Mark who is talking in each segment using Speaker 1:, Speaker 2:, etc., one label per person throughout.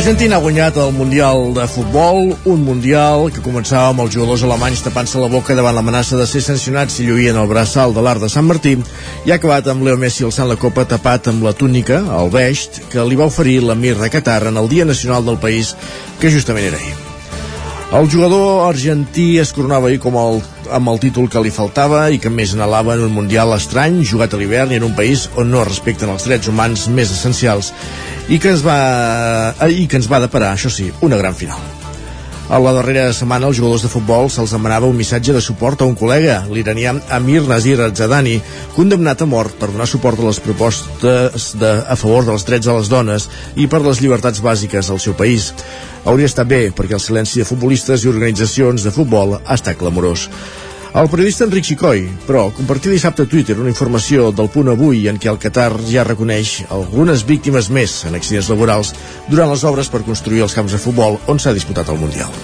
Speaker 1: Argentina ha guanyat el Mundial de Futbol, un Mundial que començava amb els jugadors alemanys tapant-se la boca davant l'amenaça de ser sancionats si lluïen el braçal de l'art de Sant Martí i ha acabat amb Leo Messi alçant la copa tapat amb la túnica, el beix, que li va oferir l'emir de Qatar en el Dia Nacional del país, que justament era ahir. El jugador argentí es coronava ahir com el, amb el títol que li faltava i que més anhelava en un Mundial estrany, jugat a l'hivern i en un país on no es respecten els drets humans més essencials i que ens va, i que ens va deparar, això sí, una gran final. A la darrera setmana, els jugadors de futbol se'ls demanava un missatge de suport a un col·lega, l'iranià Amir Nazir Azadani, condemnat a mort per donar suport a les propostes de, a favor dels drets de les dones i per les llibertats bàsiques al seu país. Hauria estat bé, perquè el silenci de futbolistes i organitzacions de futbol estat clamorós. El periodista Enric Xicoi, però, compartia dissabte a Twitter una informació del punt avui en què el Qatar ja reconeix algunes víctimes més en accidents laborals durant les obres per construir els camps de futbol on s'ha disputat el Mundial.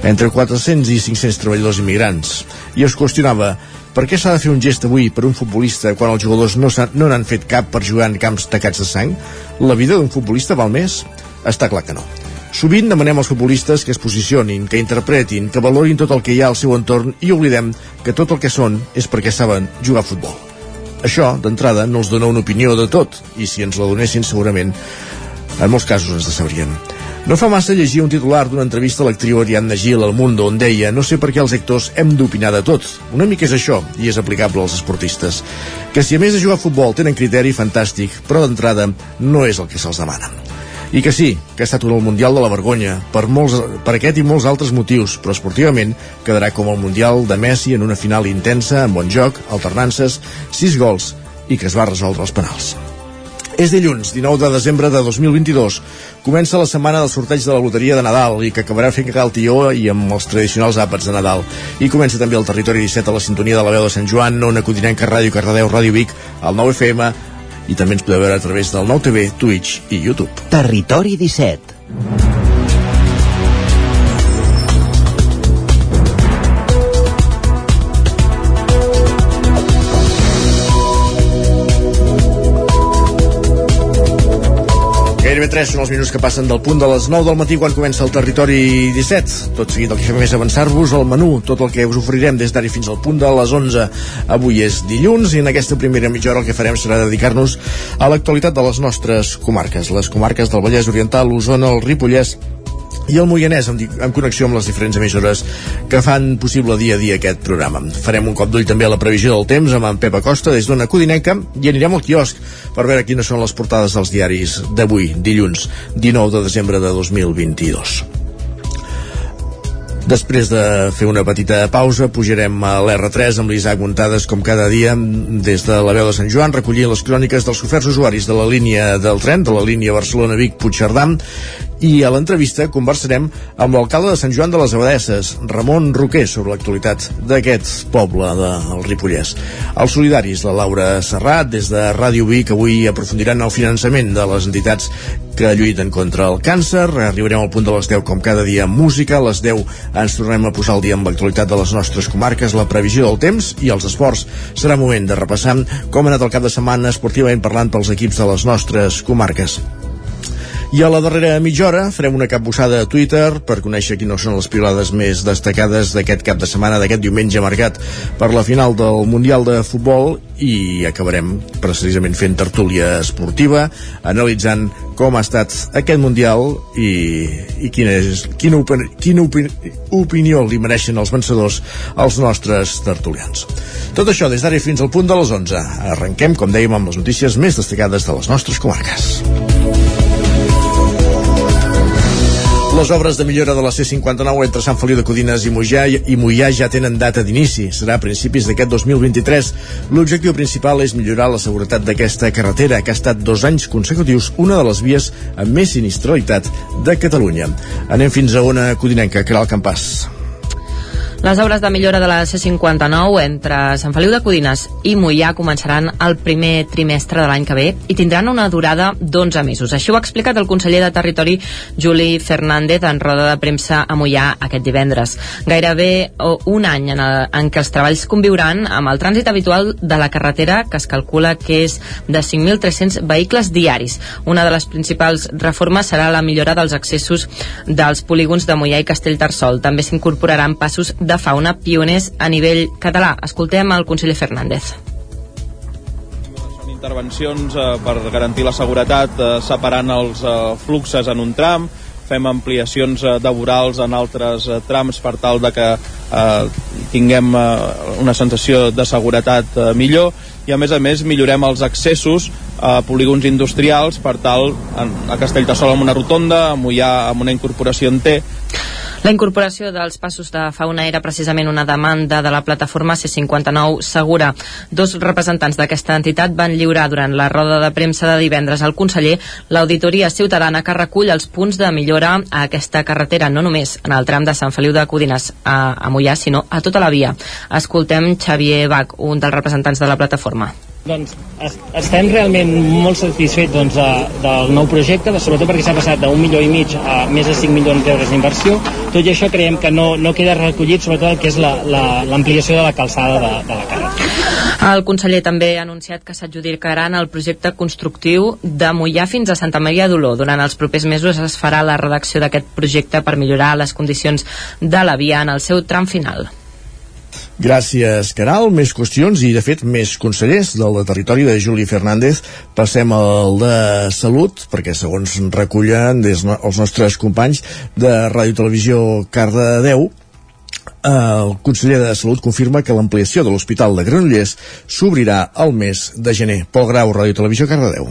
Speaker 1: Entre 400 i 500 treballadors immigrants. I es qüestionava per què s'ha de fer un gest avui per un futbolista quan els jugadors no no fet cap per jugar en camps tacats de sang? La vida d'un futbolista val més? Està clar que no. Sovint demanem als futbolistes que es posicionin, que interpretin, que valorin tot el que hi ha al seu entorn i oblidem que tot el que són és perquè saben jugar a futbol. Això, d'entrada, no els dona una opinió de tot, i si ens la donessin segurament, en molts casos ens decebrien. No fa massa llegir un titular d'una entrevista a l'actriu Ariadna Gil al Mundo on deia no sé per què els actors hem d'opinar de tot. Una mica és això, i és aplicable als esportistes. Que si a més de jugar a futbol tenen criteri, fantàstic, però d'entrada no és el que se'ls demana. I que sí, que ha estat un el Mundial de la vergonya, per, molts, per aquest i molts altres motius, però esportivament quedarà com el Mundial de Messi en una final intensa, amb bon joc, alternances, 6 gols i que es va resoldre els penals. És dilluns, 19 de desembre de 2022. Comença la setmana del sorteig de la loteria de Nadal i que acabarà fent cagar el tió i amb els tradicionals àpats de Nadal. I comença també el territori 17 a la sintonia de la veu de Sant Joan, Ona Codinenca, Ràdio Cardedeu, Ràdio Vic, al 9 FM, i també ens podeu veure a través del nou TV, Twitch i YouTube.
Speaker 2: Territori 17
Speaker 1: Gairebé 3 són els minuts que passen del punt de les 9 del matí quan comença el territori 17. Tot seguit el que fem és avançar-vos al menú, tot el que us oferirem des d'ara fins al punt de les 11. Avui és dilluns i en aquesta primera mitja hora el que farem serà dedicar-nos a l'actualitat de les nostres comarques, les comarques del Vallès Oriental, l'Osona, el Ripollès i el Moianès en, en connexió amb les diferents emissores que fan possible dia a dia aquest programa. Farem un cop d'ull també a la previsió del temps amb en Pep Acosta des d'una Codinenca i anirem al quiosc per veure quines són les portades dels diaris d'avui, dilluns 19 de desembre de 2022. Després de fer una petita pausa, pujarem a l'R3 amb l'Isaac Montades, com cada dia, des de la veu de Sant Joan, recollint les cròniques dels oferts usuaris de la línia del tren, de la línia Barcelona-Vic-Puigcerdà, i a l'entrevista conversarem amb l'alcalde de Sant Joan de les Abadesses, Ramon Roquer, sobre l'actualitat d'aquest poble del Ripollès. Els solidaris, la Laura Serrat, des de Ràdio Vic, avui aprofundiran el finançament de les entitats que lluiten contra el càncer. Arribarem al punt de les 10 com cada dia amb música. A les 10 ens tornem a posar el dia amb l'actualitat de les nostres comarques, la previsió del temps i els esports. Serà moment de repassar com ha anat el cap de setmana esportivament parlant pels equips de les nostres comarques. I a la darrera mitja hora farem una capbussada a Twitter per conèixer quines són les pilades més destacades d'aquest cap de setmana, d'aquest diumenge marcat per la final del Mundial de Futbol i acabarem precisament fent tertúlia esportiva, analitzant com ha estat aquest Mundial i, i quina, és, quina, opini, quina opini, opinió li mereixen els vencedors als nostres tertulians. Tot això des d'ara fins al punt de les 11. Arrenquem, com dèiem, amb les notícies més destacades de les nostres comarques. Les obres de millora de la C-59 entre Sant Feliu de Codines i Mollà, i Mollà ja tenen data d'inici. Serà a principis d'aquest 2023. L'objectiu principal és millorar la seguretat d'aquesta carretera, que ha estat dos anys consecutius una de les vies amb més sinistralitat de Catalunya. Anem fins a una codinenca, que era el campàs.
Speaker 3: Les obres de millora de la C-59 entre Sant Feliu de Codines i Mollà començaran el primer trimestre de l'any que ve i tindran una durada d'11 mesos. Així ho ha explicat el conseller de Territori Juli Fernández en roda de premsa a Mollà aquest divendres. Gairebé un any en, el, en què els treballs conviuran amb el trànsit habitual de la carretera que es calcula que és de 5.300 vehicles diaris. Una de les principals reformes serà la millora dels accessos dels polígons de Mollà i Castellterçol. També s'incorporaran passos de de fauna pioners a nivell català. Escoltem el conseller Fernández.
Speaker 4: Intervencions eh, per garantir la seguretat eh, separant els eh, fluxes en un tram, fem ampliacions eh, vorals en altres eh, trams per tal de que eh, tinguem eh, una sensació de seguretat eh, millor. I a més a més millorem els accessos a polígons industrials per tal a, a Castellterçol amb una rotonda, a Mollà amb una incorporació en T
Speaker 3: la incorporació dels passos de fauna era precisament una demanda de la plataforma C59 Segura. Dos representants d'aquesta entitat van lliurar durant la roda de premsa de divendres al conseller l'auditoria ciutadana que recull els punts de millora a aquesta carretera, no només en el tram de Sant Feliu de Codines a, a Mollà, sinó a tota la via. Escoltem Xavier Bach, un dels representants de la plataforma.
Speaker 5: Doncs estem realment molt satisfets doncs, de, del nou projecte, sobretot perquè s'ha passat d'un milió i mig a més de 5 milions d'euros d'inversió. Tot i això creiem que no, no queda recollit sobretot el que és l'ampliació la, la, de la calçada de, de la carretera.
Speaker 3: El conseller també ha anunciat que s'adjudicaran el projecte constructiu de Mollà fins a Santa Maria d'Oló. Durant els propers mesos es farà la redacció d'aquest projecte per millorar les condicions de la via en el seu tram final.
Speaker 1: Gràcies, Caral. Més qüestions i, de fet, més consellers del de territori de Juli Fernández. Passem al de salut, perquè segons recullen des no, els nostres companys de Ràdio Televisió Cardedeu, el conseller de Salut confirma que l'ampliació de l'Hospital de Granollers s'obrirà al mes de gener. Pol Grau, Ràdio Televisió Cardedeu.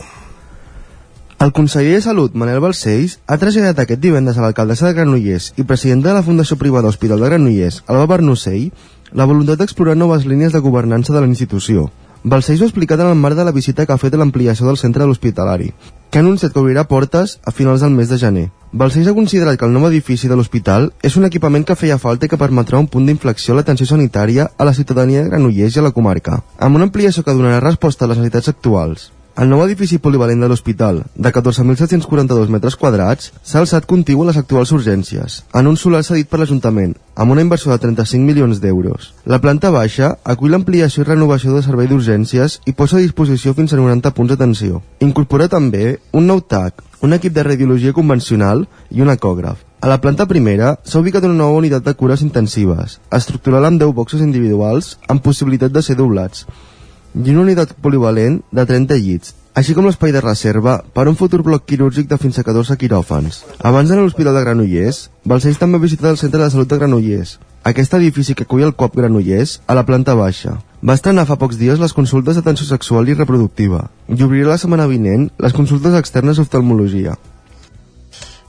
Speaker 6: El conseller de Salut, Manel Balcells, ha traslladat aquest divendres a l'alcaldessa de Granollers i president de la Fundació Privada Hospital de Granollers, Alba Bernocell, la voluntat d'explorar noves línies de governança de la institució. Balcells ho ha explicat en el marc de la visita que ha fet a l'ampliació del centre de l'Hospitalari, que ha anunciat que obrirà portes a finals del mes de gener. Balcells ha considerat que el nou edifici de l'hospital és un equipament que feia falta i que permetrà un punt d'inflexió a l'atenció sanitària a la ciutadania de Granollers i a la comarca, amb una ampliació que donarà resposta a les necessitats actuals, el nou edifici polivalent de l'hospital, de 14.742 metres quadrats, s'ha alçat contigu a les actuals urgències, en un solar cedit per l'Ajuntament, amb una inversió de 35 milions d'euros. La planta baixa acull l'ampliació i renovació de servei d'urgències i posa a disposició fins a 90 punts d'atenció. Incorpora també un nou TAC, un equip de radiologia convencional i un ecògraf. A la planta primera s'ha ubicat una nova unitat de cures intensives, estructurada amb 10 boxes individuals amb possibilitat de ser doblats, i una unitat polivalent de 30 llits, així com l'espai de reserva per a un futur bloc quirúrgic de fins a 14 quiròfans. Abans d'anar a l'Hospital de Granollers, Balcells també ha visitat el Centre de Salut de Granollers, aquest edifici que acull el COP Granollers a la planta baixa. Va estrenar fa pocs dies les consultes d'atenció sexual i reproductiva i obrirà la setmana vinent les consultes externes d'oftalmologia.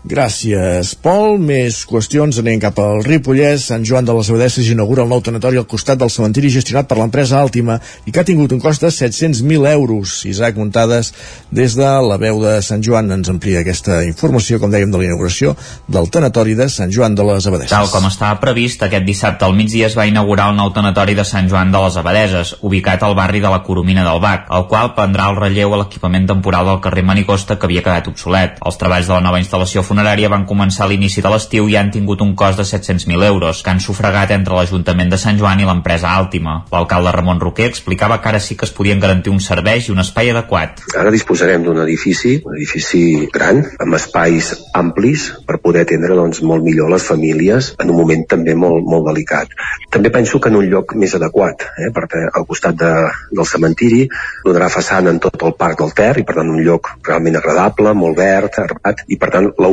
Speaker 1: Gràcies, Pol. Més qüestions. Anem cap al Ripollès. Sant Joan de les Abadesses inaugura el nou tanatori al costat del cementiri gestionat per l'empresa Àltima i que ha tingut un cost de 700.000 euros. Isaac Muntades, des de la veu de Sant Joan, ens amplia aquesta informació, com dèiem, de la inauguració del tanatori de Sant Joan de les Abadesses.
Speaker 7: Tal com estava previst, aquest dissabte al migdia es va inaugurar el nou tanatori de Sant Joan de les Abadeses, ubicat al barri de la Coromina del Bac, el qual prendrà el relleu a l'equipament temporal del carrer Manicosta que havia quedat obsolet. Els treballs de la nova instal·lació funerària van començar a l'inici de l'estiu i han tingut un cost de 700.000 euros, que han sufragat entre l'Ajuntament de Sant Joan i l'empresa Àltima. L'alcalde Ramon Roquer explicava que ara sí que es podien garantir un servei i un espai adequat.
Speaker 8: Ara disposarem d'un edifici, un edifici gran, amb espais amplis per poder atendre doncs, molt millor les famílies en un moment també molt, molt delicat. També penso que en un lloc més adequat, eh? perquè al costat de, del cementiri donarà façana en tot el parc del Ter i per tant un lloc realment agradable, molt verd, arbat, i per tant la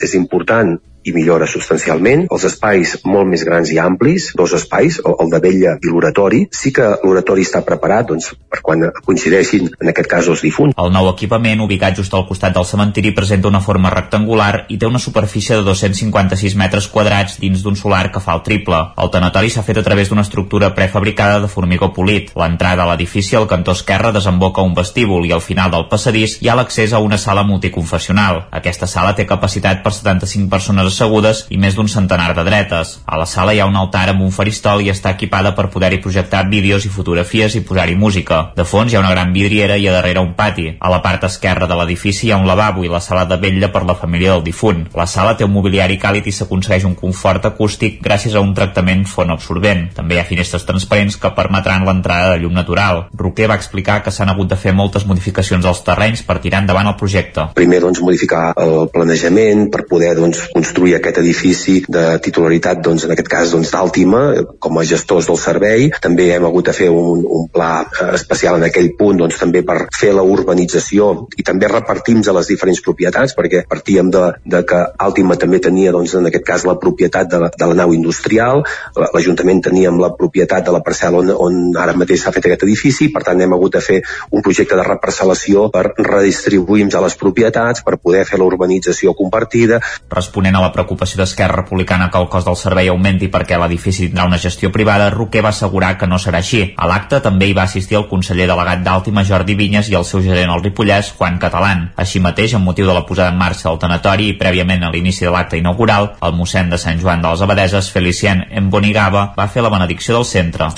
Speaker 8: és important i millora substancialment. Els espais molt més grans i amplis, dos espais, el de vella i l'oratori. Sí que l'oratori està preparat doncs, per quan coincideixin, en aquest cas, els difunts.
Speaker 7: El nou equipament, ubicat just al costat del cementiri, presenta una forma rectangular i té una superfície de 256 metres quadrats dins d'un solar que fa el triple. El tanatori s'ha fet a través d'una estructura prefabricada de formigó polit. L'entrada a l'edifici al cantó esquerre desemboca un vestíbul i al final del passadís hi ha l'accés a una sala multiconfessional. Aquesta sala té capacitat per 75 persones assegudes i més d'un centenar de dretes. A la sala hi ha un altar amb un faristol i està equipada per poder-hi projectar vídeos i fotografies i posar-hi música. De fons hi ha una gran vidriera i a darrere un pati. A la part esquerra de l'edifici hi ha un lavabo i la sala de vetlla per la família del difunt. La sala té un mobiliari càlid i s'aconsegueix un confort acústic gràcies a un tractament fonoabsorbent. També hi ha finestres transparents que permetran l'entrada de llum natural. Roquer va explicar que s'han hagut de fer moltes modificacions als terrenys per tirar endavant el projecte.
Speaker 9: Primer, doncs, modificar el planejament per poder doncs, construir aquest edifici de titularitat, doncs, en aquest cas, doncs, com a gestors del servei. També hem hagut de fer un, un pla eh, especial en aquell punt, doncs, també per fer la urbanització i també repartim a les diferents propietats, perquè partíem de, de que Àltima també tenia, doncs, en aquest cas, la propietat de la, de la nau industrial, l'Ajuntament teníem la propietat de la parcel·la on, on ara mateix s'ha fet aquest edifici, per tant hem hagut de fer un projecte de reparcel·lació per redistribuir a les propietats, per poder fer la urbanització compartida.
Speaker 7: Responent a la preocupació d'Esquerra Republicana que el cost del servei augmenti perquè l'edifici tindrà una gestió privada, Roquer va assegurar que no serà així. A l'acte també hi va assistir el conseller delegat d'Àltima Jordi Vinyes i el seu gerent al Ripollès, Juan Catalán. Així mateix, amb motiu de la posada en marxa del tanatori i prèviament a l'inici de l'acte inaugural, el mossèn de Sant Joan de les Abadeses, Felicien Embonigava, va fer la benedicció del centre.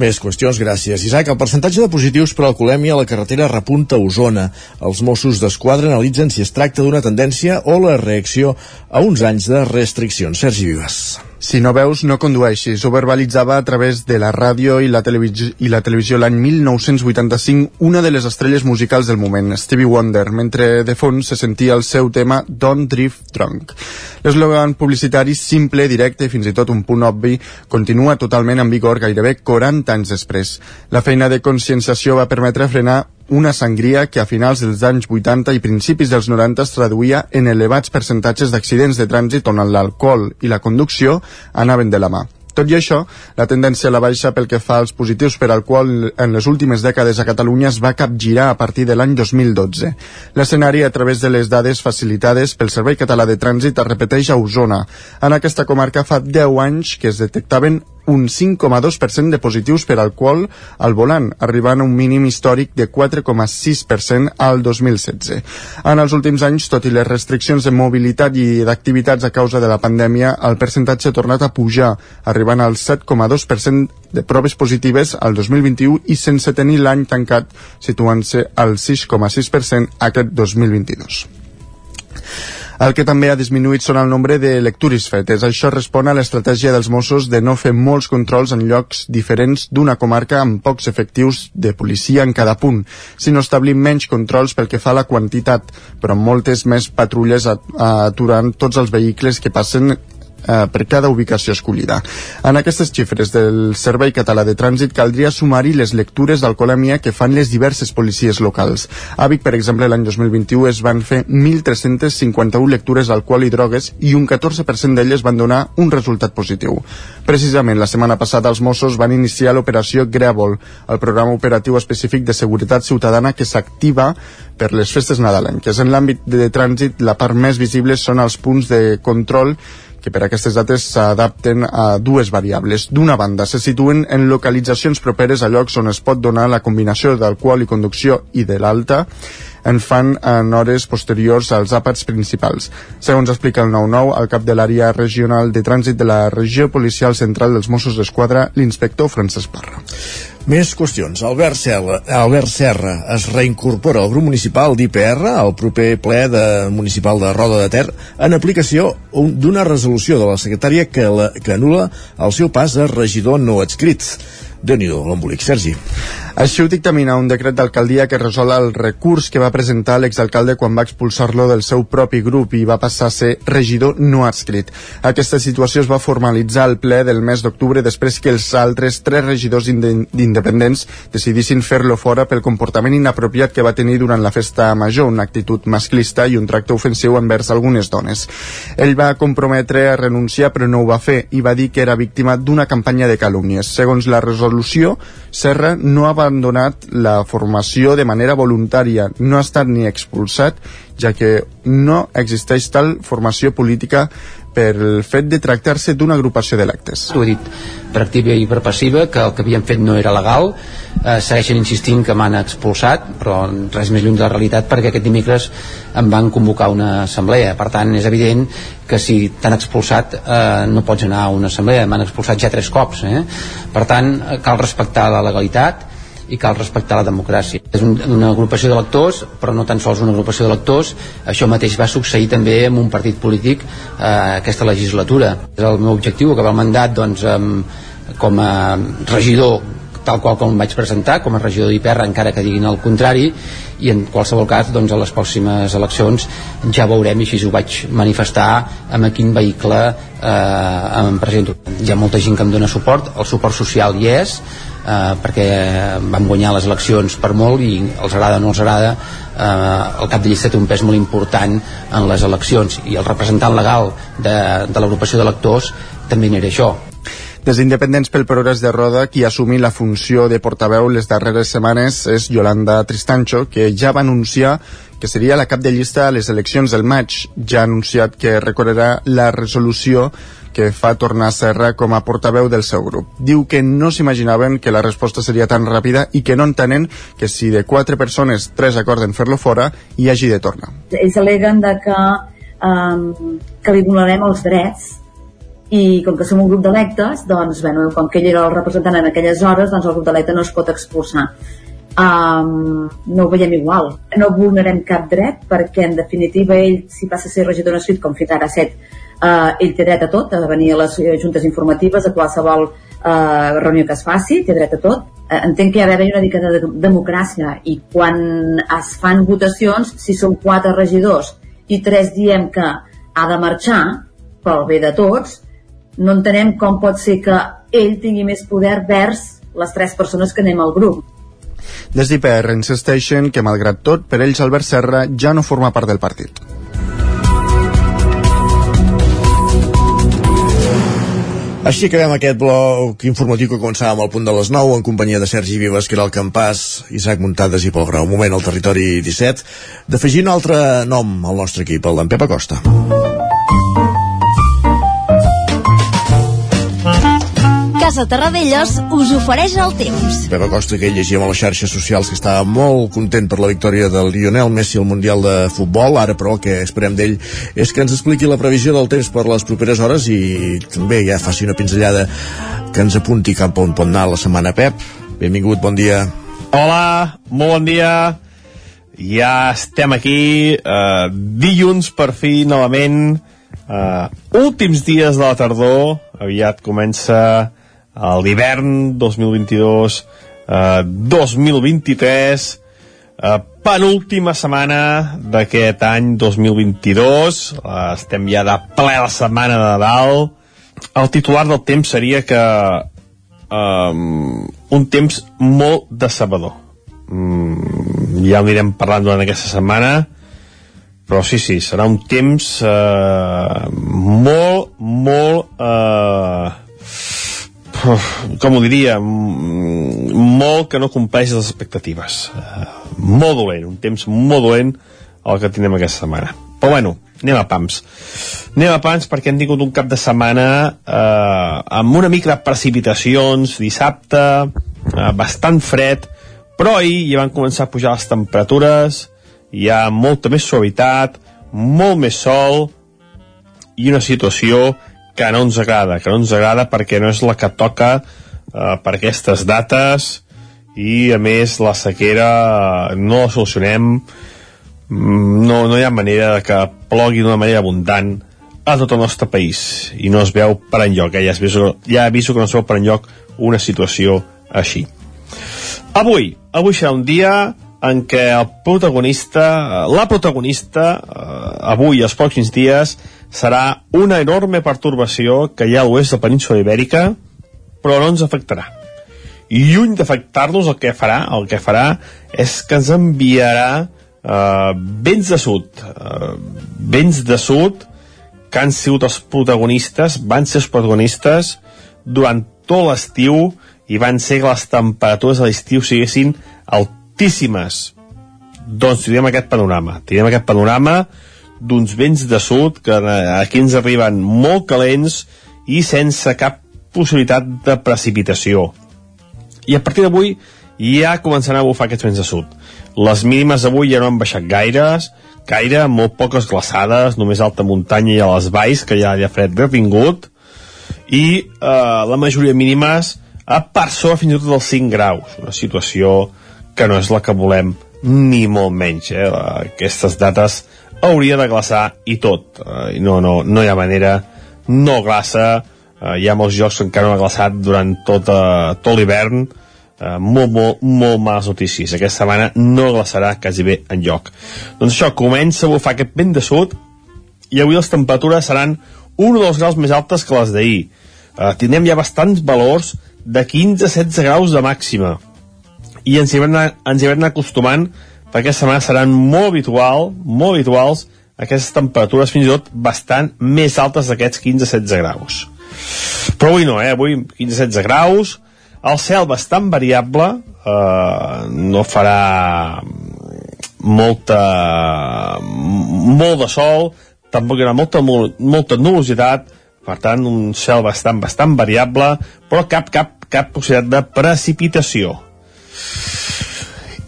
Speaker 1: Més qüestions, gràcies. Isaac, el percentatge de positius per alcoholèmia a la carretera repunta a Osona. Els Mossos d'Esquadra analitzen si es tracta d'una tendència o la reacció a uns anys de restriccions. Sergi Vives.
Speaker 10: Si no veus, no condueixis. Ho verbalitzava a través de la ràdio i la, televisió, i la televisió l'any 1985 una de les estrelles musicals del moment, Stevie Wonder, mentre de fons se sentia el seu tema Don't Drift Drunk. L'eslògan publicitari simple, directe i fins i tot un punt obvi continua totalment en vigor gairebé 40 anys després. La feina de conscienciació va permetre frenar una sangria que a finals dels anys 80 i principis dels 90 es traduïa en elevats percentatges d'accidents de trànsit on l'alcohol i la conducció anaven de la mà. Tot i això, la tendència a la baixa pel que fa als positius per alcohol en les últimes dècades a Catalunya es va capgirar a partir de l'any 2012. L'escenari, a través de les dades facilitades pel Servei Català de Trànsit, es repeteix a Osona. En aquesta comarca fa 10 anys que es detectaven un 5,2% de positius per alcohol al volant, arribant a un mínim històric de 4,6% al 2016. En els últims anys, tot i les restriccions de mobilitat i d'activitats a causa de la pandèmia, el percentatge ha tornat a pujar, arribant al 7,2% de proves positives al 2021 i sense tenir l'any tancat situant-se al 6,6% aquest 2022. El que també ha disminuït són el nombre de lectures fetes. Això respon a l'estratègia dels Mossos de no fer molts controls en llocs diferents d'una comarca amb pocs efectius de policia en cada punt, sinó establir menys controls pel que fa a la quantitat, però moltes més patrulles aturant tots els vehicles que passen eh, per cada ubicació escollida. En aquestes xifres del Servei Català de Trànsit caldria sumar-hi les lectures d'alcoholèmia que fan les diverses policies locals. A Vic, per exemple, l'any 2021 es van fer 1.351 lectures d'alcohol i drogues i un 14% d'elles van donar un resultat positiu. Precisament la setmana passada els Mossos van iniciar l'operació Grèvol, el programa operatiu específic de seguretat ciutadana que s'activa per les festes nadalenques. En l'àmbit de trànsit, la part més visible són els punts de control que per aquestes dates s'adapten a dues variables. D'una banda, se situen en localitzacions properes a llocs on es pot donar la combinació d'alcohol i conducció i de l'alta, en fan en hores posteriors als àpats principals. Segons explica el 9-9, el cap de l'àrea regional de trànsit de la regió policial central dels Mossos d'Esquadra, l'inspector Francesc Parra.
Speaker 1: Més qüestions. Albert Serra, Albert Serra es reincorpora al grup municipal d'IPR al proper ple de municipal de Roda de Ter en aplicació d'una resolució de la secretària que, la, que anula el seu pas a regidor no adscrit déu nhi l'embolic. Sergi.
Speaker 10: Així ho dictamina un decret d'alcaldia que resol el recurs que va presentar l'exalcalde quan va expulsar-lo del seu propi grup i va passar a ser regidor no adscrit. Aquesta situació es va formalitzar al ple del mes d'octubre després que els altres tres regidors independents decidissin fer-lo fora pel comportament inapropiat que va tenir durant la festa major, una actitud masclista i un tracte ofensiu envers algunes dones. Ell va comprometre a renunciar però no ho va fer i va dir que era víctima d'una campanya de calúmnies. Segons la resolució, Serra no ha abandonat la formació de manera voluntària, no ha estat ni expulsat, ja que no existeix tal formació política pel fet de tractar-se d'una agrupació d'electes.
Speaker 11: Ho he dit per activa i per passiva que el que havien fet no era legal eh, segueixen insistint que m'han expulsat però res més lluny de la realitat perquè aquest dimecres em van convocar una assemblea per tant és evident que si t'han expulsat eh, no pots anar a una assemblea m'han expulsat ja tres cops eh? per tant eh, cal respectar la legalitat i cal respectar la democràcia. És un, una agrupació d'electors, però no tan sols una agrupació d'electors, això mateix va succeir també amb un partit polític eh, aquesta legislatura. És el meu objectiu, acabar el mandat doncs, amb, com a regidor tal qual com vaig presentar com a regidor d'Iperra encara que diguin el contrari i en qualsevol cas doncs, a les pròximes eleccions ja veurem i així ho vaig manifestar amb quin vehicle eh, em presento. Hi ha molta gent que em dona suport, el suport social hi és eh, perquè vam guanyar les eleccions per molt i els agrada o no els agrada eh, el cap de llista té un pes molt important en les eleccions i el representant legal de, de l'agrupació d'electors també n'era això
Speaker 10: des d'Independents pel Progrés de Roda, qui ha assumit la funció de portaveu les darreres setmanes és Yolanda Tristancho, que ja va anunciar que seria la cap de llista a les eleccions del maig. Ja ha anunciat que recorrerà la resolució que fa tornar Serra com a portaveu del seu grup. Diu que no s'imaginaven que la resposta seria tan ràpida i que no entenen que si de quatre persones tres acorden fer-lo fora, hi hagi de tornar.
Speaker 12: Ells aleguen de que, um, que li donarem els drets i com que som un grup d'electes, doncs, bueno, com que ell era el representant en aquelles hores, doncs el grup d'electe no es pot expulsar. Um, no ho veiem igual. No vulnerem cap dret perquè, en definitiva, ell, si passa a ser regidor de com fins ara set, eh, ell té dret a tot, a venir a les eh, juntes informatives, a qualsevol eh, reunió que es faci, té dret a tot. Eh, entenc que hi ha d'haver una mica de democràcia i quan es fan votacions, si són quatre regidors i tres diem que ha de marxar pel bé de tots, no entenem com pot ser que ell tingui més poder vers les tres persones que anem al grup.
Speaker 10: Des d'IPR insisteixen que, malgrat tot, per ells Albert Serra ja no forma part del partit.
Speaker 1: Així acabem aquest bloc informatiu que començava amb el punt de les 9 en companyia de Sergi Vives, que era el Campàs, Isaac Muntades i Pol Grau. Un moment al territori 17, d'afegir un altre nom al nostre equip, el d'en Pep Acosta.
Speaker 13: Casa Terradellos us ofereix el temps.
Speaker 1: Pep Acosta, que llegíem a les xarxes socials que estava molt content per la victòria del Lionel Messi al Mundial de Futbol. Ara, però, el que esperem d'ell és que ens expliqui la previsió del temps per les properes hores i també ja faci una pinzellada que ens apunti cap on pot anar la setmana. Pep, benvingut, bon dia.
Speaker 14: Hola, molt bon dia. Ja estem aquí, eh, dilluns per fi, novament, eh, últims dies de la tardor, aviat comença a l'hivern 2022 eh, 2023 eh, penúltima setmana d'aquest any 2022 eh, estem ja de ple la setmana de Nadal. El titular del temps seria que eh, un temps molt decebedor. Mm, ja ho anirem parlant durant aquesta setmana però sí, sí, serà un temps eh, molt, molt eh, com ho diria, molt que no compleix les expectatives. Uh, molt dolent, un temps molt dolent el que tindrem aquesta setmana. Però bueno, anem a pams. Anem a pams perquè hem tingut un cap de setmana eh, amb una mica de precipitacions dissabte, eh, bastant fred, però ahir ja van començar a pujar les temperatures, hi ha molta més suavitat, molt més sol i una situació que no ens agrada, que no ens agrada perquè no és la que toca eh, per aquestes dates. I a més la sequera eh, no la solucionem. Mm, no, no hi ha manera de que plogui d'una manera abundant a tot el nostre país. I no es veu per enlloc eh? ja, veu, ja aviso que no es veu per enlloc una situació així. Avui, avui serà un dia en què el protagonista, eh, la protagonista, eh, avui, els pròxims dies, serà una enorme pertorbació que hi ha a l'oest de la península ibèrica, però no ens afectarà. I lluny d'afectar-nos, el que farà el que farà és que ens enviarà eh, vents de sud, eh, vents de sud que han sigut els protagonistes, van ser els protagonistes durant tot l'estiu i van ser que les temperatures de l'estiu siguessin altíssimes. Doncs tindrem aquest panorama. Tindrem aquest panorama d'uns vents de sud que aquí ens arriben molt calents i sense cap possibilitat de precipitació. I a partir d'avui ja començaran a bufar aquests vents de sud. Les mínimes d'avui ja no han baixat gaires, gaire, molt poques glaçades, només alta muntanya i a les valls, que ja hi ha fred retingut, i eh, la majoria mínimes a part sobre fins i tot dels 5 graus, una situació que no és la que volem ni molt menys. Eh? Aquestes dates hauria de glaçar i tot. Eh, no, no, no hi ha manera, no glaça, eh, hi ha molts jocs que encara no ha glaçat durant tot, eh, tot l'hivern, eh, molt, molt, molt males notícies. Aquesta setmana no glaçarà quasi bé en lloc. Doncs això, comença a bufar aquest vent de sud i avui les temperatures seran un o dos graus més altes que les d'ahir. Eh, tindrem ja bastants valors de 15-16 graus de màxima i ens hi vam anar, ens hi anar acostumant perquè aquesta setmana seran molt habitual, molt habituals aquestes temperatures fins i tot bastant més altes d'aquests 15-16 graus. Però avui no, eh? Avui 15-16 graus, el cel bastant variable, eh, no farà molta molt de sol, tampoc hi haurà molta, molta nubositat, per tant, un cel bastant, bastant variable, però cap, cap, cap possibilitat de precipitació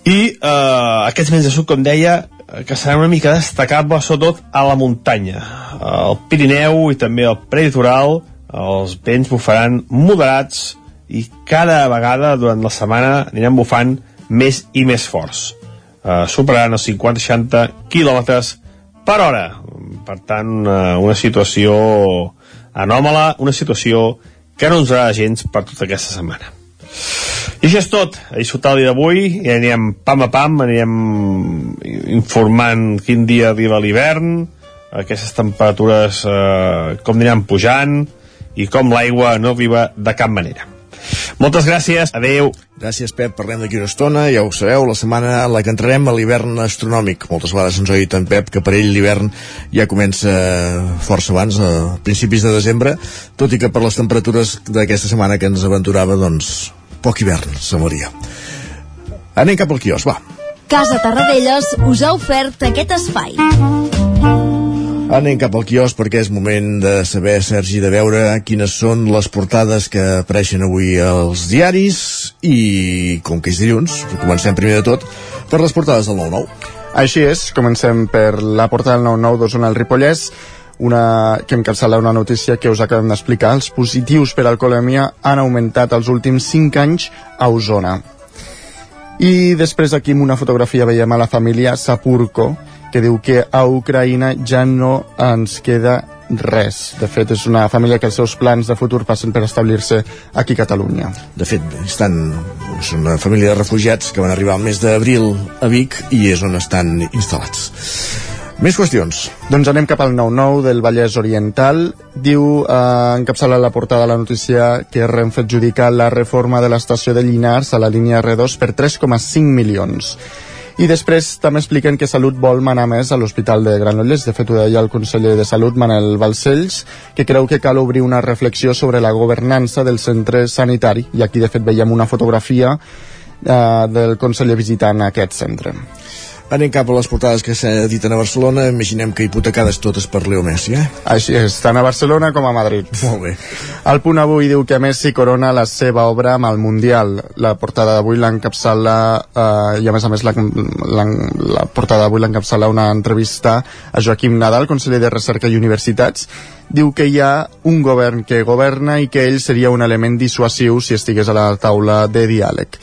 Speaker 14: i eh, aquests vents de sud, com deia, que seran una mica destacables sobretot a la muntanya. Al Pirineu i també al prelitoral els vents bufaran moderats i cada vegada durant la setmana aniran bufant més i més forts. Eh, superaran els 50-60 km per hora. Per tant, una, una situació anòmala, una situació que no ens agrada gens per tota aquesta setmana. I això és tot. El dia d'avui i anirem pam a pam, anirem informant quin dia arriba l'hivern, aquestes temperatures eh, com aniran pujant i com l'aigua no arriba de cap manera. Moltes gràcies, adeu.
Speaker 1: Gràcies, Pep. Parlem d'aquí una estona, ja ho sabeu, la setmana en la que entrarem a l'hivern astronòmic. Moltes vegades ens ha dit en Pep que per ell l'hivern ja comença força abans, a principis de desembre, tot i que per les temperatures d'aquesta setmana que ens aventurava, doncs, poc hivern, Maria. Anem cap al quios, va.
Speaker 13: Casa Tarradellas us ha ofert aquest espai.
Speaker 1: Anem cap al quios perquè és moment de saber, Sergi, de veure quines són les portades que apareixen avui als diaris i, com que és dilluns, comencem primer de tot per les portades del 9-9.
Speaker 10: Així és, comencem per la portada del 9-9 d'Osona al Ripollès una, que encapçala una notícia que us acabem d'explicar. Els positius per alcoholèmia han augmentat els últims 5 anys a Osona. I després aquí amb una fotografia veiem a la família Sapurko, que diu que a Ucraïna ja no ens queda res. De fet, és una família que els seus plans de futur passen per establir-se aquí a Catalunya.
Speaker 1: De fet, estan, és una família de refugiats que van arribar al mes d'abril a Vic i és on estan instal·lats. Més qüestions.
Speaker 10: Doncs anem cap al 9-9 del Vallès Oriental. Diu, eh, encapçala la portada de la notícia que Renfe adjudica la reforma de l'estació de Llinars a la línia R2 per 3,5 milions. I després també expliquen que Salut vol manar més a l'Hospital de Granollers. De fet, ho deia el conseller de Salut, Manel Balcells, que creu que cal obrir una reflexió sobre la governança del centre sanitari. I aquí, de fet, veiem una fotografia eh, del conseller visitant aquest centre.
Speaker 1: Anem cap a les portades que s'editen a Barcelona. Imaginem que hipotecades totes per Leo Messi, eh?
Speaker 10: Així és, tant a Barcelona com a Madrid.
Speaker 1: Molt bé.
Speaker 10: El punt avui diu que Messi corona la seva obra amb el Mundial. La portada d'avui l'encapçala, eh, i a més a més la, la, la portada d'avui l'encapçala una entrevista a Joaquim Nadal, conseller de Recerca i Universitats, diu que hi ha un govern que governa i que ell seria un element dissuasiu si estigués a la taula de diàleg.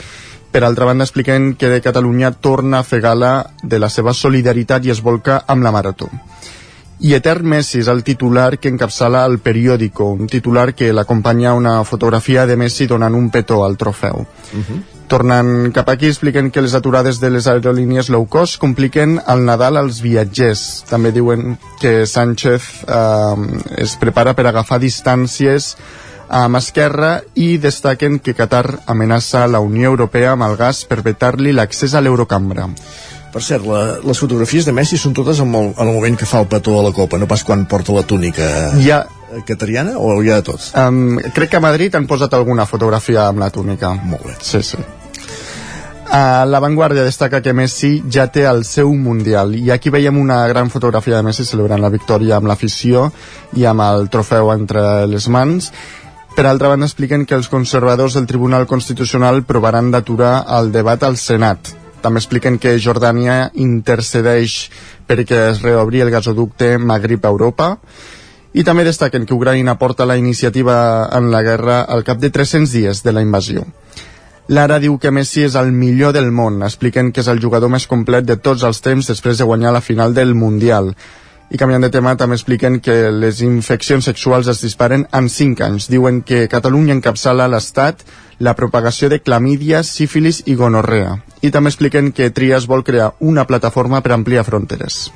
Speaker 10: Per altra banda, expliquen que de Catalunya torna a fer gala de la seva solidaritat i es volca amb la marató. I Etern Messi és el titular que encapçala el periòdico, un titular que l'acompanya una fotografia de Messi donant un petó al trofeu. Uh -huh. Tornant cap aquí, expliquen que les aturades de les aerolínies low cost compliquen el Nadal als viatgers. També diuen que Sánchez eh, es prepara per agafar distàncies amb Esquerra i destaquen que Qatar amenaça la Unió Europea amb el gas per vetar-li l'accés a l'Eurocambra.
Speaker 1: Per cert, la, les fotografies de Messi són totes en el, en el moment que fa el petó a la Copa, no pas quan porta la túnica
Speaker 10: ja,
Speaker 1: catariana o hi ha de tots?
Speaker 10: Um, crec que a Madrid han posat alguna fotografia amb la túnica.
Speaker 1: Molt bé.
Speaker 10: Sí, sí. A La Vanguardia destaca que Messi ja té el seu Mundial i aquí veiem una gran fotografia de Messi celebrant la victòria amb l'afició i amb el trofeu entre les mans per altra banda, expliquen que els conservadors del Tribunal Constitucional provaran d'aturar el debat al Senat. També expliquen que Jordània intercedeix perquè es reobri el gasoducte Magrib-Europa i també destaquen que Ucraïna porta la iniciativa en la guerra al cap de 300 dies de la invasió. Lara diu que Messi és el millor del món. Expliquen que és el jugador més complet de tots els temps després de guanyar la final del Mundial. I canviant de tema, també expliquen que les infeccions sexuals es disparen en 5 anys. Diuen que Catalunya encapçala l'Estat la propagació de clamídia, sífilis i gonorrea. I també expliquen que Trias vol crear una plataforma per ampliar fronteres.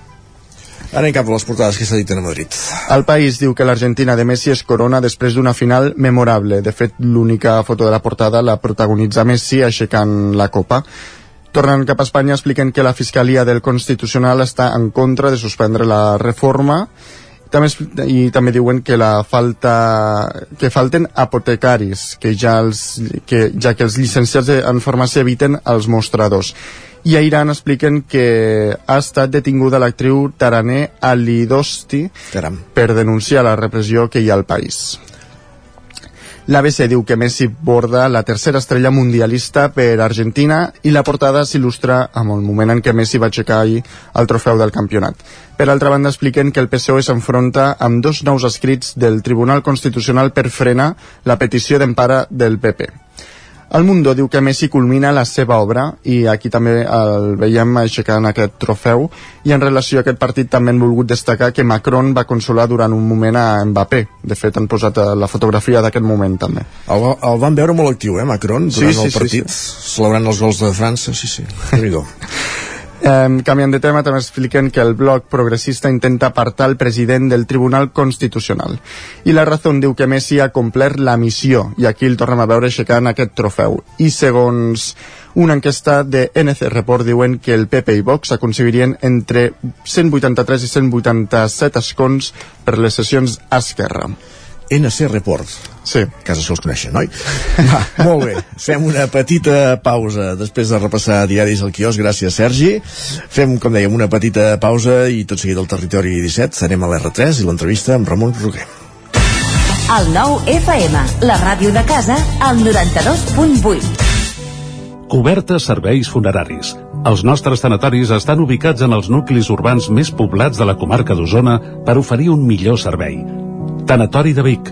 Speaker 1: Ara en cap a les portades que s'editen a Madrid.
Speaker 10: El país diu que l'Argentina de Messi es corona després d'una final memorable. De fet, l'única foto de la portada la protagonitza Messi aixecant la copa. Tornant cap a Espanya, expliquen que la Fiscalia del Constitucional està en contra de suspendre la reforma també, i també diuen que la falta que falten apotecaris que ja, els, que, ja que els llicenciats en farmàcia eviten els mostradors i a Iran expliquen que ha estat detinguda l'actriu Tarané Alidosti
Speaker 1: Caram.
Speaker 10: per denunciar la repressió que hi ha al país. L'ABC diu que Messi borda la tercera estrella mundialista per Argentina i la portada s'il·lustra amb el moment en què Messi va aixecar ahir el trofeu del campionat. Per altra banda, expliquen que el PSOE s'enfronta amb dos nous escrits del Tribunal Constitucional per frenar la petició d'empara del PP. El Mundo diu que Messi culmina la seva obra i aquí també el veiem aixecant aquest trofeu. I en relació a aquest partit també han volgut destacar que Macron va consolar durant un moment a Mbappé. De fet han posat eh, la fotografia d'aquest moment també.
Speaker 1: El, el van veure molt actiu, eh, Macron, durant
Speaker 10: Sí, sí,
Speaker 1: el
Speaker 10: sí,
Speaker 1: partit,
Speaker 10: sí.
Speaker 1: celebrant els gols de França, sí, sí, déu
Speaker 10: Eh, canviant de tema, també expliquen que el bloc progressista intenta apartar el president del Tribunal Constitucional. I la raó diu que Messi ha complert la missió, i aquí el tornem a veure aixecant aquest trofeu. I segons una enquesta de NC Report diuen que el PP i Vox aconseguirien entre 183 i 187 escons per les sessions a Esquerra.
Speaker 1: NC Report.
Speaker 10: Sí.
Speaker 1: Casa se'ls coneixen, oi? Va, molt bé. Fem una petita pausa després de repassar diaris al quiosc. Gràcies, Sergi. Fem, com dèiem, una petita pausa i tot seguit al territori 17. Anem a l'R3 i l'entrevista amb Ramon Roquer.
Speaker 13: El nou FM, la ràdio de casa, al 92.8.
Speaker 15: Coberta serveis funeraris. Els nostres tanatoris estan ubicats en els nuclis urbans més poblats de la comarca d'Osona per oferir un millor servei. Tanatori de Vic,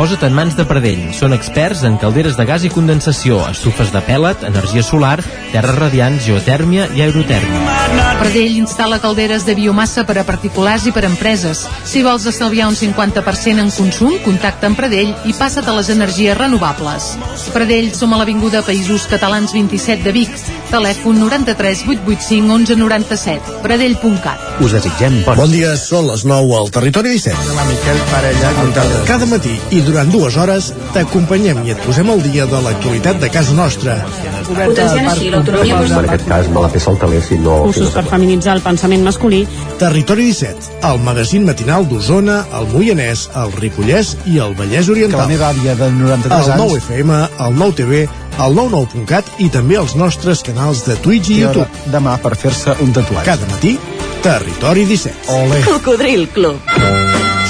Speaker 16: Posa't en mans de Pradell. Són experts en calderes de gas i condensació, estufes de pèl·let, energia solar, terres radiants, geotèrmia i aerotèrmia.
Speaker 17: Pradell instal·la calderes de biomassa per a particulars i per a empreses. Si vols estalviar un 50% en consum, contacta amb Pradell i passa't a les energies renovables. Pradell som a l'Avinguda Països Catalans 27 de Vic. Telèfon 93 885 1197. Pradell.cat.
Speaker 16: Us desitgem bon,
Speaker 1: Bon dia, són les 9 al Territori 17.
Speaker 10: La Miquel Parella,
Speaker 1: Cada, cada matí i durant dues hores t'acompanyem i et posem al dia de l'actualitat de casa nostra.
Speaker 18: Potenciant així l'autonomia
Speaker 19: En aquest cas me la peça el teler si no...
Speaker 18: Cursos per feminitzar el pensament masculí.
Speaker 1: Territori 17, el magazín matinal d'Osona, el Moianès, el Ripollès i el Vallès Oriental.
Speaker 20: Que la meva àvia de 93
Speaker 1: el
Speaker 20: anys...
Speaker 1: 9 FM, el 9 TV, el 99.cat i també els nostres canals de Twitch i
Speaker 20: I ara,
Speaker 1: YouTube.
Speaker 20: demà per fer-se un tatuatge.
Speaker 1: Cada matí, Territori 17.
Speaker 20: Ole.
Speaker 13: Cocodril Club.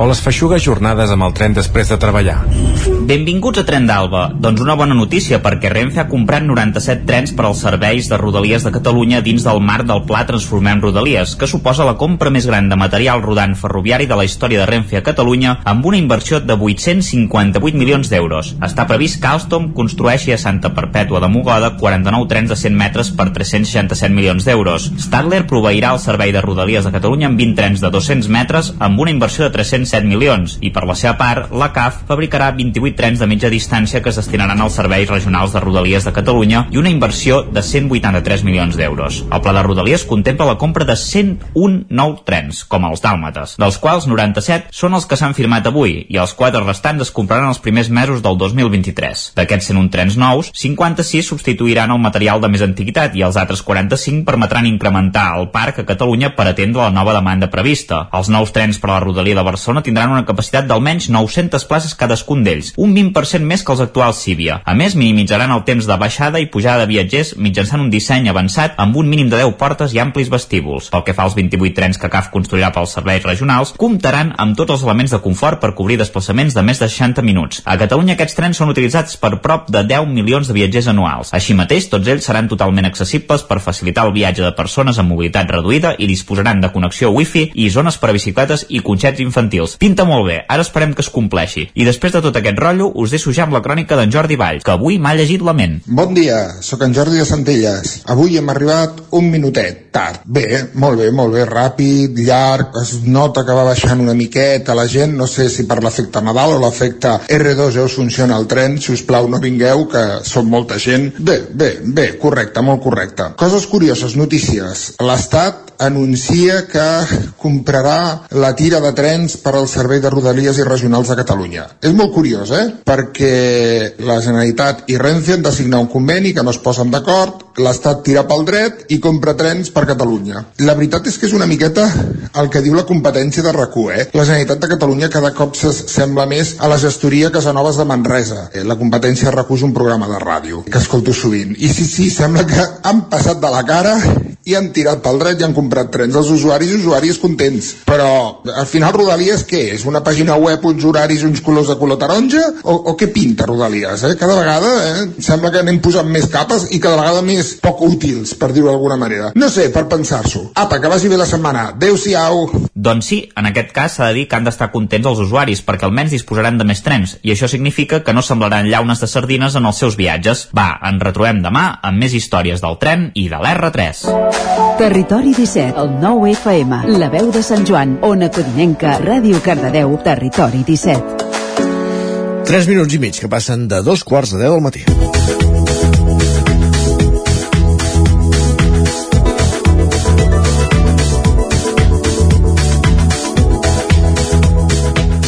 Speaker 21: o les feixugues jornades amb el tren després de treballar.
Speaker 7: Benvinguts a Tren d'Alba. Doncs una bona notícia perquè Renfe ha comprat 97 trens per als serveis de Rodalies de Catalunya dins del marc del Pla Transformem Rodalies, que suposa la compra més gran de material rodant ferroviari de la història de Renfe a Catalunya amb una inversió de 858 milions d'euros. Està previst que Alstom construeixi a Santa Perpètua de Mogoda 49 trens de 100 metres per 367 milions d'euros. Stadler proveirà el servei de Rodalies de Catalunya amb 20 trens de 200 metres amb una inversió de 307 milions i per la seva part la CAF fabricarà 28 trens de mitja distància que es destinaran als serveis regionals de Rodalies de Catalunya i una inversió de 183 milions d'euros. El pla de Rodalies contempla la compra de 101 nous trens, com els dàlmates, dels quals 97 són els que s'han firmat avui i els quatre restants es compraran els primers mesos del 2023. D'aquests 101 trens nous, 56 substituiran el material de més antiguitat i els altres 45 permetran incrementar el parc a Catalunya per atendre la nova demanda prevista. Els nous trens per a la Rodalia de Barcelona tindran una capacitat d'almenys 900 places cadascun d'ells, un 20% més que els actuals Cívia. A més, minimitzaran el temps de baixada i pujada de viatgers mitjançant un disseny avançat amb un mínim de 10 portes i amplis vestíbuls. Pel que fa als 28 trens que CAF construirà pels serveis regionals, comptaran amb tots els elements de confort per cobrir desplaçaments de més de 60 minuts. A Catalunya aquests trens són utilitzats per prop de 10 milions de viatgers anuals. Així mateix, tots ells seran totalment accessibles per facilitar el viatge de persones amb mobilitat reduïda i disposaran de connexió wifi i zones per a bicicletes i cotxets infantils. Pinta molt bé, ara esperem que es compleixi. I després de tot aquest rotllo, us deixo ja amb la crònica d'en Jordi Valls, que avui m'ha llegit la ment.
Speaker 22: Bon dia, sóc en Jordi de Centelles. Avui hem arribat un minutet tard. Bé, molt bé, molt bé, ràpid, llarg, es nota que va baixant una miqueta la gent, no sé si per l'efecte Nadal o l'efecte R2 ja us funciona el tren, si us plau no vingueu, que som molta gent. Bé, bé, bé, correcte, molt correcte. Coses curioses, notícies. L'Estat anuncia que comprarà la tira de trens per al servei de rodalies i regionals de Catalunya. És molt curiós, eh? Perquè la Generalitat i Renfe han de signar un conveni que no es posen d'acord, l'Estat tira pel dret i compra trens per Catalunya. La veritat és que és una miqueta el que diu la competència de rac eh? La Generalitat de Catalunya cada cop sembla més a la gestoria Casanovas de Manresa. Eh, la competència de rac és un programa de ràdio que escolto sovint. I sí, sí, sembla que han passat de la cara i han tirat pel dret i han comprat trens. Els usuaris i usuàries contents. Però al final Rodalies què és? Una pàgina web, uns horaris, uns colors de color taronja? O, o què pinta Rodalies? Eh? Cada vegada eh? sembla que anem posant més capes i cada vegada més poc útils, per dir-ho d'alguna manera. No sé, per pensar-s'ho. Apa, que vagi bé la setmana. Adéu-siau.
Speaker 7: Doncs sí, en aquest cas s'ha de dir que han d'estar contents els usuaris perquè almenys disposaran de més trens i això significa que no semblaran llaunes de sardines en els seus viatges. Va, ens retrobem demà amb més històries del tren i de l'R3.
Speaker 13: Territori 17, el 9 FM, la veu de Sant Joan, Ona Codinenca, Ràdio Cardedeu, Territori 17.
Speaker 1: 3 minuts i mig que passen de dos quarts de 10 del matí.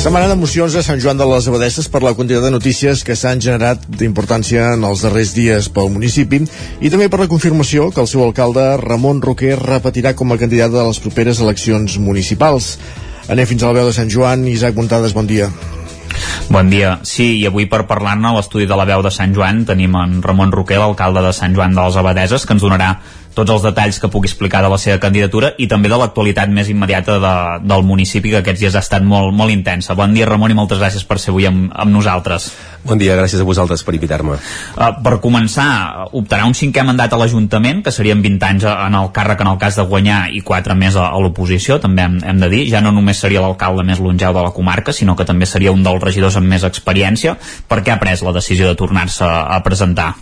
Speaker 1: Setmana d'emocions a Sant Joan de les Abadesses per la quantitat de notícies que s'han generat d'importància en els darrers dies pel municipi i també per la confirmació que el seu alcalde Ramon Roquer repetirà com a candidat a les properes eleccions municipals. Anem fins a la veu de Sant Joan. Isaac Montades, bon dia.
Speaker 7: Bon dia. Sí, i avui per parlar-ne a l'estudi de la veu de Sant Joan tenim en Ramon Roquer, l'alcalde de Sant Joan de les Abadeses, que ens donarà tots els detalls que pugui explicar de la seva candidatura i també de l'actualitat més immediata de, del municipi que aquests dies ha estat molt, molt intensa. Bon dia Ramon i moltes gràcies per ser avui amb, amb nosaltres.
Speaker 8: Bon dia, gràcies a vosaltres per invitar-me.
Speaker 7: Uh, per començar, optarà un cinquè mandat a l'Ajuntament, que serien 20 anys en el càrrec en el cas de guanyar i 4 més a, a l'oposició, també hem, hem de dir. Ja no només seria l'alcalde més longeu de la comarca, sinó que també seria un dels regidors amb més experiència. Per què ha pres la decisió de tornar-se a presentar?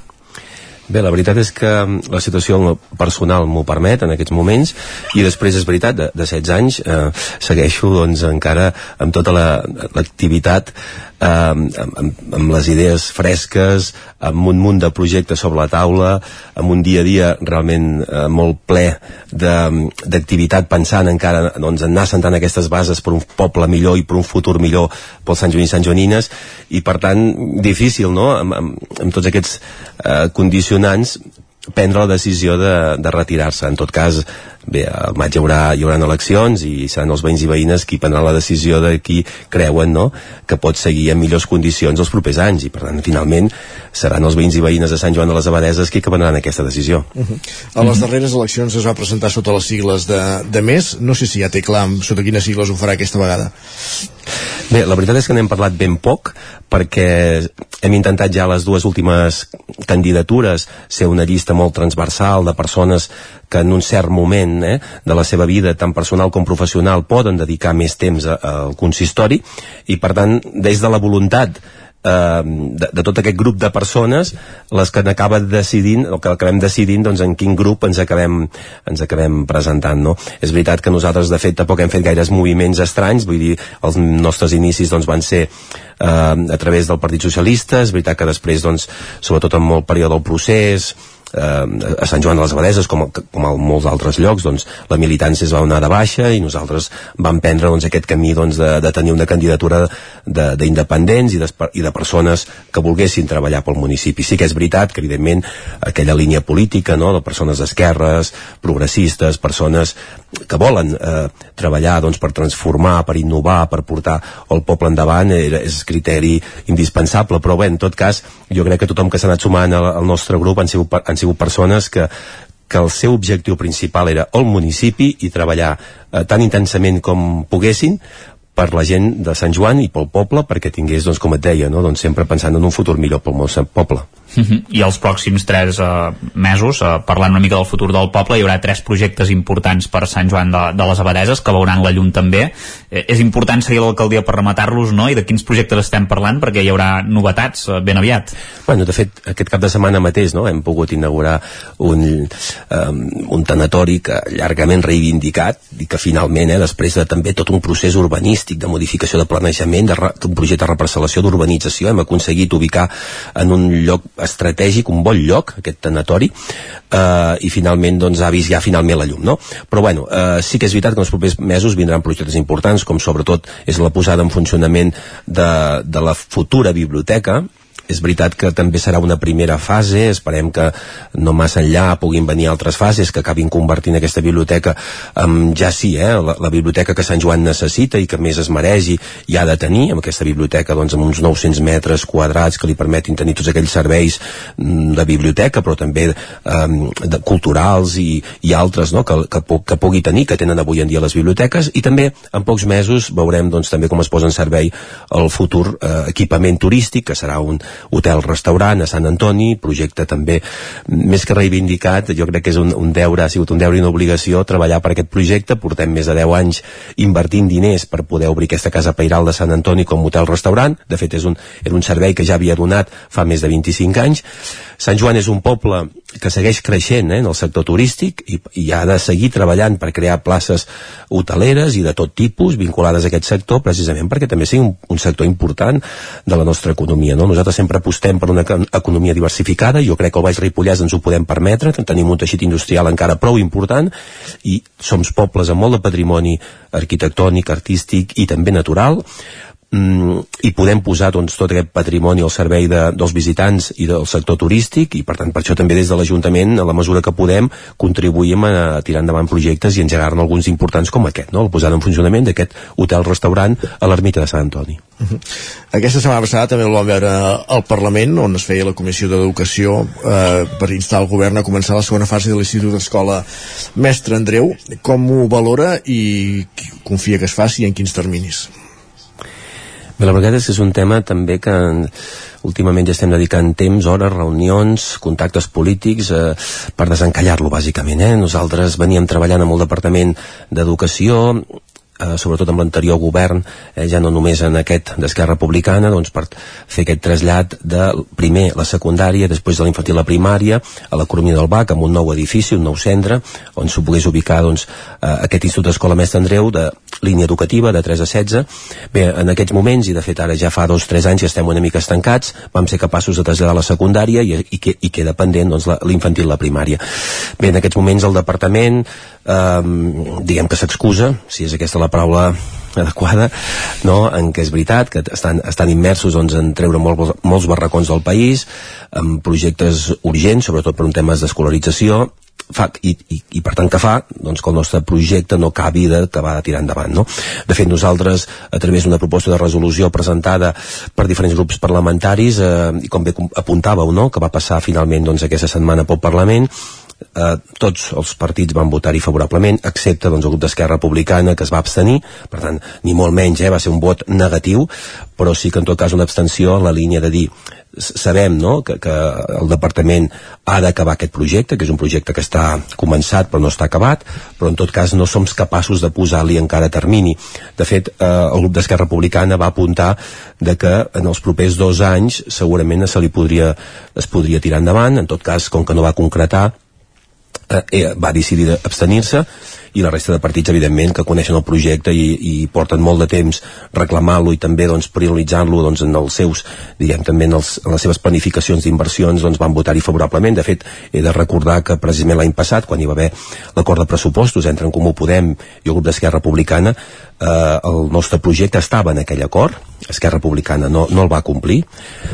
Speaker 8: Bé, la veritat és que la situació personal m'ho permet en aquests moments i després és veritat, de, de 16 anys eh, segueixo doncs encara amb tota l'activitat la, eh, amb, amb, amb les idees fresques, amb un munt de projectes sobre la taula, amb un dia a dia realment eh, molt ple d'activitat pensant encara doncs, en anar sentant aquestes bases per un poble millor i per un futur millor pels Sant Joan i Sant Joanines i per tant difícil no? amb, amb, amb tots aquests eh, condicionants prendre la decisió de, de retirar-se. En tot cas, bé, al maig hi haurà, hi haurà eleccions i seran els veïns i veïnes qui prendran la decisió de qui creuen no? que pot seguir en millors condicions els propers anys i per tant finalment seran els veïns i veïnes de Sant Joan de les Abadeses qui prendran aquesta decisió
Speaker 1: uh -huh. A les darreres eleccions es va presentar sota les sigles de, de més no sé si ja té clar sota quines sigles ho farà aquesta vegada
Speaker 8: Bé, la veritat és que n'hem parlat ben poc perquè hem intentat ja les dues últimes candidatures ser una llista molt transversal de persones que en un cert moment eh, de la seva vida, tant personal com professional, poden dedicar més temps al consistori. I, per tant, des de la voluntat eh, de, de tot aquest grup de persones les que n'acaba decidint o que acabem decidint doncs, en quin grup ens acabem, ens acabem presentant no? és veritat que nosaltres de fet tampoc hem fet gaires moviments estranys. Vull dir, els nostres inicis doncs, van ser eh, a través del Partit Socialista. És veritat que després doncs, sobretot en el període del procés eh, a Sant Joan de les Abadeses com, com a molts altres llocs doncs, la militància es va anar de baixa i nosaltres vam prendre doncs, aquest camí doncs, de, de tenir una candidatura d'independents i, de, i de persones que volguessin treballar pel municipi. Sí que és veritat que evidentment aquella línia política no, de persones d'esquerres progressistes, persones que volen eh, treballar doncs, per transformar, per innovar, per portar el poble endavant era, és criteri indispensable. Però bé, en tot cas jo crec que tothom que s'ha anat sumant al, al nostre grup han sigut, han sigut persones que, que el seu objectiu principal era el municipi i treballar eh, tan intensament com poguessin per la gent de Sant Joan i pel poble perquè tingués, doncs, com et deia, no? doncs sempre pensant en un futur millor pel meu poble.
Speaker 7: -huh. I els pròxims tres uh, mesos, uh, parlant una mica del futur del poble, hi haurà tres projectes importants per Sant Joan de, de les Abadeses, que veuran la llum també. Eh, és important seguir l'alcaldia per rematar-los, no? I de quins projectes estem parlant, perquè hi haurà novetats uh, ben aviat.
Speaker 8: Bueno, de fet, aquest cap de setmana mateix no? hem pogut inaugurar un, um, un tanatori que llargament reivindicat i que finalment, eh, després de també tot un procés urbanístic, de modificació de planejament, d'un projecte de reparcel·lació d'urbanització, hem aconseguit ubicar en un lloc estratègic, un bon lloc, aquest tanatori, eh, i finalment doncs, ha vist ja finalment la llum. No? Però bueno, eh, sí que és veritat que els propers mesos vindran projectes importants, com sobretot és la posada en funcionament de, de la futura biblioteca, és veritat que també serà una primera fase, esperem que no massa enllà puguin venir altres fases que acabin convertint aquesta biblioteca en, ja sí, eh, la, la biblioteca que Sant Joan necessita i que més es mereix i, i ha de tenir, amb aquesta biblioteca doncs, amb uns 900 metres quadrats que li permetin tenir tots aquells serveis mm, de biblioteca, però també um, de, culturals i, i altres no, que, que, que pugui tenir, que tenen avui en dia les biblioteques, i també en pocs mesos veurem doncs, també com es posa en servei el futur eh, equipament turístic, que serà un, hotel-restaurant a Sant Antoni, projecte també més que reivindicat, jo crec que és un, un deure, ha sigut un deure i una obligació treballar per aquest projecte, portem més de 10 anys invertint diners per poder obrir aquesta casa pairal de Sant Antoni com hotel-restaurant, de fet és un, era un servei que ja havia donat fa més de 25 anys, Sant Joan és un poble que segueix creixent eh, en el sector turístic i, i ha de seguir treballant per crear places hoteleres i de tot tipus vinculades a aquest sector precisament perquè també sigui un, un sector important de la nostra economia. No? Nosaltres sempre apostem per una economia diversificada, jo crec que al Baix Ripollès ens ho podem permetre, tenim un teixit industrial encara prou important i som pobles amb molt de patrimoni arquitectònic, artístic i també natural mm, i podem posar doncs, tot aquest patrimoni al servei de, dels visitants i del sector turístic i per tant per això també des de l'Ajuntament a la mesura que podem contribuïm a, tirar endavant projectes i engegar-ne alguns importants com aquest, no? el posar en funcionament d'aquest hotel-restaurant a l'ermita de Sant Antoni.
Speaker 1: Uh -huh. Aquesta setmana passada també el vam veure al Parlament on es feia la Comissió d'Educació eh, per instar el govern a començar la segona fase de l'Institut d'Escola Mestre Andreu. Com ho valora i confia que es faci i en quins terminis?
Speaker 8: Bé, la veritat és que és un tema també que últimament ja estem dedicant temps, hores, reunions, contactes polítics eh, per desencallar-lo, bàsicament. Eh? Nosaltres veníem treballant amb el Departament d'Educació, eh, sobretot amb l'anterior govern, eh, ja no només en aquest d'Esquerra Republicana, doncs per fer aquest trasllat de primer la secundària, després de l'infantil la primària, a l'economia del BAC, amb un nou edifici, un nou centre, on s'ho pogués ubicar doncs, eh, aquest Institut d'Escola Mestre Andreu de línia educativa de 3 a 16. Bé, en aquests moments, i de fet ara ja fa dos o tres anys que estem una mica estancats, vam ser capaços de traslladar la secundària i, i, que, i queda pendent doncs, l'infantil la primària. Bé, en aquests moments el departament eh, diguem que s'excusa, si és aquesta la paraula adequada, no? en què és veritat que estan, estan immersos doncs, en treure molt, molts barracons del país, amb projectes urgents, sobretot per un temes d'escolarització, fa, i, i, i per tant que fa doncs, que el nostre projecte no acabi de tirar endavant. No? De fet, nosaltres, a través d'una proposta de resolució presentada per diferents grups parlamentaris, eh, i com bé apuntàveu, no? que va passar finalment doncs, aquesta setmana pel Parlament, eh, tots els partits van votar-hi favorablement, excepte doncs, el grup d'Esquerra Republicana, que es va abstenir, per tant, ni molt menys, eh, va ser un vot negatiu, però sí que en tot cas una abstenció en la línia de dir sabem no, que, que el departament ha d'acabar aquest projecte, que és un projecte que està començat però no està acabat, però en tot cas no som capaços de posar-li encara termini. De fet, eh, el grup d'Esquerra Republicana va apuntar de que en els propers dos anys segurament se li podria, es podria tirar endavant, en tot cas, com que no va concretar, Eh, eh, va decidir abstenir-se i la resta de partits evidentment que coneixen el projecte i, i porten molt de temps reclamant-lo i també doncs, prioritzant-lo doncs, en els seus, diguem també en, els, en les seves planificacions d'inversions doncs, van votar-hi favorablement, de fet he de recordar que precisament l'any passat quan hi va haver l'acord de pressupostos entre en Comú Podem i el grup d'Esquerra Republicana eh, el nostre projecte estava en aquell acord. Esquerra Republicana no, no el va complir.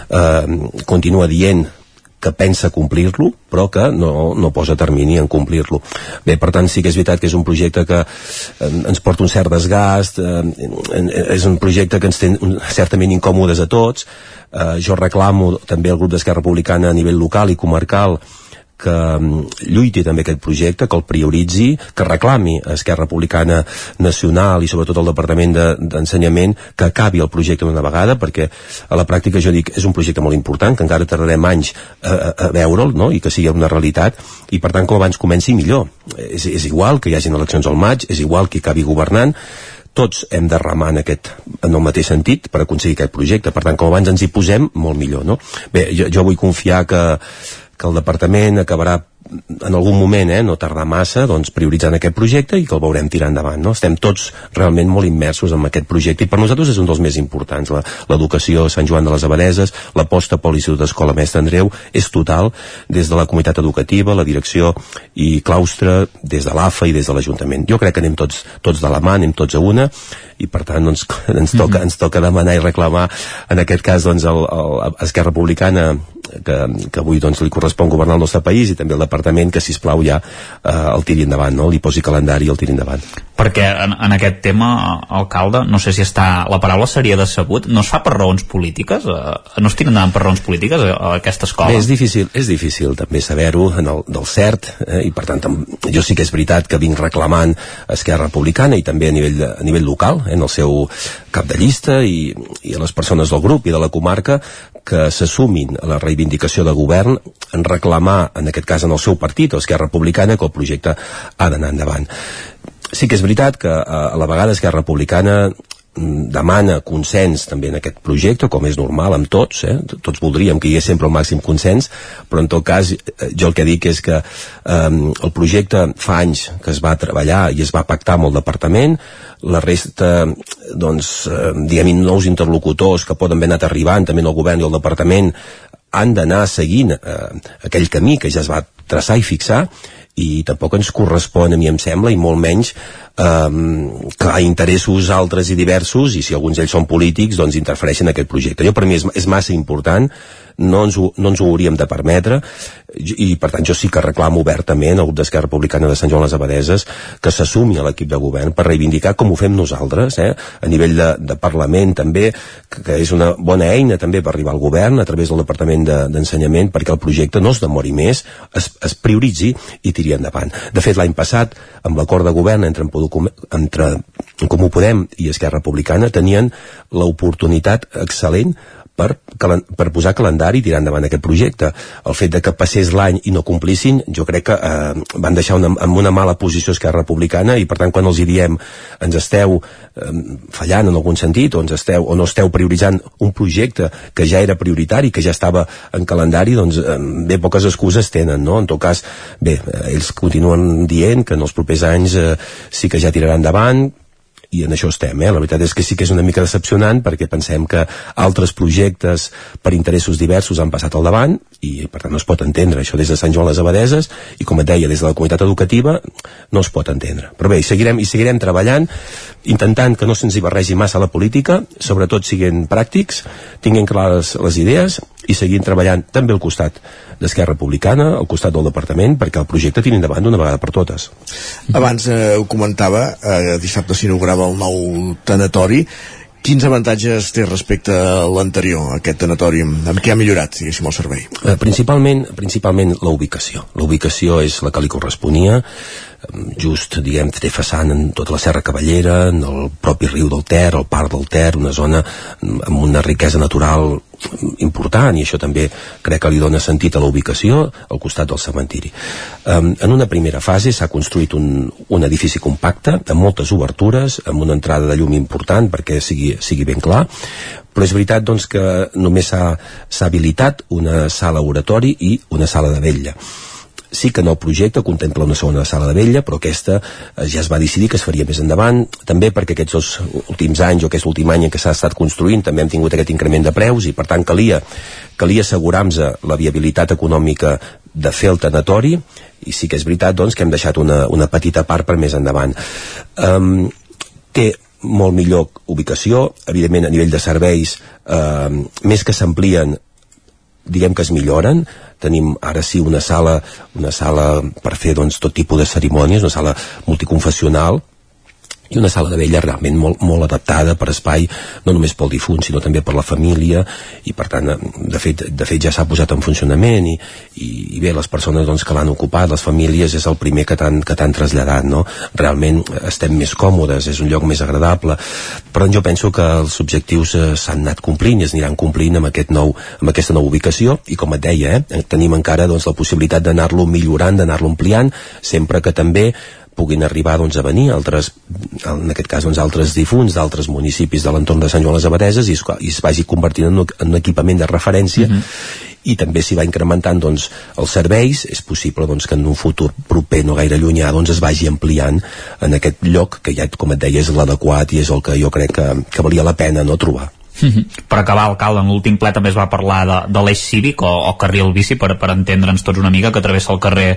Speaker 8: Eh, continua dient que pensa complir-lo, però que no, no posa termini en complir-lo. Bé, per tant, sí que és veritat que és un projecte que eh, ens porta un cert desgast, eh, és un projecte que ens té certament incòmodes a tots, eh, jo reclamo també al grup d'Esquerra Republicana a nivell local i comarcal que mm, lluiti també aquest projecte, que el prioritzi, que reclami a Esquerra Republicana Nacional i sobretot al Departament d'Ensenyament de, que acabi el projecte d'una vegada, perquè a la pràctica jo dic és un projecte molt important, que encara tardarem anys a, a, veure'l no? i que sigui una realitat, i per tant com abans comenci millor. És, és igual que hi hagin eleccions al maig, és igual que acabi governant, tots hem de remar en, aquest, en el mateix sentit per aconseguir aquest projecte. Per tant, com abans ens hi posem, molt millor, no? Bé, jo, jo vull confiar que, que el departament acabarà en algun moment, eh, no tardar massa, doncs prioritzant aquest projecte i que el veurem tirar endavant. No? Estem tots realment molt immersos en aquest projecte i per nosaltres és un dels més importants. L'educació a Sant Joan de les Abadeses, l'aposta per l'Institut d'Escola Mestre Andreu és total des de la comunitat educativa, la direcció i claustre, des de l'AFA i des de l'Ajuntament. Jo crec que anem tots, tots de la mà, anem tots a una i per tant doncs, ens, toca, ens toca demanar i reclamar en aquest cas doncs, el, el, Esquerra Republicana que, que avui doncs, li correspon governar el nostre país i també el departament que sisplau ja eh, el tiri endavant, no? li posi calendari i el tiri endavant.
Speaker 7: Perquè en, en aquest tema, alcalde, no sé si està la paraula seria decebut, no es fa per raons polítiques? Eh, no es tira endavant per raons polítiques a, a aquesta escola?
Speaker 8: Bé, és difícil, és difícil també saber-ho del cert eh, i per tant jo sí que és veritat que vinc reclamant Esquerra Republicana i també a nivell, de, a nivell local en el seu cap de llista i, i a les persones del grup i de la comarca que s'assumin a la reivindicació de govern en reclamar, en aquest cas en el seu partit, Esquerra Republicana, que el projecte ha d'anar endavant. Sí que és veritat que a la vegada Esquerra Republicana demana consens també en aquest projecte, com és normal amb tots, eh? tots voldríem que hi hagués sempre el màxim consens, però en tot cas eh, jo el que dic és que eh, el projecte fa anys que es va treballar i es va pactar amb el departament, la resta, doncs, eh, diguem nous interlocutors que poden haver anat arribant també en el govern i el departament han d'anar seguint eh, aquell camí que ja es va traçar i fixar i tampoc ens correspon, a mi em sembla, i molt menys eh, clar, interessos altres i diversos i si alguns d'ells són polítics doncs interfereixen en aquest projecte. Jo per mi és, és massa important no ens, ho, no ens ho hauríem de permetre i per tant jo sí que reclamo obertament al grup d'Esquerra Republicana de Sant Joan les Abadeses que s'assumi a l'equip de govern per reivindicar com ho fem nosaltres eh? a nivell de, de Parlament també que, que és una bona eina també per arribar al govern a través del Departament d'Ensenyament de, perquè el projecte no es demori més es, es prioritzi i tiri endavant de fet l'any passat amb l'acord de govern entre, entre Comú Podem i Esquerra Republicana tenien l'oportunitat excel·lent per, per posar calendari i tirar endavant aquest projecte. El fet de que passés l'any i no complissin, jo crec que eh, van deixar una, en una mala posició Esquerra Republicana i per tant quan els hi diem ens esteu eh, fallant en algun sentit o, ens esteu, o no esteu prioritzant un projecte que ja era prioritari, que ja estava en calendari, doncs eh, bé poques excuses tenen, no? En tot cas, bé, eh, ells continuen dient que en els propers anys eh, sí que ja tiraran endavant, i en això estem, eh? la veritat és que sí que és una mica decepcionant perquè pensem que altres projectes per interessos diversos han passat al davant i per tant no es pot entendre això des de Sant Joan les Abadeses i com et deia des de la comunitat educativa no es pot entendre però bé, i seguirem, i seguirem treballant intentant que no se'ns hi barregi massa la política sobretot siguin pràctics tinguin clares les idees i seguint treballant també al costat d'Esquerra Republicana, al costat del departament, perquè el projecte tiri endavant d'una vegada per totes.
Speaker 1: Abans eh, ho comentava, eh, dissabte s'inaugurava el nou tanatori, quins avantatges té respecte a l'anterior, aquest tanatori? Amb què ha millorat, diguéssim, el servei?
Speaker 8: Eh, principalment, principalment la ubicació. La ubicació és la que li corresponia, just, diguem, té façana en tota la Serra Cavallera, en el propi riu del Ter, el parc del Ter, una zona amb una riquesa natural important i això també crec que li dona sentit a la ubicació al costat del cementiri. Um, en una primera fase s'ha construït un, un edifici compacte amb moltes obertures, amb una entrada de llum important perquè sigui, sigui ben clar, però és veritat doncs, que només s'ha habilitat una sala oratori i una sala de vetlla sí que en el projecte contempla una segona sala de vella, però aquesta eh, ja es va decidir que es faria més endavant, també perquè aquests dos últims anys o aquest últim any en què s'ha estat construint també hem tingut aquest increment de preus i per tant calia, calia assegurar-nos la viabilitat econòmica de fer el tanatori i sí que és veritat doncs, que hem deixat una, una petita part per més endavant. Um, té molt millor ubicació, evidentment a nivell de serveis, eh, més que s'amplien diguem que es milloren. Tenim ara sí una sala una sala per fer doncs, tot tipus de cerimònies, una sala multiconfessional i una sala de vella realment molt, molt adaptada per espai, no només pel difunt sinó també per la família i per tant de fet, de fet ja s'ha posat en funcionament i, i, i bé, les persones doncs, que l'han ocupat, les famílies és el primer que t'han traslladat no? realment estem més còmodes, és un lloc més agradable però jo penso que els objectius eh, s'han anat complint i es aniran complint amb, aquest nou, amb aquesta nova ubicació i com et deia, eh, tenim encara doncs, la possibilitat d'anar-lo millorant, d'anar-lo ampliant sempre que també puguin arribar doncs, a venir altres, en aquest cas doncs, altres difunts d'altres municipis de l'entorn de Sant Joan les Abadeses i es, i es vagi convertint en un, en un equipament de referència mm -hmm i també s'hi va incrementant doncs, els serveis, és possible doncs, que en un futur proper no gaire llunyà doncs, es vagi ampliant en aquest lloc que ja, com et deia, és l'adequat i és el que jo crec que, que valia la pena no trobar.
Speaker 7: Per acabar, alcalde, en l'últim ple també es va parlar de, de l'eix cívic o, o carril bici per, per entendre'ns tots una mica, que travessa el carrer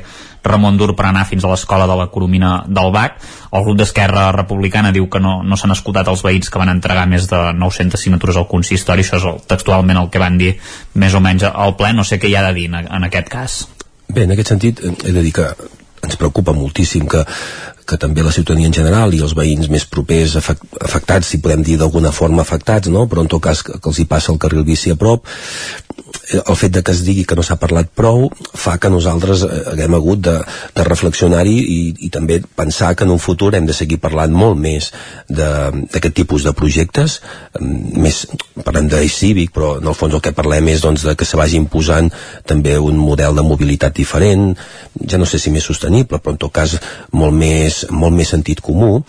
Speaker 7: Ramon Dur per anar fins a l'escola de la Coromina del BAC. El grup d'Esquerra Republicana diu que no, no s'han escoltat els veïns que van entregar més de 900 signatures al consistori, això és el, textualment el que van dir més o menys al ple, no sé què hi ha de dir en, en aquest cas.
Speaker 8: Bé, en aquest sentit, he de dir que ens preocupa moltíssim que, que també la ciutadania en general i els veïns més propers afectats, si podem dir d'alguna forma afectats, no? però en tot cas que, els hi passa el carril bici a prop el fet de que es digui que no s'ha parlat prou fa que nosaltres eh, haguem hagut de, de reflexionar-hi i, i també pensar que en un futur hem de seguir parlant molt més d'aquest tipus de projectes més, parlem d'eix cívic però en el fons el que parlem és doncs, de que se vagi imposant també un model de mobilitat diferent ja no sé si més sostenible però en tot cas molt més, molt més sentit comú.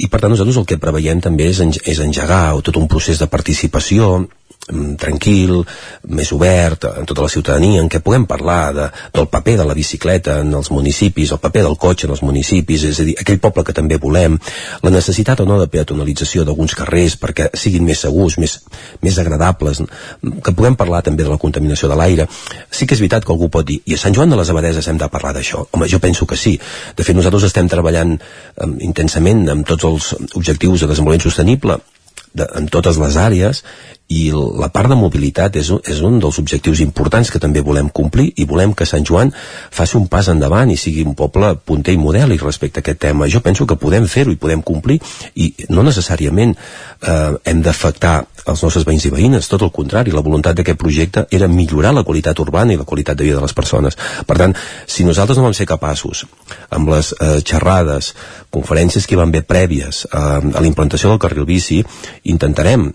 Speaker 8: I per tant nosaltres el que preveiem també és, és engegar tot un procés de participació mm, tranquil, més obert en tota la ciutadania, en què puguem parlar de, del paper de la bicicleta en els municipis, el paper del cotxe en els municipis, és a dir, aquell poble que també volem, la necessitat o no de peatonalització d'alguns carrers perquè siguin més segurs, més, més agradables, que puguem parlar també de la contaminació de l'aire. Sí que és veritat que algú pot dir, i a Sant Joan de les Abadeses hem de parlar d'això? Home, jo penso que sí. De fet, nosaltres estem treballant um, intensament amb tots els objectius de desenvolupament sostenible de, en totes les àrees i la part de mobilitat és és un dels objectius importants que també volem complir i volem que Sant Joan faci un pas endavant i sigui un poble punter i model i respecte a aquest tema. Jo penso que podem fer-ho i podem complir i no necessàriament eh, hem d'afectar els nostres veïns i veïnes, tot el contrari, la voluntat d'aquest projecte era millorar la qualitat urbana i la qualitat de vida de les persones. Per tant, si nosaltres no vam ser capaços, amb les eh, xerrades, conferències que hi van haver prèvies eh, a la implantació del carril bici, intentarem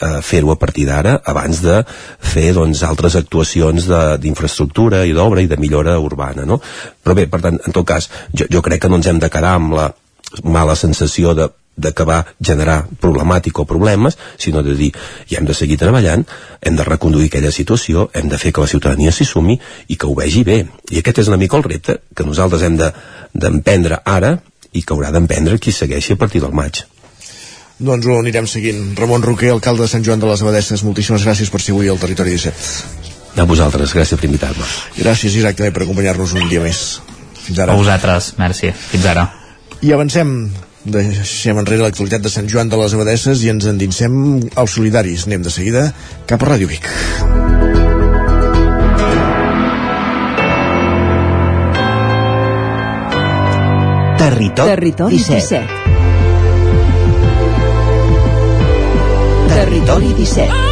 Speaker 8: eh, fer-ho a partir d'ara abans de fer doncs, altres actuacions d'infraestructura i d'obra i de millora urbana no? però bé, per tant, en tot cas jo, jo crec que no ens hem de quedar amb la mala sensació de de que va generar problemàtica o problemes, sinó de dir, ja hem de seguir treballant, hem de reconduir aquella situació, hem de fer que la ciutadania s'hi sumi i que ho vegi bé. I aquest és una mica el repte que nosaltres hem d'emprendre de, ara i que haurà d'emprendre qui segueixi a partir del maig.
Speaker 1: Doncs ho anirem seguint. Ramon Roquer, alcalde de Sant Joan de les Abadesses, moltíssimes gràcies per ser avui al Territori 17.
Speaker 8: A vosaltres, gràcies per invitar-me.
Speaker 1: Gràcies, Isaac, també per acompanyar-nos un dia més. Fins ara.
Speaker 7: A vosaltres, merci. Fins ara.
Speaker 1: I avancem deixem enrere l'actualitat de Sant Joan de les Abadesses i ens endinsem als solidaris. Anem de seguida cap a Ràdio Vic.
Speaker 2: Territori,
Speaker 13: Territori 17.
Speaker 2: 17. Territori 17.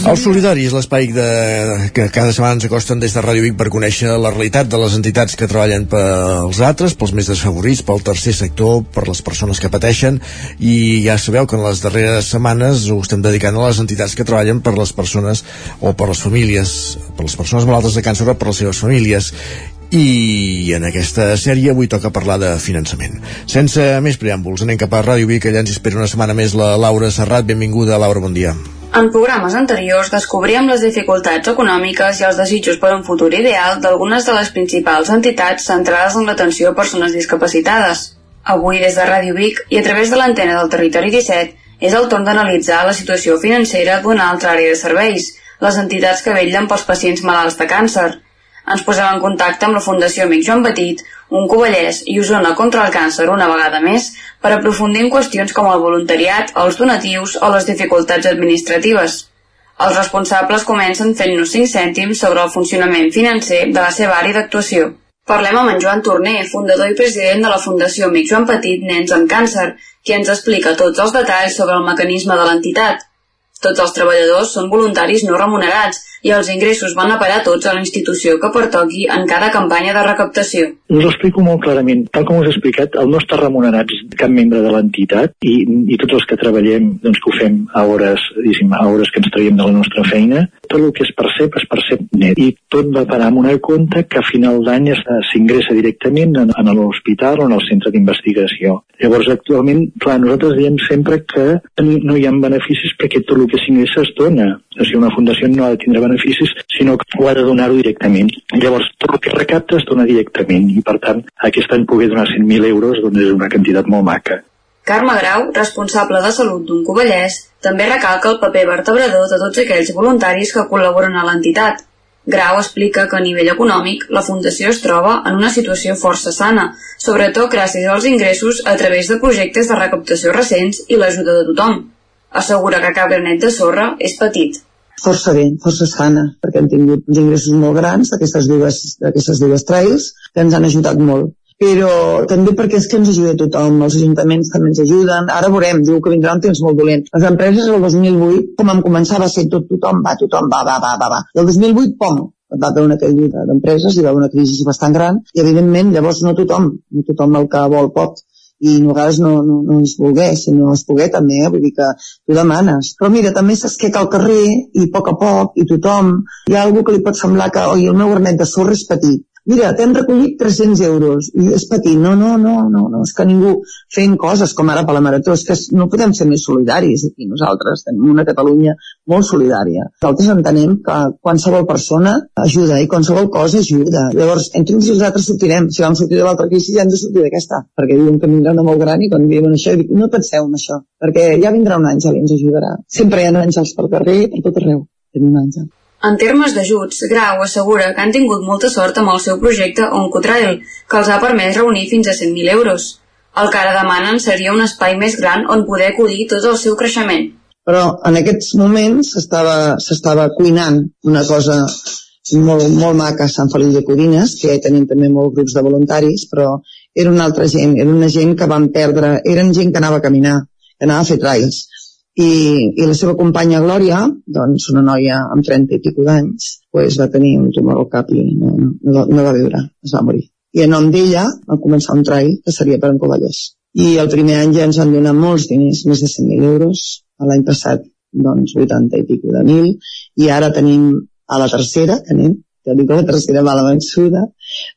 Speaker 1: Els Solidaris, l'espai de... que cada setmana ens acosten des de Ràdio Vic per conèixer la realitat de les entitats que treballen pels altres, pels més desfavorits, pel tercer sector, per les persones que pateixen i ja sabeu que en les darreres setmanes ho estem dedicant a les entitats que treballen per les persones o per les famílies, per les persones malaltes de càncer o per les seves famílies i en aquesta sèrie avui toca parlar de finançament. Sense més preàmbuls, anem cap a Ràdio Vic, allà ens espera una setmana més la Laura Serrat. Benvinguda, Laura, bon dia.
Speaker 23: En programes anteriors descobríem les dificultats econòmiques i els desitjos per un futur ideal d'algunes de les principals entitats centrades en l'atenció a persones discapacitades. Avui, des de Ràdio Vic i a través de l'antena del Territori 17, és el torn d'analitzar la situació financera d'una altra àrea de serveis, les entitats que vetllen pels pacients malalts de càncer – ens posem en contacte amb la Fundació Amic Joan Petit, un Covellès i Osona contra el càncer una vegada més per aprofundir en qüestions com el voluntariat, els donatius o les dificultats administratives. Els responsables comencen fent-nos 5 cèntims sobre el funcionament financer de la seva àrea d'actuació. Parlem amb en Joan Torner, fundador i president de la Fundació Amic Joan Petit Nens amb Càncer, qui ens explica tots els detalls sobre el mecanisme de l'entitat. Tots els treballadors són voluntaris no remunerats i els ingressos van a parar tots a la institució que pertoqui en cada campanya de recaptació.
Speaker 24: Us ho explico molt clarament. Tal com us he explicat, el no està remunerats cap membre de l'entitat i, i tots els que treballem, doncs que ho fem a hores, a hores que ens traiem de la nostra feina, tot el que es percep es percep net i tot va parar en una compte que a final d'any s'ingressa directament en, en l'hospital o en el centre d'investigació. Llavors, actualment, clar, nosaltres diem sempre que no hi ha beneficis perquè tot el que s'ingressa es dona. O sigui, una fundació no ha de tindre beneficis, sinó que ho ha de donar-ho directament. Llavors, tot el que recapta es dona directament i, per tant, aquest any poder donar 100.000 euros doncs és una quantitat molt maca.
Speaker 23: Carme Grau, responsable de salut d'un Covellès, també recalca el paper vertebrador de tots aquells voluntaris que col·laboren a l'entitat, Grau explica que a nivell econòmic la Fundació es troba en una situació força sana, sobretot gràcies als ingressos a través de projectes de recaptació recents i l'ajuda de tothom assegura que cap granet de sorra és petit.
Speaker 25: Força bé, força sana, perquè hem tingut uns ingressos molt grans d'aquestes dues, dues trails que ens han ajudat molt però també perquè és que ens ajuda tothom, els ajuntaments també ens ajuden, ara veurem, diu que vindrà un temps molt dolent. Les empreses el 2008, com em començava a ser tot, tothom va, tothom va, va, va, va, va. I el 2008, pom, va haver una caiguda d'empreses, i va haver una crisi bastant gran, i evidentment llavors no tothom, no tothom el que vol pot, i a vegades no, no, no es volgué, si no es pogué també, eh? vull dir que tu demanes. Però mira, també s'esqueca al carrer i a poc a poc, i tothom, hi ha algú que li pot semblar que oi, el meu granet de sorra és petit, mira, t'hem recollit 300 euros, i és petit, no, no, no, no, no, és que ningú fent coses com ara per la Marató, és que no podem ser més solidaris aquí, nosaltres tenim una Catalunya molt solidària. Nosaltres entenem que qualsevol persona ajuda i qualsevol cosa ajuda. Llavors, entre uns i els altres sortirem, si vam sortir de l'altra crisi ja hem de sortir d'aquesta, perquè diuen que vindrà una molt gran i quan diuen això, dic, no penseu en això, perquè ja vindrà un àngel i ens ajudarà. Sempre hi ha àngels pel carrer, per tot arreu. Tenim un àngel.
Speaker 23: En termes d'ajuts, Grau assegura que han tingut molta sort amb el seu projecte Oncotrail, que els ha permès reunir fins a 100.000 euros. El que ara demanen seria un espai més gran on poder acollir tot el seu creixement.
Speaker 25: Però en aquests moments s'estava cuinant una cosa molt, molt maca a Sant Feliu de Codines, que ja tenim també molts grups de voluntaris, però era una altra gent, era una gent que van perdre, eren gent que anava a caminar, que anava a fer trails, i, i la seva companya Glòria, doncs una noia amb 30 i pico d'anys, pues, va tenir un tumor al cap i no, no, no va viure, es va morir. I en nom d'ella va començar un trail que seria per en Covellers. I el primer any ja ens han donat molts diners, més de 100.000 euros, l'any passat doncs 80 i pico de mil, i ara tenim a la tercera, que anem, que dic la tercera mala vençuda,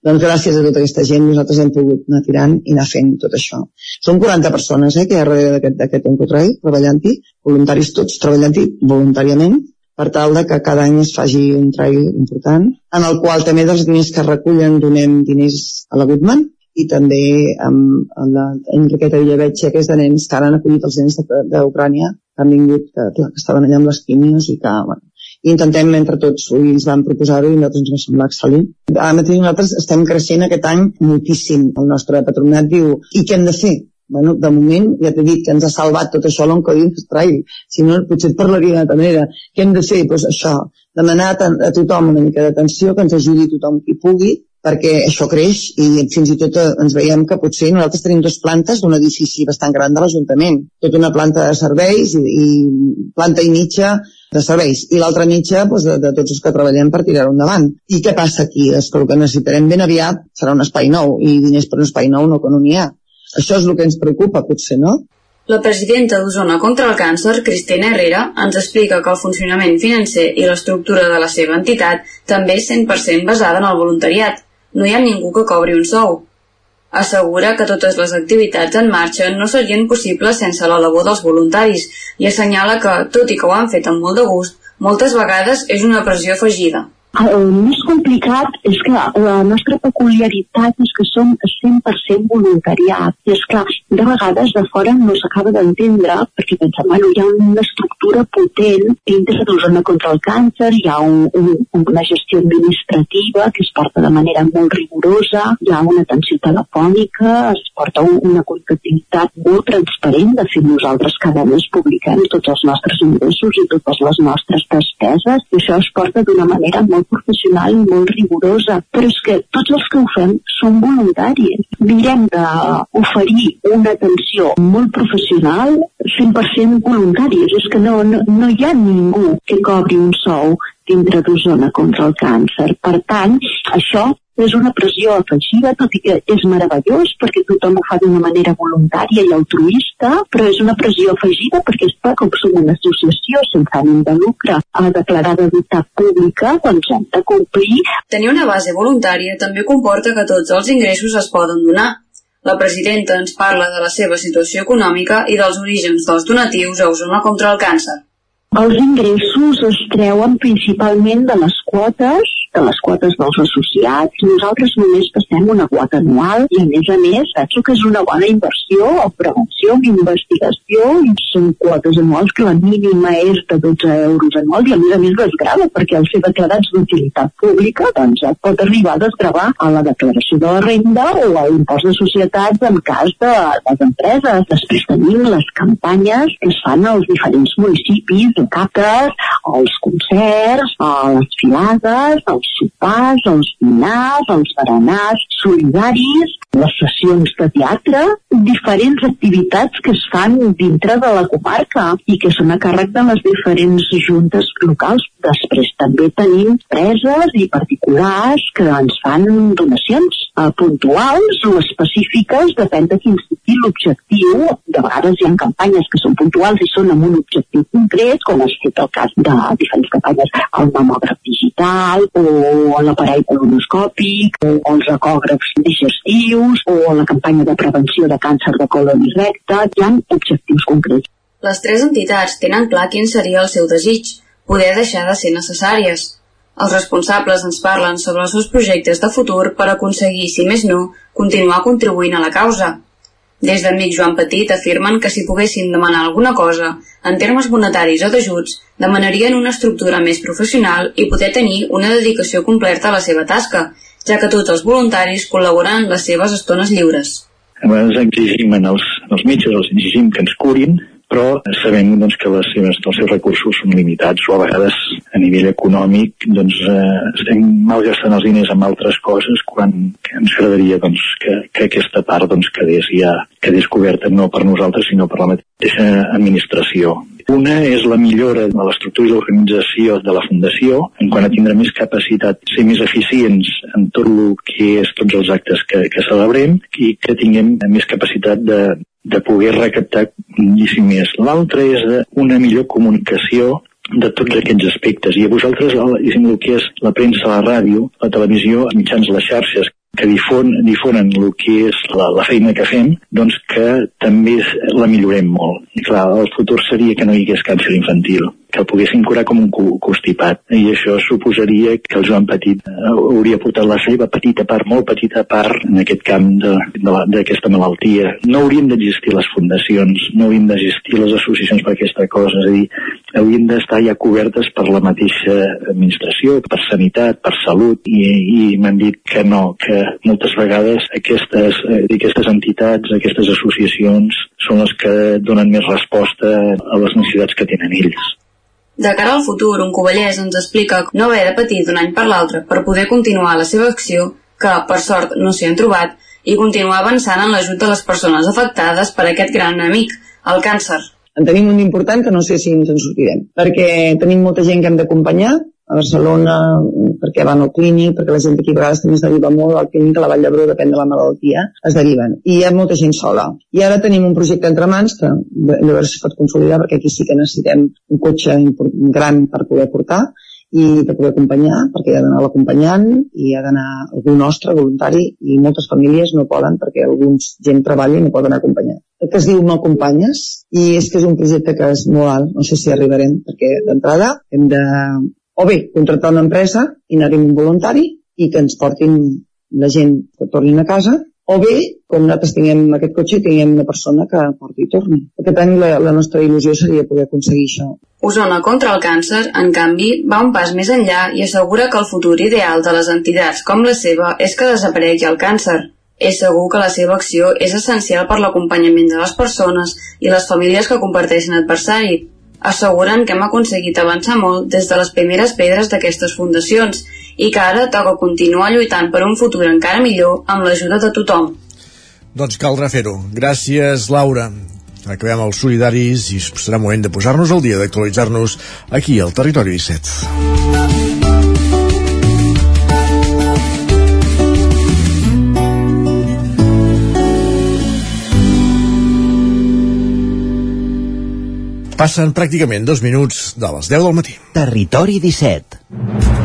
Speaker 25: doncs gràcies a tota aquesta gent nosaltres hem pogut anar tirant i anar fent tot això. Són 40 persones eh, que hi ha darrere d'aquest Encotrai treballant-hi, voluntaris tots treballant-hi voluntàriament, per tal de que cada any es faci un trail important, en el qual també dels diners que recullen donem diners a la Goodman i també amb, la Enriqueta Villavetxa, que és de nens que ara han acollit els nens d'Ucrània, que han vingut, que, clar, que estaven allà amb les quimios i que, bueno, intentem entre tots, i ens van proposar-ho i nosaltres ens va semblar excel·lent. Ara mateix nosaltres estem creixent aquest any moltíssim. El nostre patronat diu, i què hem de fer? Bueno, de moment ja t'he dit que ens ha salvat tot això l'Oncodin Trail, si no potser et parlaria d'una manera. Què hem de fer? Pues això, demanar a, a tothom una mica d'atenció, que ens ajudi tothom qui pugui, perquè això creix i fins i tot eh, ens veiem que potser nosaltres tenim dues plantes d'un edifici bastant gran de l'Ajuntament, tota una planta de serveis i, i planta i mitja de serveis i l'altra mitja doncs, de, de tots els que treballem per tirar-ho endavant. I què passa aquí? És que el que necessitarem ben aviat serà un espai nou i diners per un espai nou no que no n'hi ha. Això és el que ens preocupa, potser, no?
Speaker 23: La presidenta d'Osona contra el càncer, Cristina Herrera, ens explica que el funcionament financer i l'estructura de la seva entitat també és 100% basada en el voluntariat. No hi ha ningú que cobri un sou. Assegura que totes les activitats en marxa no serien possibles sense la labor dels voluntaris i assenyala que, tot i que ho han fet amb molt de gust, moltes vegades és una pressió afegida.
Speaker 26: El més complicat és que la nostra peculiaritat és que som 100% voluntariat. I és clar, de vegades de fora no s'acaba d'entendre perquè pensem, bueno, hi ha una estructura potent dintre de zona contra el càncer, hi ha un, un, una gestió administrativa que es porta de manera molt rigorosa, hi ha una atenció telefònica, es porta un, una comptabilitat molt transparent. De fet, nosaltres cada mes publiquem tots els nostres ingressos i totes les nostres despeses i això es porta d'una manera molt molt professional i molt rigorosa, però és que tots els que ho fem són voluntaris. Mirem d'oferir una atenció molt professional 100% voluntaris. És que no, no, no hi ha ningú que cobri un sou dintre d'Osona contra el càncer. Per tant, això és una pressió afegida, tot i que és meravellós perquè tothom ho fa d'una manera voluntària i altruista, però és una pressió afegida perquè és com som una associació sense ànim de lucre a declarada d'unitat pública, doncs hem de complir.
Speaker 23: Tenir una base voluntària també comporta que tots els ingressos es poden donar. La presidenta ens parla de la seva situació econòmica i dels orígens dels donatius a Osona contra el càncer.
Speaker 26: Els ingressos es treuen principalment de les quotes de les quotes dels associats. Nosaltres només passem una quota anual i, a més a més, penso que és una bona inversió o prevenció, investigació, i són quotes anuals que la mínima és de 12 euros anuals i, a més a més, desgrava, perquè al ser declarats d'utilitat pública, doncs pot arribar a desgravar a la declaració de la renda o a l'impost de societats en cas de les empreses. Després tenim les campanyes que es fan als diferents municipis, captes, els concerts, les filades, els sopars, els dinars, els berenars solidaris, les sessions de teatre, diferents activitats que es fan dintre de la comarca i que són a càrrec de les diferents juntes locals. Després també tenim preses i particulars que ens fan donacions eh, puntuals o específiques, depèn de quin sigui l'objectiu. De vegades hi ha campanyes que són puntuals i són amb un objectiu concret, com ha estat el cas de diferents campanyes, el mamògraf digital o l'aparell colonoscòpic o els ecògrafs digestius o la campanya de prevenció de càncer de colon i recte. Hi ha objectius concrets.
Speaker 23: Les tres entitats tenen clar quin seria el seu desig, poder deixar de ser necessàries. Els responsables ens parlen sobre els seus projectes de futur per aconseguir, si més no, continuar contribuint a la causa. Des d'Amic Joan Petit afirmen que si poguessin demanar alguna cosa, en termes monetaris o d'ajuts, demanarien una estructura més professional i poder tenir una dedicació completa a la seva tasca, ja que tots els voluntaris col·laboren en les seves estones lliures.
Speaker 24: A vegades exigim en els, els metges, els exigim que ens curin, però sabem doncs, que les seves, els seus recursos són limitats o a vegades a nivell econòmic doncs, eh, estem malgastant els diners en altres coses quan ens agradaria doncs, que, que aquesta part doncs, quedés ja quedés coberta no per nosaltres sinó per la mateixa administració. Una és la millora de l'estructura i l'organització de la Fundació en quant a tindre més capacitat, ser més eficients en tot el que és tots els actes que, que celebrem i que tinguem més capacitat de, de poder recaptar moltíssim més. L'altre és una millor comunicació de tots aquests aspectes. I a vosaltres, el, el que és la premsa, la ràdio, la televisió, mitjans, les xarxes, que difon, difonen el que és la, la feina que fem, doncs que també la millorem molt. I clar, el futur seria que no hi hagués càncer infantil que el poguessin curar com un constipat. I això suposaria que el Joan Petit eh, hauria portat la seva petita part, molt petita part, en aquest camp d'aquesta malaltia. No haurien d'existir les fundacions, no haurien d'existir les associacions per aquesta cosa, és a dir, haurien d'estar ja cobertes per la mateixa administració, per sanitat, per salut, i, i m'han dit que no, que moltes vegades aquestes, eh, aquestes entitats, aquestes associacions són les que donen més resposta a les necessitats que tenen ells.
Speaker 23: De cara al futur, un covellès ens explica no haver de patir d'un any per l'altre per poder continuar la seva acció, que, per sort, no s'hi han trobat, i continuar avançant en l'ajut de les persones afectades per aquest gran amic, el càncer.
Speaker 25: En tenim un important que no sé si ens en sortirem, perquè tenim molta gent que hem d'acompanyar, a Barcelona perquè van al clínic, perquè la gent d'aquí a vegades també es deriva molt al clínic, a la Vall d'Hebron, depèn de la malaltia, es deriven. I hi ha molta gent sola. I ara tenim un projecte entre mans que si es pot consolidar, perquè aquí sí que necessitem un cotxe gran per poder portar, i de poder acompanyar, perquè hi ha d'anar l'acompanyant i hi ha d'anar algú nostre, voluntari, i moltes famílies no poden perquè alguns gent treballa i no poden acompanyar. Que es diu No Acompanyes, i és que és un projecte que és molt alt, no sé si arribarem, perquè d'entrada hem de o bé contractar una empresa i anar un voluntari i que ens portin la gent que tornin a casa o bé, com nosaltres tinguem aquest cotxe, tinguem una persona que porti i torni. Per tant, la, la nostra il·lusió seria poder aconseguir això.
Speaker 23: Osona contra el càncer, en canvi, va un pas més enllà i assegura que el futur ideal de les entitats com la seva és que desaparegui el càncer. És segur que la seva acció és essencial per l'acompanyament de les persones i les famílies que comparteixen adversari, asseguren que hem aconseguit avançar molt des de les primeres pedres d'aquestes fundacions i que ara toca continuar lluitant per un futur encara millor amb l'ajuda de tothom.
Speaker 1: Doncs caldrà fer-ho. Gràcies, Laura. Acabem els solidaris i serà moment de posar-nos al dia, d'actualitzar-nos aquí al Territori 17. Passen pràcticament dos minuts de les 10 del matí.
Speaker 2: Territori 17.